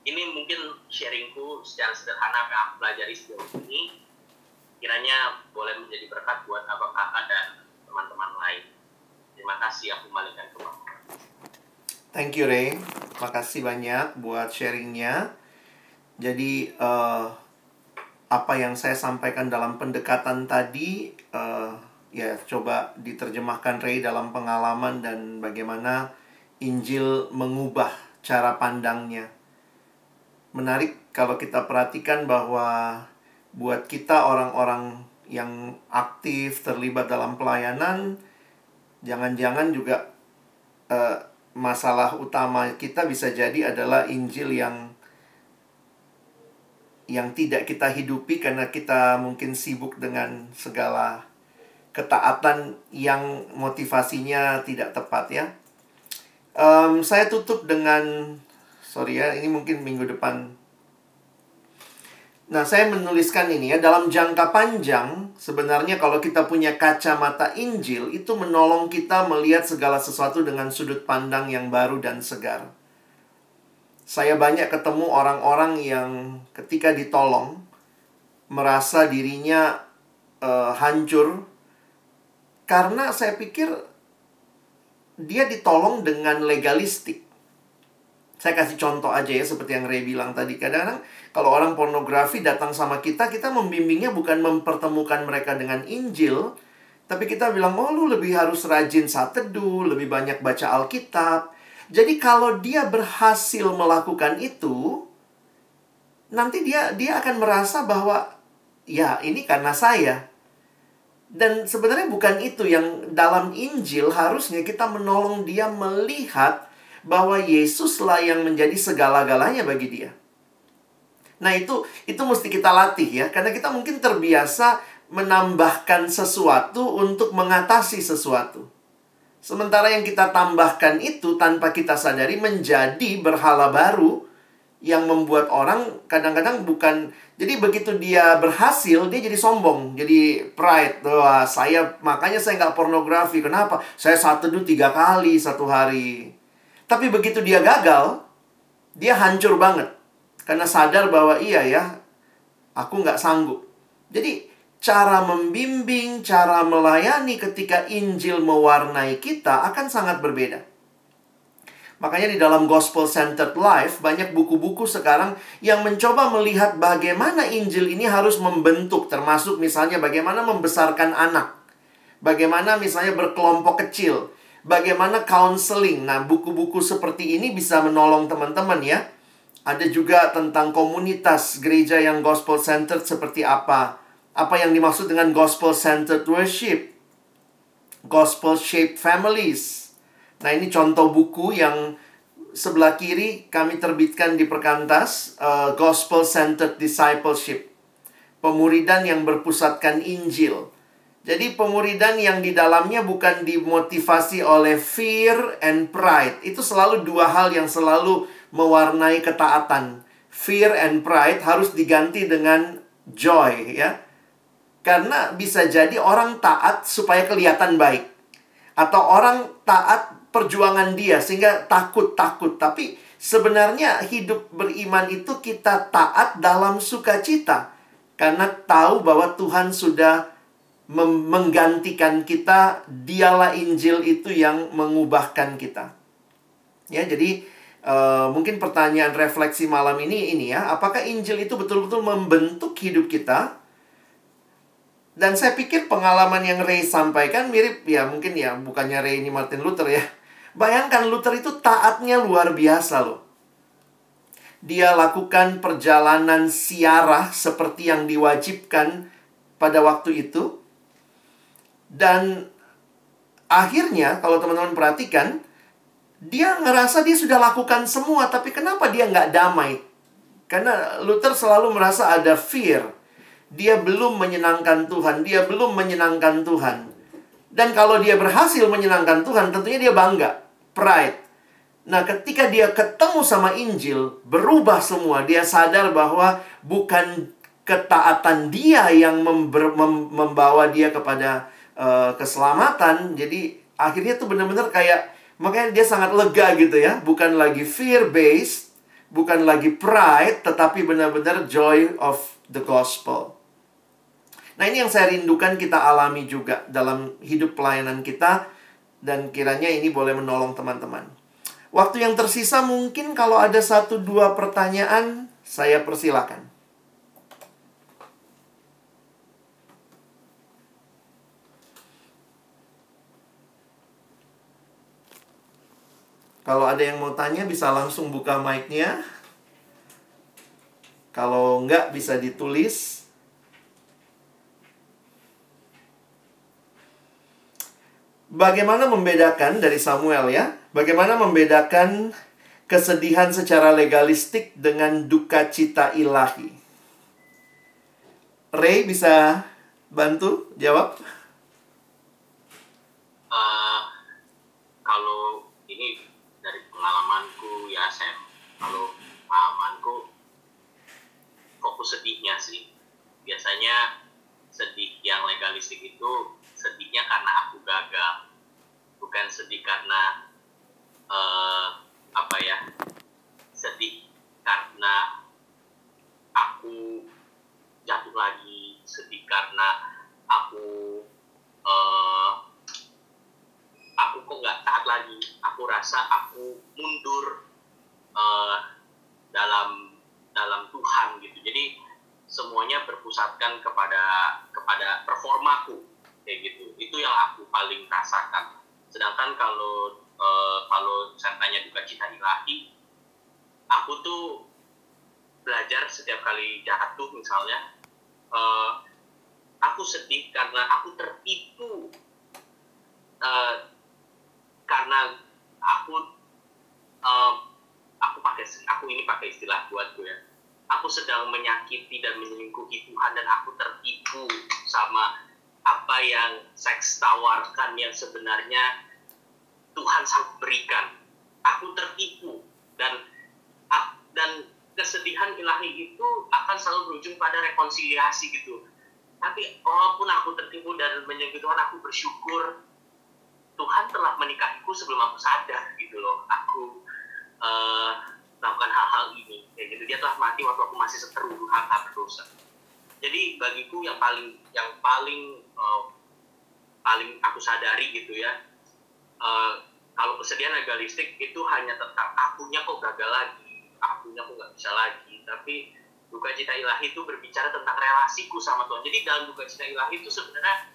Ini mungkin sharingku secara sederhana yang aku pelajari sejauh ini, kiranya boleh menjadi berkat buat abang kakak dan teman-teman lain. Terima kasih aku kembalikan ke Bapak. Thank you Ray, makasih banyak buat sharingnya. Jadi uh, apa yang saya sampaikan dalam pendekatan tadi, uh, ya coba diterjemahkan Ray dalam pengalaman dan bagaimana Injil mengubah cara pandangnya. Menarik kalau kita perhatikan bahwa buat kita orang-orang yang aktif terlibat dalam pelayanan, jangan-jangan juga uh, masalah utama kita bisa jadi adalah Injil yang yang tidak kita hidupi karena kita mungkin sibuk dengan segala ketaatan yang motivasinya tidak tepat ya. Um, saya tutup dengan sorry ya ini mungkin minggu depan Nah, saya menuliskan ini ya, dalam jangka panjang, sebenarnya kalau kita punya kacamata Injil, itu menolong kita melihat segala sesuatu dengan sudut pandang yang baru dan segar. Saya banyak ketemu orang-orang yang ketika ditolong, merasa dirinya uh, hancur, karena saya pikir dia ditolong dengan legalistik. Saya kasih contoh aja ya seperti yang Ray bilang tadi. Kadang-kadang kalau orang pornografi datang sama kita, kita membimbingnya bukan mempertemukan mereka dengan Injil, tapi kita bilang, oh lu lebih harus rajin saat teduh, lebih banyak baca Alkitab. Jadi kalau dia berhasil melakukan itu, nanti dia dia akan merasa bahwa ya ini karena saya. Dan sebenarnya bukan itu yang dalam Injil harusnya kita menolong dia melihat bahwa Yesuslah yang menjadi segala-galanya bagi dia. Nah, itu itu mesti kita latih ya, karena kita mungkin terbiasa menambahkan sesuatu untuk mengatasi sesuatu. Sementara yang kita tambahkan itu tanpa kita sadari menjadi berhala baru yang membuat orang kadang-kadang bukan jadi begitu dia berhasil dia jadi sombong jadi pride wah saya makanya saya nggak pornografi kenapa saya satu dua tiga kali satu hari tapi begitu dia gagal dia hancur banget karena sadar bahwa iya ya aku nggak sanggup jadi cara membimbing cara melayani ketika Injil mewarnai kita akan sangat berbeda Makanya di dalam Gospel Centered Life banyak buku-buku sekarang yang mencoba melihat bagaimana Injil ini harus membentuk termasuk misalnya bagaimana membesarkan anak. Bagaimana misalnya berkelompok kecil. Bagaimana counseling. Nah, buku-buku seperti ini bisa menolong teman-teman ya. Ada juga tentang komunitas gereja yang gospel centered seperti apa. Apa yang dimaksud dengan gospel centered worship. Gospel shaped families Nah, ini contoh buku yang sebelah kiri kami terbitkan di Perkantas, uh, Gospel Centered Discipleship. Pemuridan yang berpusatkan Injil. Jadi pemuridan yang di dalamnya bukan dimotivasi oleh fear and pride. Itu selalu dua hal yang selalu mewarnai ketaatan. Fear and pride harus diganti dengan joy ya. Karena bisa jadi orang taat supaya kelihatan baik. Atau orang taat perjuangan dia sehingga takut-takut. Tapi sebenarnya hidup beriman itu kita taat dalam sukacita. Karena tahu bahwa Tuhan sudah menggantikan kita, dialah Injil itu yang mengubahkan kita. Ya, jadi uh, mungkin pertanyaan refleksi malam ini ini ya, apakah Injil itu betul-betul membentuk hidup kita? Dan saya pikir pengalaman yang Ray sampaikan mirip ya mungkin ya bukannya Ray ini Martin Luther ya. Bayangkan Luther itu taatnya luar biasa loh. Dia lakukan perjalanan siarah seperti yang diwajibkan pada waktu itu. Dan akhirnya kalau teman-teman perhatikan, dia ngerasa dia sudah lakukan semua, tapi kenapa dia nggak damai? Karena Luther selalu merasa ada fear. Dia belum menyenangkan Tuhan, dia belum menyenangkan Tuhan. Dan kalau dia berhasil menyenangkan Tuhan, tentunya dia bangga. Pride. Nah, ketika dia ketemu sama Injil, berubah semua. Dia sadar bahwa bukan ketaatan dia yang mem, membawa dia kepada uh, keselamatan. Jadi, akhirnya tuh benar-benar kayak makanya dia sangat lega gitu ya. Bukan lagi fear based, bukan lagi pride, tetapi benar-benar joy of the gospel. Nah, ini yang saya rindukan kita alami juga dalam hidup pelayanan kita dan kiranya ini boleh menolong teman-teman. Waktu yang tersisa mungkin kalau ada satu dua pertanyaan, saya persilakan. Kalau ada yang mau tanya bisa langsung buka mic-nya. Kalau enggak bisa ditulis. Bagaimana membedakan dari Samuel ya? Bagaimana membedakan kesedihan secara legalistik dengan duka cita ilahi? Ray bisa bantu jawab? Uh, kalau ya Sam, kalau pengalamanku fokus sedihnya sih. Biasanya sedih yang legalistik itu sedihnya karena aku gagal. Bukan sedih karena uh, apa ya sedih karena aku jatuh lagi sedih karena aku uh, aku kok nggak taat lagi. Aku rasa aku mundur uh, dalam dalam Tuhan gitu. Jadi semuanya berpusatkan kepada kepada performaku kayak gitu. Itu yang aku paling rasakan. Sedangkan kalau uh, kalau saya tanya juga cita ilahi aku tuh belajar setiap kali jatuh misalnya uh, aku sedih karena aku tertipu. Uh, karena aku uh, aku pakai aku ini pakai istilah buatku ya aku sedang menyakiti dan menyelingkuhi Tuhan dan aku tertipu sama apa yang seks tawarkan yang sebenarnya Tuhan sanggup berikan. Aku tertipu dan dan kesedihan ilahi itu akan selalu berujung pada rekonsiliasi gitu. Tapi walaupun aku tertipu dan menyentuh Tuhan, aku bersyukur Tuhan telah menikahiku sebelum aku sadar gitu loh. Aku uh, melakukan hal-hal ini kayak gitu. Dia telah mati waktu aku masih seteru hal-hal berdosa. Jadi bagiku yang paling yang paling uh, paling aku sadari gitu ya. Uh, kalau kesedihan legalistik itu hanya tentang akunya kok gagal lagi, akunya kok nggak bisa lagi. Tapi duka cita ilahi itu berbicara tentang relasiku sama Tuhan. Jadi dalam duka cita ilahi itu sebenarnya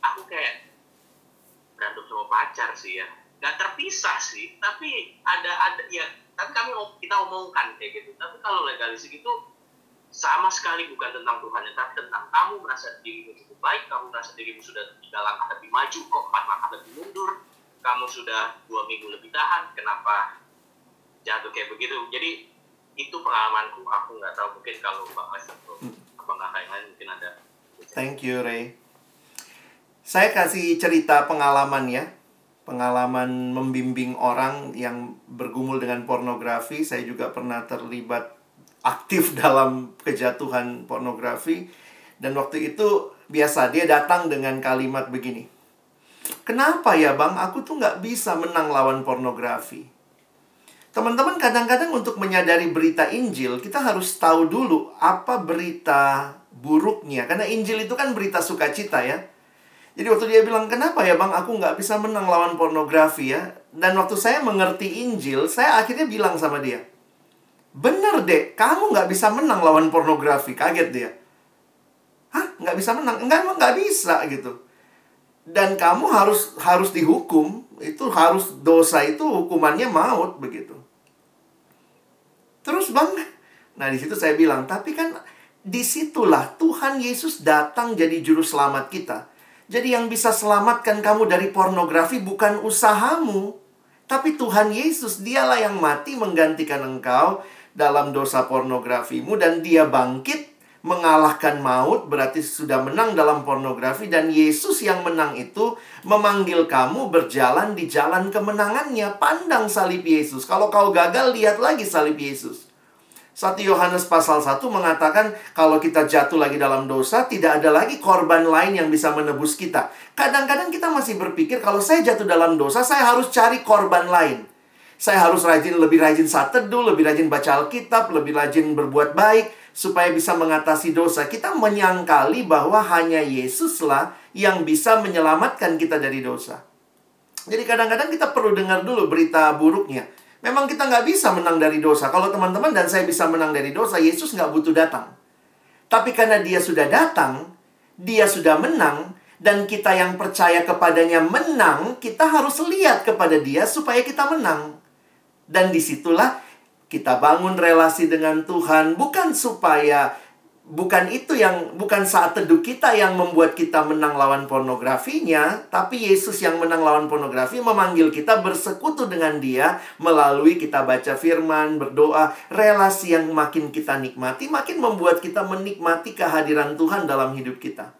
aku kayak berantem sama pacar sih ya nggak terpisah sih tapi ada ada ya tapi kami kita omongkan kayak gitu. Tapi kalau legalis itu sama sekali bukan tentang Tuhan ya tapi tentang kamu merasa dirimu cukup baik kamu merasa dirimu sudah tiga langkah lebih maju kok empat langkah lebih mundur kamu sudah dua minggu lebih tahan kenapa jatuh kayak begitu? Jadi itu pengalamanku. Aku nggak tahu mungkin kalau bang Mas atau apa nggak yang lain mungkin ada. Thank you Ray. Saya kasih cerita pengalaman ya. Pengalaman membimbing orang yang bergumul dengan pornografi. Saya juga pernah terlibat aktif dalam kejatuhan pornografi. Dan waktu itu biasa dia datang dengan kalimat begini. Kenapa ya bang, aku tuh nggak bisa menang lawan pornografi. Teman-teman kadang-kadang untuk menyadari berita Injil, kita harus tahu dulu apa berita buruknya. Karena Injil itu kan berita sukacita ya. Jadi waktu dia bilang, kenapa ya bang aku nggak bisa menang lawan pornografi ya? Dan waktu saya mengerti Injil, saya akhirnya bilang sama dia, Bener deh, kamu nggak bisa menang lawan pornografi. Kaget dia. Hah? Nggak bisa menang? Enggak, emang nggak bisa gitu. Dan kamu harus harus dihukum. Itu harus dosa itu hukumannya maut begitu. Terus bang, nah di situ saya bilang, tapi kan di situlah Tuhan Yesus datang jadi juru selamat kita. Jadi yang bisa selamatkan kamu dari pornografi bukan usahamu, tapi Tuhan Yesus dialah yang mati menggantikan engkau dalam dosa pornografimu dan dia bangkit mengalahkan maut berarti sudah menang dalam pornografi dan Yesus yang menang itu memanggil kamu berjalan di jalan kemenangannya. Pandang salib Yesus. Kalau kau gagal lihat lagi salib Yesus. 1 Yohanes pasal 1 mengatakan kalau kita jatuh lagi dalam dosa, tidak ada lagi korban lain yang bisa menebus kita. Kadang-kadang kita masih berpikir kalau saya jatuh dalam dosa, saya harus cari korban lain. Saya harus rajin lebih rajin saat teduh, lebih rajin baca Alkitab, lebih rajin berbuat baik supaya bisa mengatasi dosa. Kita menyangkali bahwa hanya Yesuslah yang bisa menyelamatkan kita dari dosa. Jadi kadang-kadang kita perlu dengar dulu berita buruknya. Memang kita nggak bisa menang dari dosa. Kalau teman-teman dan saya bisa menang dari dosa, Yesus nggak butuh datang. Tapi karena dia sudah datang, dia sudah menang, dan kita yang percaya kepadanya menang, kita harus lihat kepada dia supaya kita menang. Dan di situlah kita bangun relasi dengan Tuhan, bukan supaya bukan itu yang bukan saat teduh kita yang membuat kita menang lawan pornografinya, tapi Yesus yang menang lawan pornografi memanggil kita bersekutu dengan Dia melalui kita baca firman, berdoa, relasi yang makin kita nikmati, makin membuat kita menikmati kehadiran Tuhan dalam hidup kita.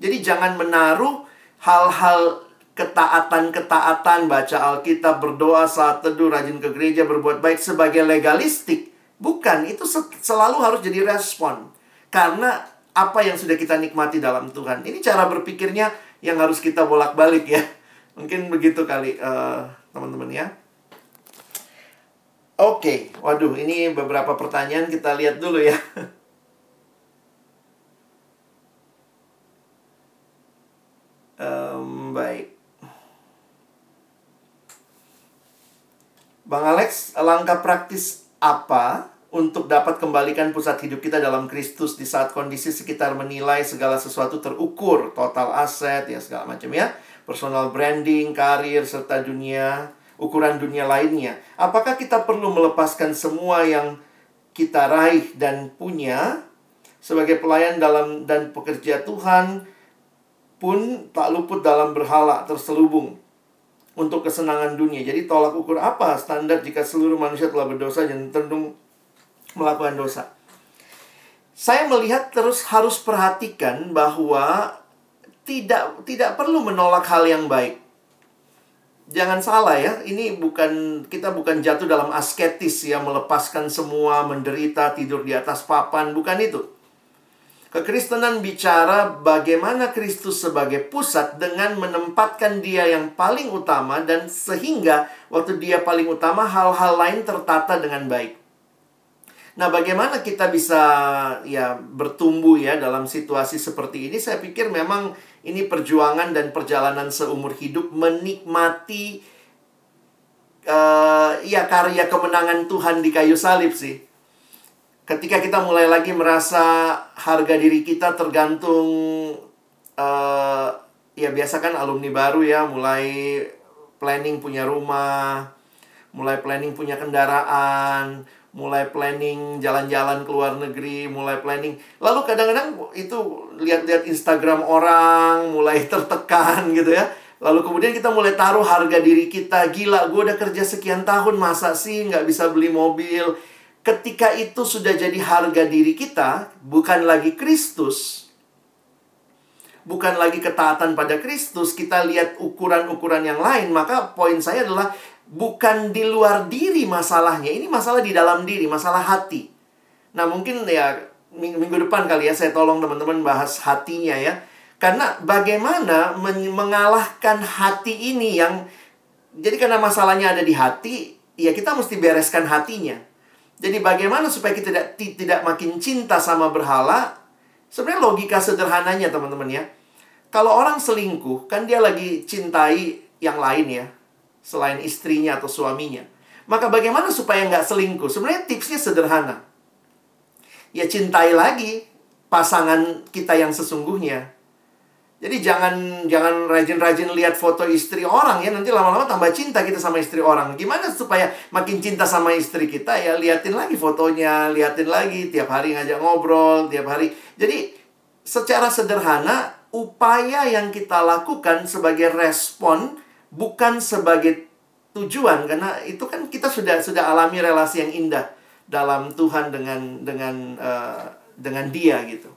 Jadi jangan menaruh hal-hal ketaatan-ketaatan, baca Alkitab, berdoa saat teduh, rajin ke gereja, berbuat baik sebagai legalistik. Bukan, itu selalu harus jadi respon karena apa yang sudah kita nikmati dalam Tuhan. Ini cara berpikirnya yang harus kita bolak-balik ya. Mungkin begitu kali uh, teman-teman ya. Oke, okay. waduh ini beberapa pertanyaan kita lihat dulu ya. um, baik. Bang Alex, langkah praktis apa untuk dapat kembalikan pusat hidup kita dalam Kristus di saat kondisi sekitar menilai segala sesuatu terukur, total aset ya segala macam ya, personal branding, karir serta dunia ukuran dunia lainnya. Apakah kita perlu melepaskan semua yang kita raih dan punya sebagai pelayan dalam dan pekerja Tuhan pun tak luput dalam berhala terselubung untuk kesenangan dunia. Jadi tolak ukur apa standar jika seluruh manusia telah berdosa dan tendung melakukan dosa. Saya melihat terus harus perhatikan bahwa tidak tidak perlu menolak hal yang baik. Jangan salah ya, ini bukan kita bukan jatuh dalam asketis ya, melepaskan semua, menderita, tidur di atas papan, bukan itu. Kekristenan bicara bagaimana Kristus sebagai pusat dengan menempatkan dia yang paling utama dan sehingga waktu dia paling utama hal-hal lain tertata dengan baik. Nah, bagaimana kita bisa ya bertumbuh ya dalam situasi seperti ini? Saya pikir memang ini perjuangan dan perjalanan seumur hidup menikmati uh, ya karya kemenangan Tuhan di kayu salib sih. Ketika kita mulai lagi merasa harga diri kita tergantung uh, ya biasa kan alumni baru ya mulai planning punya rumah, mulai planning punya kendaraan, mulai planning jalan-jalan ke luar negeri, mulai planning. Lalu kadang-kadang itu lihat-lihat Instagram orang, mulai tertekan gitu ya. Lalu kemudian kita mulai taruh harga diri kita. Gila, gue udah kerja sekian tahun, masa sih nggak bisa beli mobil? Ketika itu sudah jadi harga diri kita, bukan lagi Kristus, bukan lagi ketaatan pada Kristus, kita lihat ukuran-ukuran yang lain, maka poin saya adalah bukan di luar diri masalahnya. Ini masalah di dalam diri, masalah hati. Nah, minggu, ya minggu depan kali ya saya tolong teman-teman bahas hatinya ya. Karena bagaimana mengalahkan hati ini yang jadi karena masalahnya ada di hati, ya kita mesti bereskan hatinya. Jadi bagaimana supaya kita tidak tidak makin cinta sama berhala? Sebenarnya logika sederhananya teman-teman ya. Kalau orang selingkuh, kan dia lagi cintai yang lain ya selain istrinya atau suaminya. Maka bagaimana supaya nggak selingkuh? Sebenarnya tipsnya sederhana. Ya cintai lagi pasangan kita yang sesungguhnya. Jadi jangan jangan rajin-rajin lihat foto istri orang ya nanti lama-lama tambah cinta kita sama istri orang. Gimana supaya makin cinta sama istri kita ya liatin lagi fotonya, liatin lagi tiap hari ngajak ngobrol, tiap hari. Jadi secara sederhana upaya yang kita lakukan sebagai respon bukan sebagai tujuan karena itu kan kita sudah sudah alami relasi yang indah dalam Tuhan dengan dengan uh, dengan Dia gitu.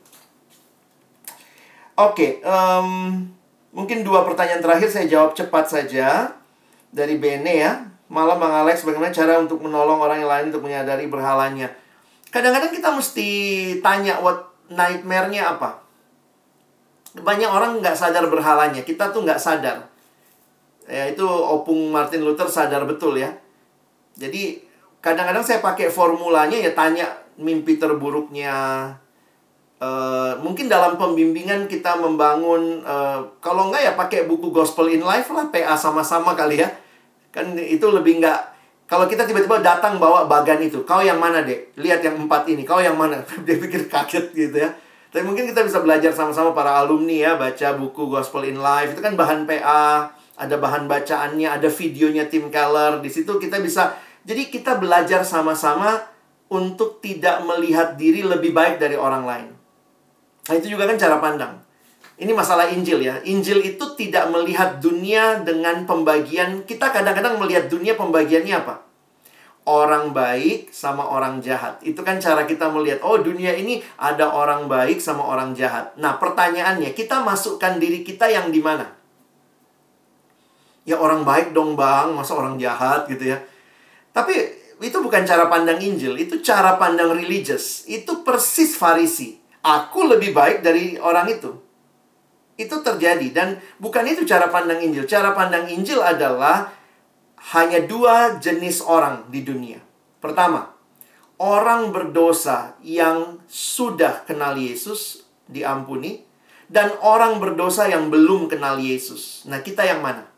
Oke, okay, um, mungkin dua pertanyaan terakhir saya jawab cepat saja dari Bene ya. Malam Bang Alex, bagaimana cara untuk menolong orang yang lain untuk menyadari berhalanya? Kadang-kadang kita mesti tanya what nightmare-nya apa. Banyak orang nggak sadar berhalanya. Kita tuh nggak sadar ya itu opung Martin Luther sadar betul ya jadi kadang-kadang saya pakai formulanya ya tanya mimpi terburuknya uh, mungkin dalam pembimbingan kita membangun uh, kalau enggak ya pakai buku Gospel in Life lah PA sama-sama kali ya kan itu lebih enggak kalau kita tiba-tiba datang bawa bagan itu kau yang mana dek lihat yang empat ini kau yang mana dia pikir kaget gitu ya tapi mungkin kita bisa belajar sama-sama para alumni ya baca buku Gospel in Life itu kan bahan PA ada bahan bacaannya, ada videonya Tim Keller. Di situ kita bisa jadi kita belajar sama-sama untuk tidak melihat diri lebih baik dari orang lain. Nah, itu juga kan cara pandang. Ini masalah Injil ya. Injil itu tidak melihat dunia dengan pembagian. Kita kadang-kadang melihat dunia pembagiannya apa? Orang baik sama orang jahat. Itu kan cara kita melihat, oh dunia ini ada orang baik sama orang jahat. Nah pertanyaannya, kita masukkan diri kita yang di mana? ya orang baik dong bang, masa orang jahat gitu ya. Tapi itu bukan cara pandang Injil, itu cara pandang religious. Itu persis Farisi. Aku lebih baik dari orang itu. Itu terjadi dan bukan itu cara pandang Injil. Cara pandang Injil adalah hanya dua jenis orang di dunia. Pertama, orang berdosa yang sudah kenal Yesus diampuni dan orang berdosa yang belum kenal Yesus. Nah, kita yang mana?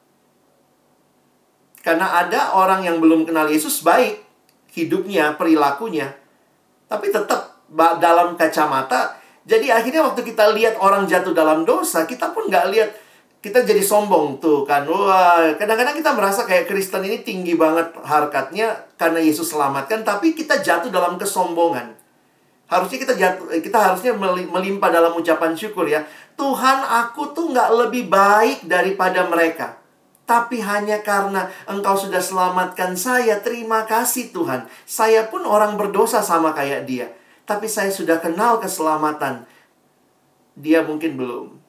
Karena ada orang yang belum kenal Yesus baik hidupnya, perilakunya. Tapi tetap dalam kacamata. Jadi akhirnya waktu kita lihat orang jatuh dalam dosa, kita pun nggak lihat kita jadi sombong tuh kan. Wah, kadang-kadang kita merasa kayak Kristen ini tinggi banget harkatnya karena Yesus selamatkan, tapi kita jatuh dalam kesombongan. Harusnya kita jatuh, kita harusnya melimpah dalam ucapan syukur ya. Tuhan, aku tuh nggak lebih baik daripada mereka. Tapi hanya karena engkau sudah selamatkan saya, terima kasih Tuhan. Saya pun orang berdosa sama kayak dia. Tapi saya sudah kenal keselamatan. Dia mungkin belum.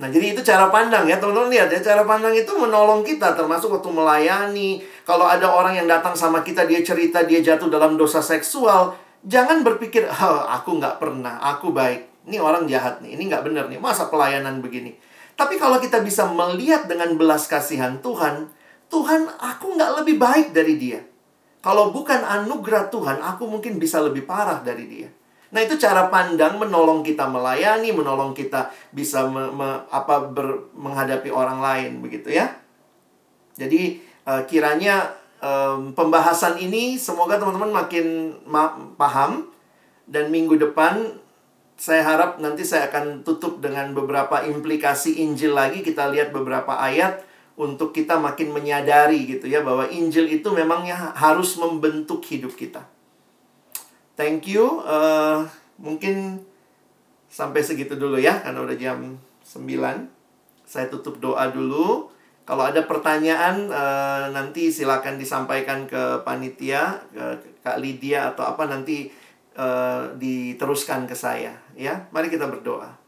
Nah, jadi itu cara pandang ya, teman-teman lihat ya, cara pandang itu menolong kita termasuk waktu melayani. Kalau ada orang yang datang sama kita, dia cerita dia jatuh dalam dosa seksual, jangan berpikir, oh, aku nggak pernah, aku baik. Ini orang jahat nih, ini nggak benar nih, masa pelayanan begini. Tapi kalau kita bisa melihat dengan belas kasihan Tuhan, Tuhan aku nggak lebih baik dari dia. Kalau bukan anugerah Tuhan, aku mungkin bisa lebih parah dari dia. Nah, itu cara pandang menolong kita melayani, menolong kita bisa me, me, apa ber, menghadapi orang lain begitu ya. Jadi uh, kiranya um, pembahasan ini semoga teman-teman makin ma paham dan minggu depan saya harap nanti saya akan tutup dengan beberapa implikasi Injil lagi kita lihat beberapa ayat untuk kita makin menyadari gitu ya bahwa Injil itu memangnya harus membentuk hidup kita. Thank you. Uh, mungkin sampai segitu dulu ya, karena udah jam 9. Saya tutup doa dulu. Kalau ada pertanyaan, uh, nanti silakan disampaikan ke panitia, ke Kak Lydia atau apa nanti uh, diteruskan ke saya. Ya, mari kita berdoa.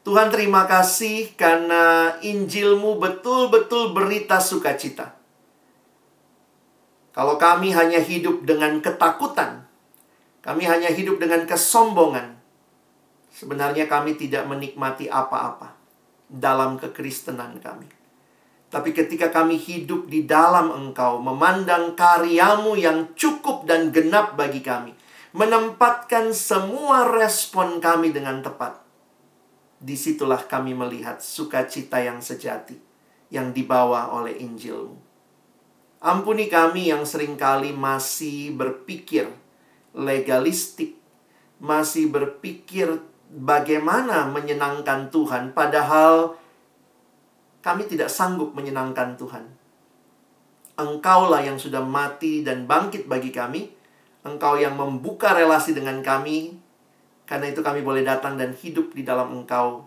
Tuhan terima kasih karena Injilmu betul-betul berita sukacita. Kalau kami hanya hidup dengan ketakutan, kami hanya hidup dengan kesombongan, sebenarnya kami tidak menikmati apa-apa dalam kekristenan kami. Tapi ketika kami hidup di dalam Engkau, memandang karyamu yang cukup dan genap bagi kami, menempatkan semua respon kami dengan tepat, di situlah kami melihat sukacita yang sejati yang dibawa oleh Injilmu. Ampuni kami yang sering kali masih berpikir legalistik, masih berpikir bagaimana menyenangkan Tuhan, padahal kami tidak sanggup menyenangkan Tuhan. Engkaulah yang sudah mati dan bangkit bagi kami. Engkau yang membuka relasi dengan kami. Karena itu kami boleh datang dan hidup di dalam Engkau.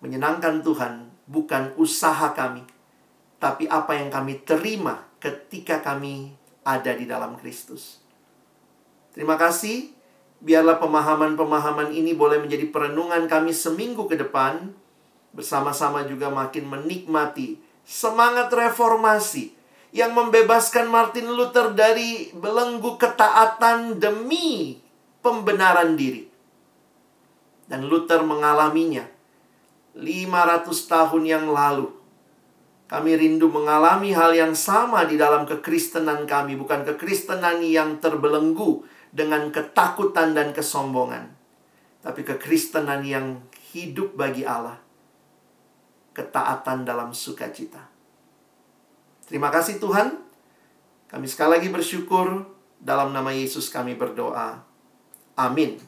Menyenangkan Tuhan bukan usaha kami, tapi apa yang kami terima ketika kami ada di dalam Kristus. Terima kasih. Biarlah pemahaman-pemahaman ini boleh menjadi perenungan kami seminggu ke depan. Bersama-sama juga makin menikmati semangat reformasi yang membebaskan Martin Luther dari belenggu ketaatan demi pembenaran diri. Dan Luther mengalaminya 500 tahun yang lalu kami rindu mengalami hal yang sama di dalam kekristenan kami, bukan kekristenan yang terbelenggu dengan ketakutan dan kesombongan, tapi kekristenan yang hidup bagi Allah, ketaatan dalam sukacita. Terima kasih Tuhan. Kami sekali lagi bersyukur dalam nama Yesus kami berdoa. Amin.